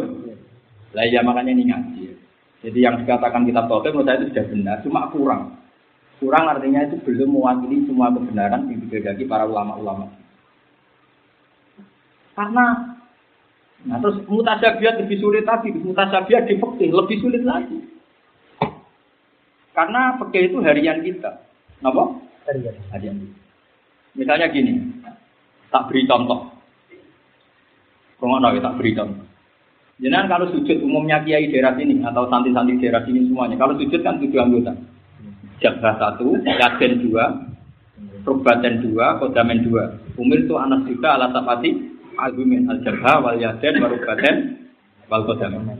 Speaker 1: Lah ya makanya ini ngaji. Jadi yang dikatakan kitab Tauhid menurut saya itu sudah benar, cuma kurang. Kurang artinya itu belum mewakili semua kebenaran yang dibagi para ulama-ulama. Karena nah terus mutasabiat lebih sulit lagi, mutasabiat di fikih lebih sulit lagi. Karena fikih itu harian kita. Apa?
Speaker 2: Harian.
Speaker 1: Harian. Misalnya gini, tak beri contoh. Rumah tak beri contoh. Jangan kalau sujud umumnya kiai daerah sini atau santri-santri daerah sini semuanya. Kalau sujud kan tujuh anggota. Jabah satu, yaden dua, rubaten dua, kodamen dua. Umir itu anak juga alat tapati, agumin al jabah wal yaden warubaten wal kodamen.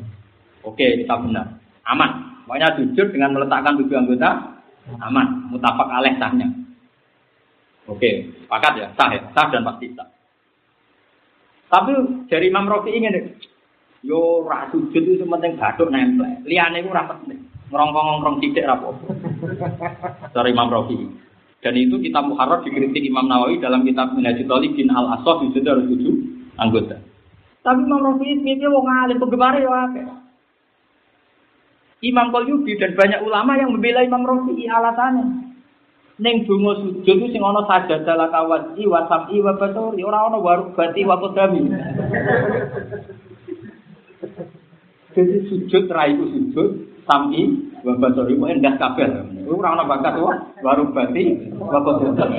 Speaker 1: Oke, kita benar. Aman. Pokoknya sujud dengan meletakkan tujuh anggota, aman. Mutafak aleh sahnya. Oke, sepakat ya, sah ya, sah dan pasti sah. Tapi dari Imam Rafi ingin yo ra sujud itu penting bathuk nempel. Liyane iku ora penting. Ngrongkong-ngrongkong sithik ra apa. Dari Imam Rafi. Dan itu kitab Muharrar dikritik Imam Nawawi dalam kitab Minhajul Talibin Al Asaf itu harus tujuh anggota. Tapi Imam Rafi itu wong alim penggemar ya. Imam Qalyubi dan banyak ulama yang membela Imam Rafi alasannya. Neng donga sujud itu sing ana sajadah la kawati wa sam'i wa basari ora ana warubati wa qadami. Jadi sujud ra iku sujud sam'i wa basari ku endah kabeh. Ora ana bakat wa warubati wa qadami.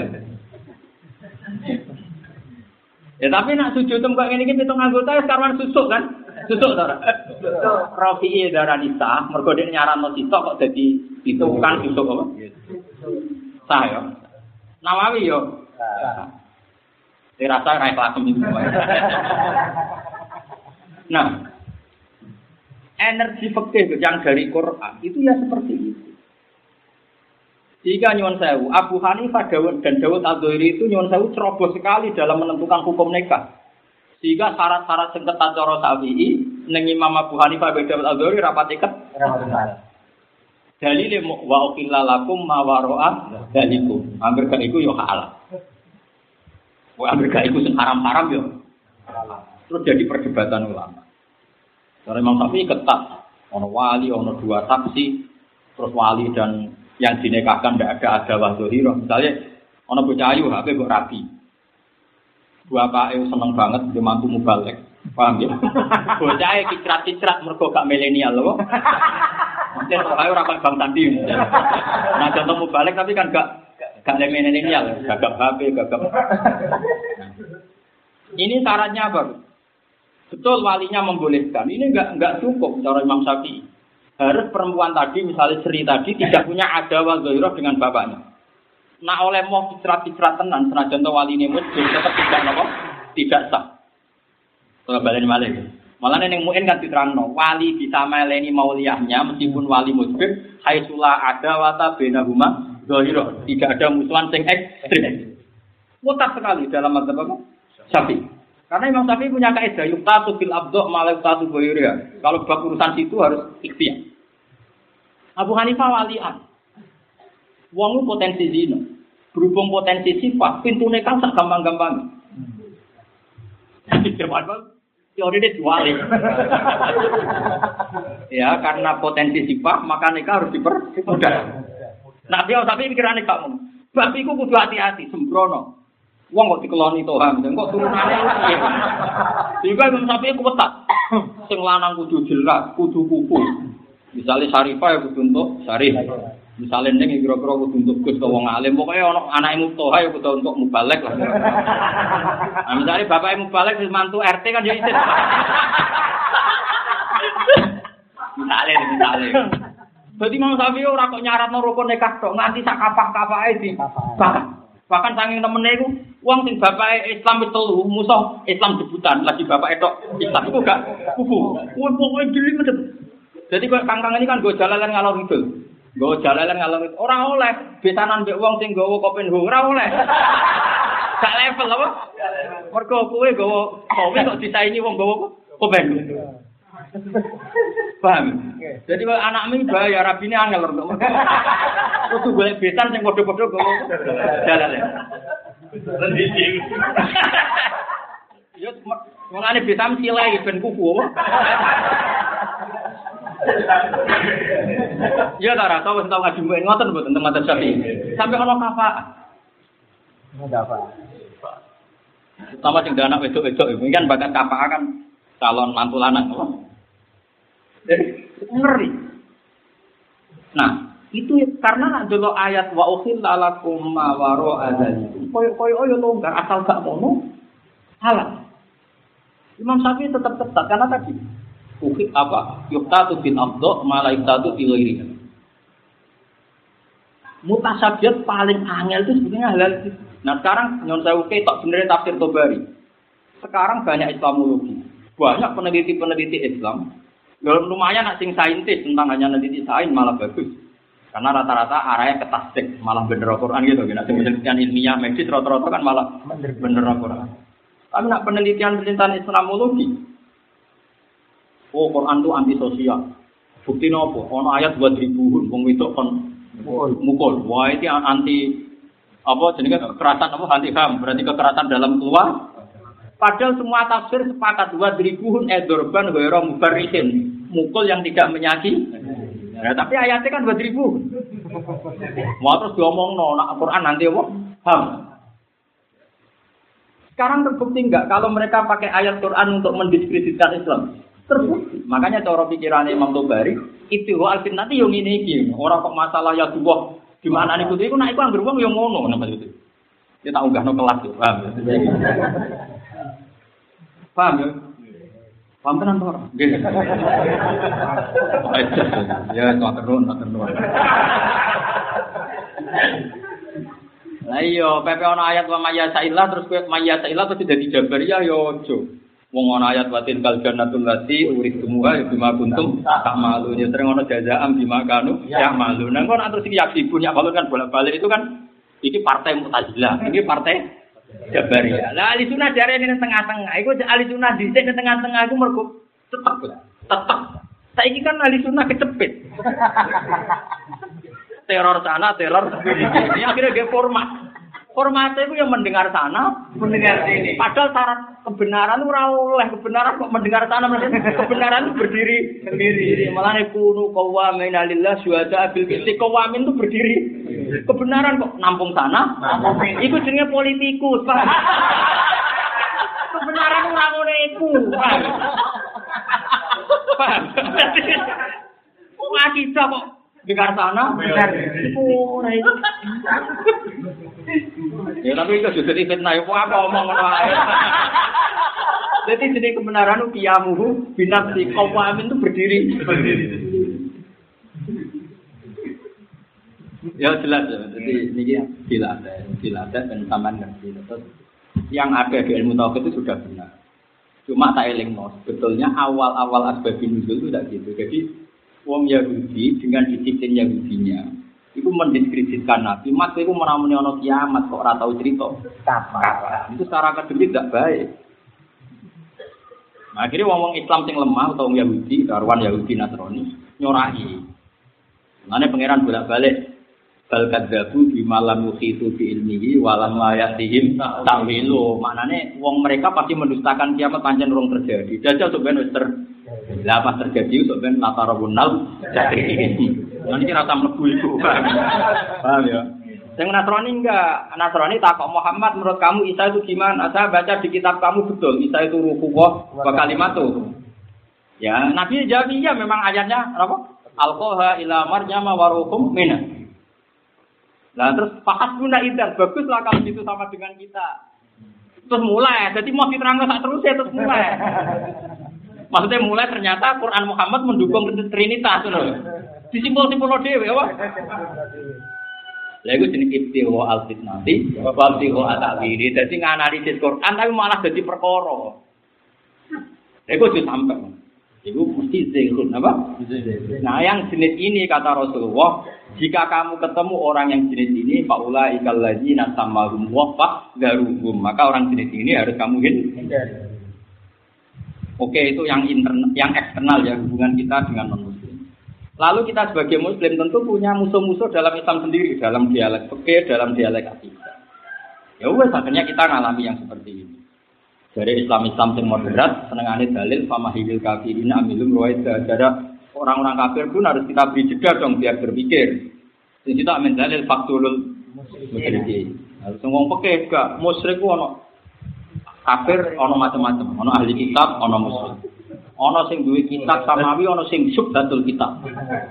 Speaker 1: Ya tapi nak sujud tem kok ngene iki pitung anggota wis karwan susuk kan? Susuk ta ora? Rafi'i darah nisa, mergo dhek nyaranno sitok kok dadi itu kan susuk apa? Sah ya. Nawawi yo. Dirasa ra kelas ini semua. Nah, energi fikih yang dari Quran itu ya seperti itu. Jika nyuwun sewu, Abu Hanifah Dawud dan Dawud Al-Dhuhri itu nyuwun sewu ceroboh sekali dalam menentukan hukum nikah. Sehingga syarat-syarat sing ketat cara Syafi'i ning Imam Abu Hanifah dan Dawud Al-Dhuhri rapat iket. Dalile wa uqilla lakum ma waro'a dalikum. Angger gak iku yo halal. Wa angger gak iku sing haram-haram yo. Terus jadi perdebatan ulama. Karena Imam Syafi'i ketat. Ono wali, ono dua saksi, terus wali dan yang dinikahkan tidak ada ada wahdohiro. Misalnya, ono bocah ayu, HP rapi. Dua pak seneng banget, dia mantu mubalek. Paham ya? Bocah e kicrat-kicrat, mergo gak milenial loh. Mungkin orang orang bang tadi. Nah contoh mubalek tapi kan gak gak milenial, gagap HP, gagap. Ini syaratnya apa? Betul walinya membolehkan. Ini enggak enggak cukup cara Imam Syafi'i. Harus perempuan tadi, misalnya Sri tadi, tidak punya ada wazoiroh dengan bapaknya. Nah oleh mau kicrat-kicrat tenan, senajan wali ini muslim, tetap tidak apa? Tidak sah. Kalau balik balik. Malah neng muin kan diterangno, wali bisa meleni mauliyahnya meskipun wali muslim, haitsula ada wata benahuma zohiroh. Tidak ada musuhan sing ekstrim. Mutar sekali dalam madzhab apa? Syafi'i. Karena Imam Syafi'i punya kaidah yuktatu fil abdo malah yuktatu boyuria. Kalau bab urusan situ harus ikhtiar. Abu Hanifah walian. Wong potensi zina. Berhubung potensi sifat, pintu nekang gampang-gampang. Jadi firman teori dia wali. ya, karena potensi sifat, maka nikah harus dipermudah. Nah, dia tapi pikirannya kamu. Bab iku kudu hati-hati, sembrono. Wong kok dikeloni Tuhan, kok turunane piye? Sehingga Imam Syafi'i kuwetat. Sing lanang kudu jelas, kudu kuku. Misalnya Syarifah ya kudu untuk Syarif. Misalnya ning kira-kira kudu untuk Gus ke wong alim, pokoknya ana anake Mutoha ya kudu untuk mubalek lah. Nah, misalnya bapaknya mubalek wis mantu RT kan ya isin. Misalnya, misalnya. Jadi Imam Syafi'i ora kok nyaratno rukun nikah tok nganti sak kapah-kapahe di. Bahkan bahkan saking temene iku wong sing bapake Islam wis telu musuh Islam debutan lagi bapak etok Islam iku gak kubu. Kuwi pokoke dili medhep. Jadi kok kangkang ini kan gue jalalan ngalor ngidul. Gue jalalan ngidul. Ora oleh besanan mbek wong sing nggawa kopen ora oleh. Gak level apa? Mergo kowe nggawa kowe kok disaingi wong nggawa kopen. Paham? Jadi anak mi bahaya rabi ini angel untuk Kudu golek besan sing padha-padha gowo jalan ya. Yo mulane besan silai ben kuku apa? Ya ta tau wis tau ngaji ngoten mboten tentang madzhab Syafi'i. Sampai ana kafa.
Speaker 2: Enggak apa.
Speaker 1: Sama sing anak wedok-wedok ini kan bakat kapal kan calon mantu lanang. apa? Ngeri. Nah, itu karena nak dulu ayat wa ukhilla lakum ma waro adzalikum. Koyo-koyo yo longgar asal gak mono halal. Imam Syafi'i tetap ketat karena tadi ukhi apa yuktatu bin abdo malah yuktatu ghairiha. Mutasabiat paling angel itu sebenarnya halal itu. Nah sekarang nyon saya oke tak sebenarnya tafsir Tobari. Sekarang banyak Islamologi, banyak peneliti-peneliti Islam. Ya lumayan nak sing saintis tentang hanya peneliti sains malah bagus. Karena rata-rata arahnya ke tasdik, malah bener Al-Quran gitu. Nah, penelitian ilmiah medis rata-rata kan malah bener Al-Quran. Tapi nak penelitian-penelitian Islamologi, oh Quran itu anti sosial. Bukti nopo? Ono ayat buat ribuan, wong itu kon mukul. Wah itu anti apa jenenge kekerasan apa anti ham. Berarti kekerasan dalam keluar. Padahal semua tafsir sepakat dua ribuan edorban wero mubarisin mukul yang tidak menyakiti ya, tapi ayatnya kan dua ribu. Mau terus diomong no nak Quran nanti apa? Ham. Sekarang terbukti enggak kalau mereka pakai ayat Quran untuk mendiskreditkan Islam terbukti. Makanya cara pikiran Imam Tobari itu alfin nanti yang ini iki. Orang kok masalah ya dua gimana nih kudu iku nak iku anggar wong yang ngono nama itu. Dia tak unggah no kelas tuh paham ya? Paham ya? Paham tenan to ora nggih. Ya tak terus tak terus. Lah iya, pepe ana ayat wa maya sailah terus kowe maya sailah terus dadi jabariyah ya aja. Wong ana ayat watin kal jannatul lati urip semua ya bima kuntum tak malu ya sering ana jazaam bima kanu ya malu. Nah kok terus iki yaksi punya balon kan bolak-balik itu kan iki partai Mu'tazilah, ini partai Jabariyah. Lah ahli sunnah jare ning tengah-tengah. Iku ahli sunnah dhisik ning tengah-tengah iku mergo tetep tetep. Saiki kan ahli sunnah kecepit. teror sana, teror sini. Ini akhirnya dia format. Formatnya itu yang mendengar sana, mendengar sini. Padahal syarat kebenaran itu oleh kebenaran kok mendengar sana, kebenaran itu berdiri sendiri. Malah nih kunu kawamin alillah syuhada abil kisti kawamin itu berdiri. Kebenaran kok nampung sana, itu jenenge politikus. Kebenaran ora ngono iku. Paham? Akidah kok dengar sana, oh, itu. Ya tapi itu sudah di fitnah, apa apa omong ngono ae. Jadi jenis kebenaran itu kiamuhu binafsi amin itu berdiri. Berdiri. Ya jelas ya. Jadi ini tidak ada, tidak ada dan taman ngerti. Terus yang ada di ilmu tauhid itu sudah benar. Cuma tak eling sebetulnya awal-awal asbabun nuzul itu tidak gitu. Jadi wong Yahudi dengan disiplin Yahudinya itu mendiskreditkan Nabi. Mas itu menamuni ono kiamat kok ora tahu cerita. Itu secara akademik tidak baik. Nah, akhirnya wong Islam sing lemah atau Yahudi, karuan Yahudi Nasrani nyorai. Mana pangeran bolak-balik bal kadzabu di malam yuhitu bi ilmihi walam layatihim ta'wilu. Maknane wong mereka pasti mendustakan kiamat pancen urung terjadi. Dajjal sok ben ter lah pas terjadi sok ben latarabunal jadi. Nah ini rasa mlebu iku. Paham ya? Yang Nasrani enggak, Nasrani takut Muhammad menurut kamu Isa itu gimana? Saya baca di kitab kamu betul, Isa itu ruhullah wa kalimatu. Ya, Nabi jawab iya memang ayatnya apa? Alkoha ila marjama waruhum minah. Nah terus pakat guna idan, baguslah kalau itu sama dengan kita. Terus mulai, jadi mau diterang tak terus ya terus mulai. Maksudnya mulai ternyata Quran Muhammad mendukung Trinitas loh. Disimpul-simpul dewe apa? Lha iku jenenge ibtiwa al-fitnati, wa ibtiwa at-ta'wili. Dadi nganalisis Quran tapi malah jadi perkara. Lha iku sampai. Iku mesti zikrun apa? Nah, yang jenis ini kata Rasulullah, jika kamu ketemu orang yang jenis ini, faula ikal ladzina samahum wa garuhum, maka orang jenis ini harus kamu hindari. Oke, itu yang internal, yang eksternal ya hubungan kita dengan non Lalu kita sebagai muslim tentu punya musuh-musuh dalam Islam sendiri, dalam dialek oke, dalam dialek akidah. Ya wes akhirnya kita ngalami yang seperti ini. Dari Islam-Islam yang moderat, senengane dalil famahilil kafirin amilum ruwait Jadi orang-orang kafir pun harus kita beri jeda dong biar berpikir. Jadi kita amin dalil faktulul musyrikin. Harus ngomong pakai gak musyrik ono Kafir ono macam-macam, ono ahli kitab, ono muslim. Ono sing duwe kitab samawi, ono sing subdatul kitab.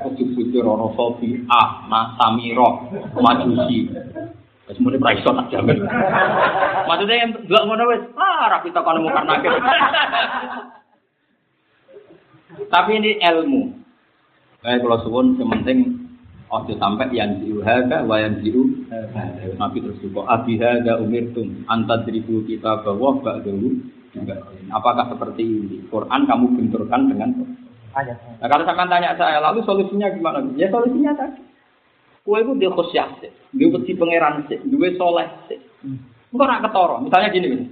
Speaker 1: Ujug-ujug ono sofi, ah, nah, samiro, majusi. Wis muni ra iso tak jamin. Maksudnya yang delok ngono wis, ah ra kita kono mukar nakir. Tapi ini ilmu. Baik kalau suwun yang penting ojo sampai yang diu haga wa yang diu Nabi terus juga abi haga umirtum antadribu kita bahwa bak dulu apakah seperti ini Quran kamu benturkan dengan Nah, kalau sampai tanya saya, lalu solusinya gimana? Ya solusinya tadi. Kue itu dia khusyah sih, dia pasti pangeran sih, dia soleh sih. Enggak nak ketoro. Misalnya gini, gini.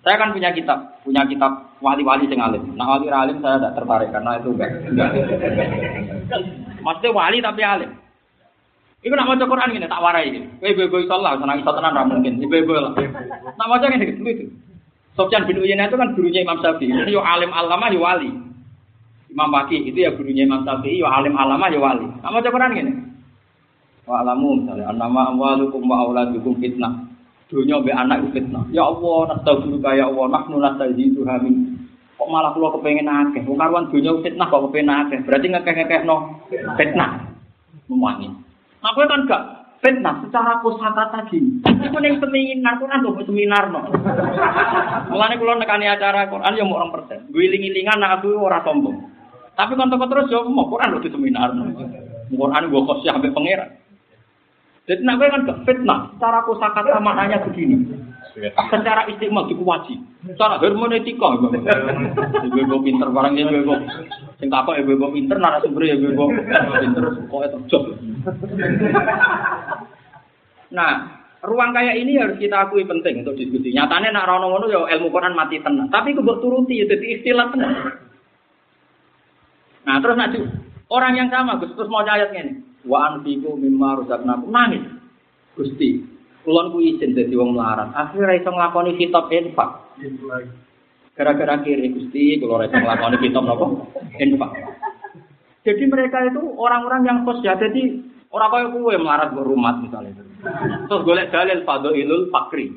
Speaker 1: Saya kan punya kitab, punya kitab wali-wali sing alim. Nah wali alim saya tidak tertarik karena itu enggak. Maksudnya wali tapi alim. Iku nak maca Quran ngene tak warai iki. Kowe ibu-ibu iso lah, senang iso tenan ra mungkin. Ibu-ibu lah. Nak maca ngene gitu itu. Sofyan bin Uyainah itu kan gurunya Imam Syafi'i. Itu yo alim alama yo wali. Imam Baki itu ya gurunya Imam Syafi'i yo alim alama yo wali. Nak maca Quran ngene. Wa alamu misalnya annama amwalukum wa auladukum fitnah. Dunia be anak itu fitnah. Ya Allah, nastaghfiruka ya Allah, nahnu nastaghfiruka min. Kok malah kula kepengen akeh. Wong karuan dunia fitnah kok kepengen akeh. Berarti ngekeh-ngekehno fitnah. Memangi. Nah, kan gak fitnah secara kosakata gini. Iku ning seminar Quran kok seminar no. Mulane kula nekani acara Quran ya mau 2%. Guling-gilingan nak aku ora sombong. Tapi kan terus yo mau Quran lho di seminar. Quran gua kosya sampai pangeran. Jadi nak kan gak fitnah. Secara kosakata maknanya begini. Secara istimewa dikuwaji. Secara hermeneutika. Ibu-ibu pinter barang ya ibu Sing takok ibu-ibu pinter narasumber ya ibu pinter kok terjog. Nah, ruang kayak ini harus kita akui penting untuk diskusi. Nyatanya nak rono ngono ya ilmu Quran mati tenang. Tapi kebuk turuti ya jadi istilah tenang. Nah, terus nanti orang yang sama Gus terus mau ayat ini. Wa anfiqu mimma razaqnakum nangis. Gusti, kulon ku izin dadi wong melarat. Akhirnya iso nglakoni kitab infak. Gara-gara kiri Gusti, ora iso nglakoni kitab napa? Infak. Jadi mereka itu orang-orang yang kos ya. Jadi orang kaya kue melarat ke rumah misalnya. Terus golek dalil fadhailul fakri.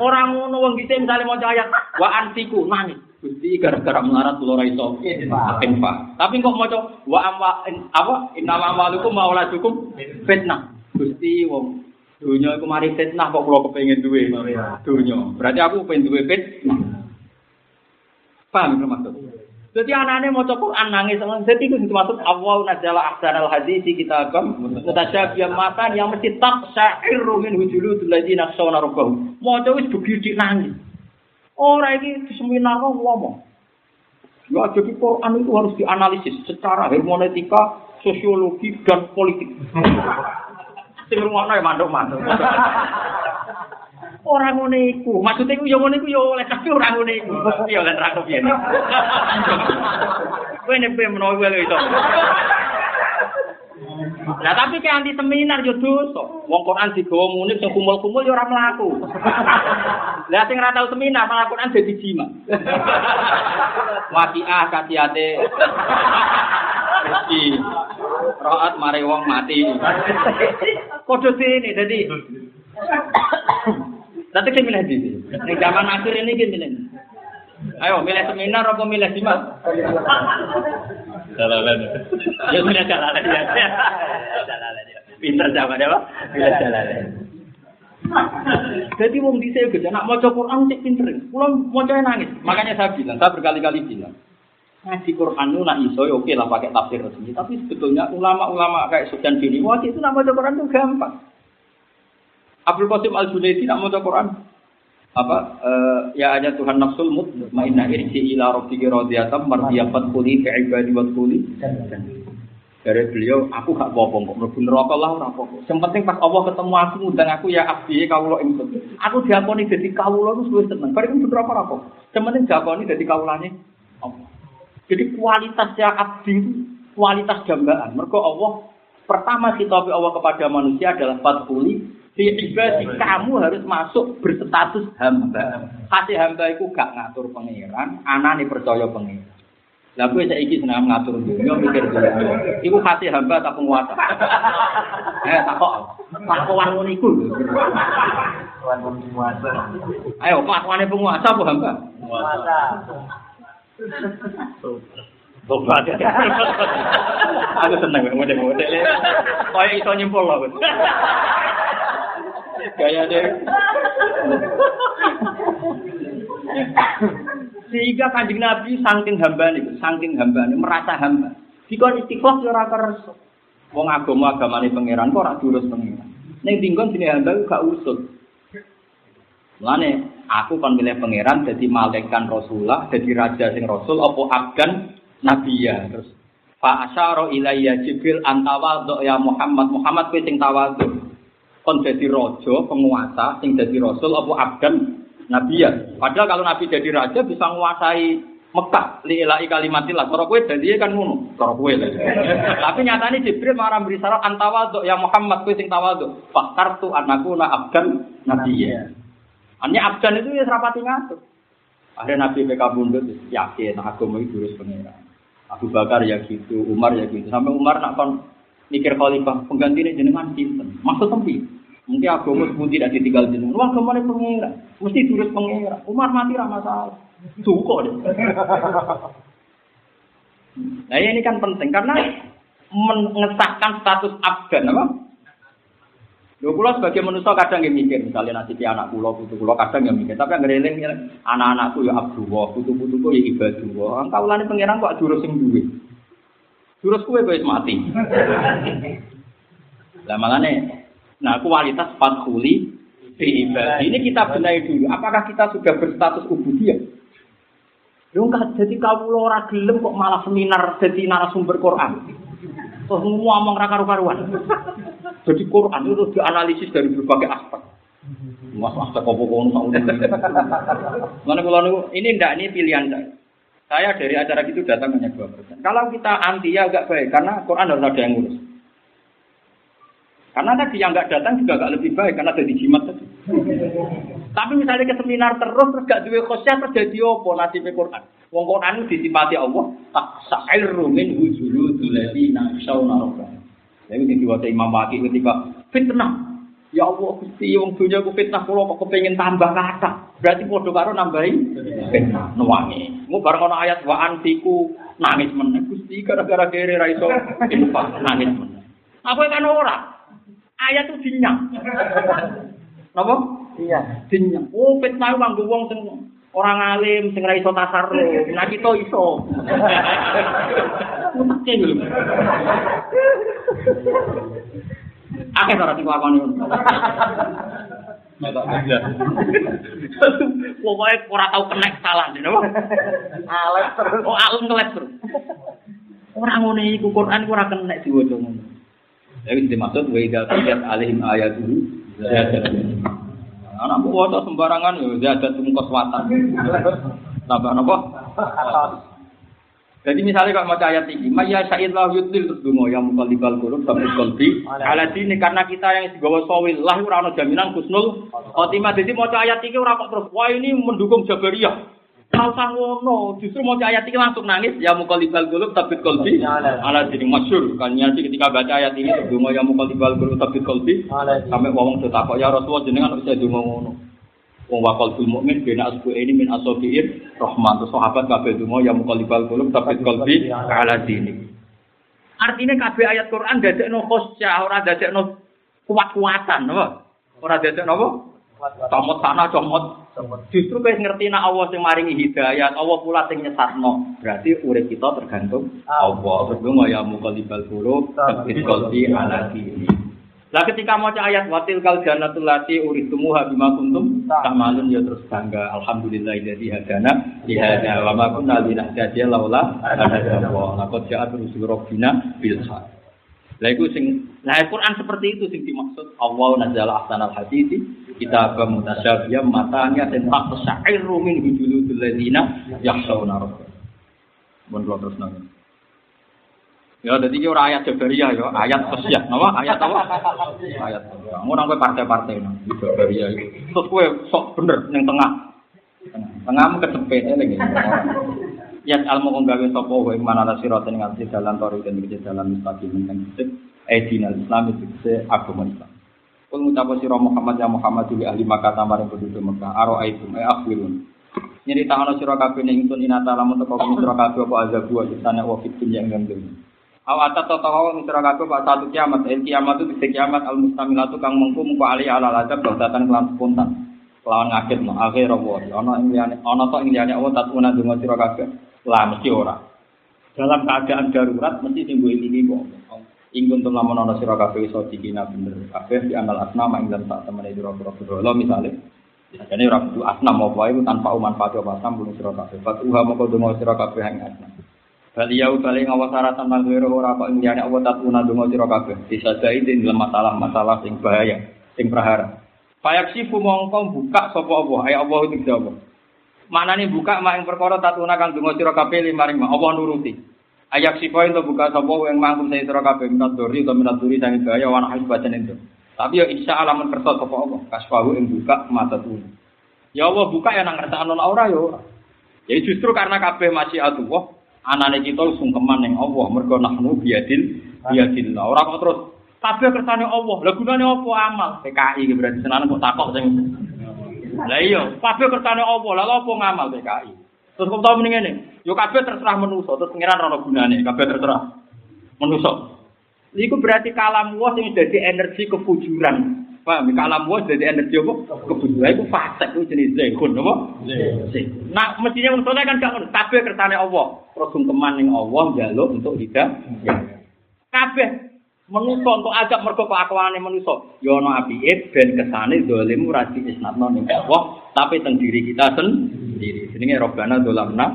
Speaker 1: Orang ngono wong gitu misalnya mau ayat wa antiku nangis. Gusti gara-gara melarat kula ora iso infak. Tapi kok maca wa amma apa innama amalukum mauladukum fitnah. Gusti wong dunya iku mari fitnah kok kula kepengin duwe dunya. Berarti aku pengen duwe fitnah. Paham ya maksud? Jadi anak-anaknya mau Quran nangis, jadi itu dimaksud Allah nazala ahsan al hadis kitabam mutasyabiyan matan yang mesti tak syairu min hujulu tuladi naksona robbahum. Mau wis begitu nangis. Orang ini di seminar ngomong. Ya, jadi Quran itu harus dianalisis secara hermeneutika, sosiologi, dan politik. Sing rumono ya manduk-manduk. Ora ngene iku. Maksude iku ya ngene iku ya oleh tapi ora ngene iku. Ya kan ra kepiye. Kowe nek pe menawa iso. Lah tapi ke anti seminar yo dosa. Wong Quran digawa sing kumpul-kumpul yo ora mlaku. Lah sing ora tau seminar malah Quran dadi jima. Waqiah katiate. Mesti roat mare wong mati. Padha dene dadi Nanti kita milih di Di zaman akhir ini kita milih. Ayo, milih seminar apa milih simak?
Speaker 2: Jalalan.
Speaker 1: Ya milih jalalan ya.
Speaker 2: Jalalan ya.
Speaker 1: Pinter sama dia, Pak. Milih jalalan. Jadi wong dhisik gede nak maca Quran cek pinter. Kula maca nangis. Makanya saya bilang, saya berkali-kali bilang. Ngaji Quran itu nak iso ya oke lah pakai tafsir resmi. Tapi sebetulnya ulama-ulama kayak Sufyan bin Wati itu nak maca Quran itu gampang. Abdul Qasim Al Junaidi nak maca Quran apa eh, ya hanya Tuhan nafsul mutmainnah irji ila rabbika radiyatan mardiyatan quli fi ibadi wa quli dari beliau aku gak apa-apa kok mlebu neraka lah ora apa-apa. Sing penting pas Allah ketemu aku ngundang aku ya abdi kawula ingsun aku diakoni dadi kawula terus wis seneng. Bareng mlebu neraka ora apa sing penting diakoni dadi kawulane jadi kualitas ya abdi kualitas dambaan mergo Allah pertama khitab Allah kepada manusia adalah fatkuli di ibadi kamu harus masuk berstatus hamba. Kasih hamba itu gak ngatur pangeran, anane percaya pangeran. Lah gue saiki seneng ngatur dunia mikir dunia. Iku kasih hamba atau penguasa. Eh takok. Takokan ngono iku.
Speaker 2: penguasa.
Speaker 1: Ayo, kelakuannya penguasa apa hamba?
Speaker 2: Penguasa. Tobat.
Speaker 1: Aku seneng model-model. Kayak iso nyimpul loh. Gaya deh. Sehingga kanjeng Nabi saking hamba nih, saking hamba nih, merasa hamba. Jika istiqomah ya ora kersa. Wong agama agamane pangeran kok ora diurus pangeran. Ning tinggon sini hamba gak usut. Mulane aku kon milih pangeran jadi malaikat Rasulullah, jadi raja sing Rasul apa abdan nabiya terus fa asyara ilayya jibril antawadhu ya Muhammad Muhammad kowe sing tawadhu kon jadi raja penguasa sing jadi rasul apa abdan? Nabiya padahal kalau nabi jadi raja bisa menguasai Mekah li ilahi kalimatillah. Cara kowe dadi kan ngono. Cara kowe. Tapi nyatane jibril marah beri syarat antawadhu ya Muhammad kowe sing tawadhu. Fakartu anakuna abdan nabiya hanya abdan itu ya serapati ngatur. Akhirnya Nabi PK Bundut yakin agama itu harus Abu Bakar ya gitu, Umar ya gitu. Sampai Umar nak kon mikir khalifah penggantinya jenengan sinten. Maksud tempi. Mungkin agama pun tidak ditinggal jenengan. Wah, ke mana pengira? Mesti turut pengira. Umar mati ramah masalah. Cukup deh. Nah ini kan penting karena mengesahkan status abdan apa? Lho kula sebagai manusia kadang yang mikir, misalnya nanti anak kula, putu kula kadang yang mikir, tapi ngereling anak-anakku ya Abdullah, putu-putuku ya ibadullah. Engkau lani pangeran kok jurus sing duwe. Jurus kuwe wis mati. Lah makane nah kualitas ibadi ini kita benahi dulu. Apakah kita sudah berstatus ubudiyah? Lho enggak jadi kawula ora gelem kok malah seminar jadi narasumber Quran. Terus ngomong ra karu-karuan. Jadi Quran itu dianalisis dari berbagai aspek. Mas aspek apa kono Mana kalau ini ndak ini pilihan saya. Saya dari acara itu datang hanya dua persen. Kalau kita anti ya agak baik karena Quran harus ada yang ngurus. Karena tadi yang nggak datang juga nggak lebih baik karena ada di jimat tadi. Tapi misalnya ke seminar terus terus gak duwe khosyah terus jadi apa nasibnya Quran? Wong Quran itu disifati Allah tak sa'irru min hujuludul ladina yakhshawna rabbahum. Jadi diwaca Imam Maki ketika fitnah. Ya Allah, Gusti wong dunya ku fitnah kula kok kepengin tambah kata. Berarti padha karo nambahi fitnah nuwangi. Mu bareng ana ayat wa antiku nangis meneh Gusti gara-gara kere ra iso infak nangis meneh. Apa kan ora? Ayat itu dinyang. Napa? Iya, dinyang. Oh, fitnah kanggo wong sing orang alim sing ra iso tasarruf. Nah kita iso. Mutake lho. Akeh ora sing lakoni ngono. Pokoknya ora tau kena salah dene. Alet terus. Oh, alim ngeles terus. Ora ngene iku Quran ora kena diwaca ngono. Jadi dimaksud wa idza tuliyat alaihim ayatuhu zadat. Anak waca sembarangan yo zadat mungkos watan. Tambah napa? Jadi misalnya kalau mau ayat ini, Maya Syahid lah yutil terus dungo yang mukallibal qulub sampai kolbi. Ala ini karena kita yang digawa sawil lah ora ono jaminan kusnul khotimah. Jadi mau ayat ini ora kok terus wah ini mendukung Jabariyah. Kalau ngono, justru mau ayat ini langsung nangis ya mukallibal qulub tapi kolbi. Ala ini masyur kan nyati ketika baca ayat ini dungo yang mukallibal qulub tapi kolbi. Sampai wong setakok ya Rasulullah jenengan bisa dungo ngono. Wong wakal bil mukmin bena asbu ini min asofiir rahman. Terus sahabat kabeh donga ya muqallibal qulub tapi qalbi ala dini. Artinya kabeh ayat Quran dadekno khosyah, ora dadekno kuat-kuatan, apa? Ora dadekno apa? Comot sana, comot. Justru kowe ngerti nek Allah sing maringi hidayat, Allah pula sing nyesatno. Berarti urip kita tergantung Allah. Terus donga ya muqallibal qulub tapi qalbi ala dini. Lah ketika mau ayat watil kal jannatul lati uritumuha bima kuntum tamalun ya terus bangga alhamdulillah jadi hadana di hada wa ma kunna linahtadiya laula hadana wa laqad ja'at rusul rabbina bil haq. Lah iku sing nah Quran seperti itu sing dimaksud Allah nazala ahsanal hadisi kita mutasyabiyah matanya dan tak tasairu min hujuludul ladina yakhshawna rabbah. Mun terus nang. Ya, jadi ini orang ayat Jabariyah ya, ayat kesia, nama ayat apa? Ayat. Kamu nang partai-partai nang Jabariyah itu. Terus kue sok bener yang tengah. Tengahmu kecepet ya lagi. Ya almu kong gawe sapa wae mana la sirate ing ati dalan tori dan iki dalan mustaqim ing sip edina Islam itu agama Islam. Kul ngucap sira Muhammad ya Muhammad di ahli Makkah tamaring penduduk Mekah aro aitum e akhirun. Nyerita ana sira kabeh ning ingsun inata lamun teko kumi sira kabeh apa azabu wa sana wa fit dunya ing dalem. Aw atat to tawa sira kabeh pak satu kiamat el kiamat itu di kiamat al mustamilatu kang mengku mengku ali ala lazab datan kelan spontan. Kelawan ngaget no akhir wa ana ing liyane ana to ing liyane Allah tatuna donga sira kabeh. Lah mesti ora. Dalam keadaan darurat mesti sing mbok iki kok. Ingkun tuh lamun ana sira kabeh iso dikina bener kabeh di amal asnama ing dalam sak temene sira kabeh. Lha misale Jadi ora kudu asnam apa iku tanpa manfaat apa asnam bulung sira kabeh. Fatuha moko donga sira kabeh ing asnam. Bali yau bali ngawas syaratan lan wiro ora kok ing Allah tatuna donga sira kabeh. Disajai dalam masalah-masalah sing bahaya, sing prahara. Payak sifu mongko buka sapa Allah, ayo Allah jawab. Manane buka mak ing perkara tatuna kang donga sira kabeh limaring mak Allah nuruti. Ayak sifa itu buka sapa yang mangkum saya sira kabeh minat duri atau minat duri sang bahaya wana hasbatan itu. Tapi ya insya Allah kersa sapa Allah, kasfahu ing buka mata tuna. Ya Allah buka ya nang ngersakno ora ya ora. Ya justru karena kabeh masih Allah, anane kita sungkeman ning Allah, mergo nahnu biadil biadil. Ora kok terus kabeh kersane Allah. Lah gunane apa amal? PKI iki berarti senane kok takok sing Lah iya, kabeh kersane Allah. Lah apa ngamal PKI? Terus kok tau mending ngene, yo kabeh terserah manusa, terus pengiran ora gunane, kabeh terserah manusa. Iku berarti kalam wa sing dadi energi kefujuran. Paham? ya? Kalam wa dadi energi apa? Kefujuran iku fasik iku jenis zekun apa? Zek. Nah, mestinya wong kan gak ngono. Kabeh kersane Allah. Terus sungkeman ning Allah njaluk untuk hidup. Kabeh manusa untuk ajak mergo kelakuane manusa. Ya ana apike ben kesane zalim ora diisnatno ning Allah, tapi teng diri kita sendiri. Jenenge Robbana dolamna.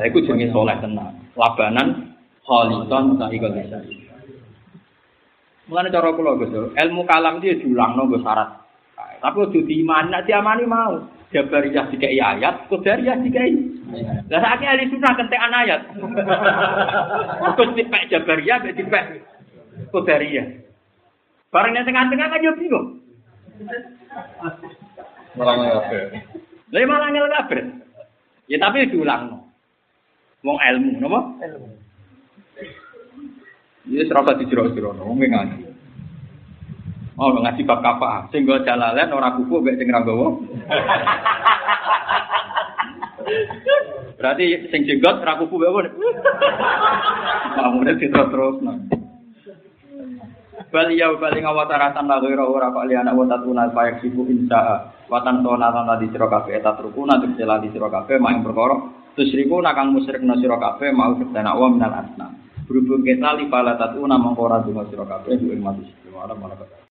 Speaker 1: Lah iku jenenge saleh tenan. Labanan khaliton lisan. Mulane cara kula Gus, ilmu kalam iki diulangno nggo syarat. Tapi ojo diimani, nek diamani mau. Jabariyah dikai ayat, Qadariyah dikai. Lah saiki ahli sunnah kentekan ayat. Terus dipek Jabariyah, mek dipek Qadariyah. Bareng nek tengah-tengah kan yo bingung.
Speaker 2: Malah kabeh.
Speaker 1: Lah ya malah ngel kabeh. Ya tapi diulangno. Wong ilmu, napa?
Speaker 2: Ilmu.
Speaker 1: Ya serasa dijero-jero, wong ngaji. Oh, ngaji bab kafa. Sing nggo jalalen ora kuku mek sing ra nggawa. Berarti sing jenggot ra kuku mek apa? Mamune terus-terus. Bal ya bali ngawataratan la ghira ora kok liana wa tatuna payak sibu insya watan sona lan di sira kabeh eta trukuna tegese lan di kabeh mak ing perkara tusriku nakang musyrikna sira kabeh mau sedana wa minal asna berhubung kita li pala tatuna mongko ora donga sira kabeh ing mati sira malah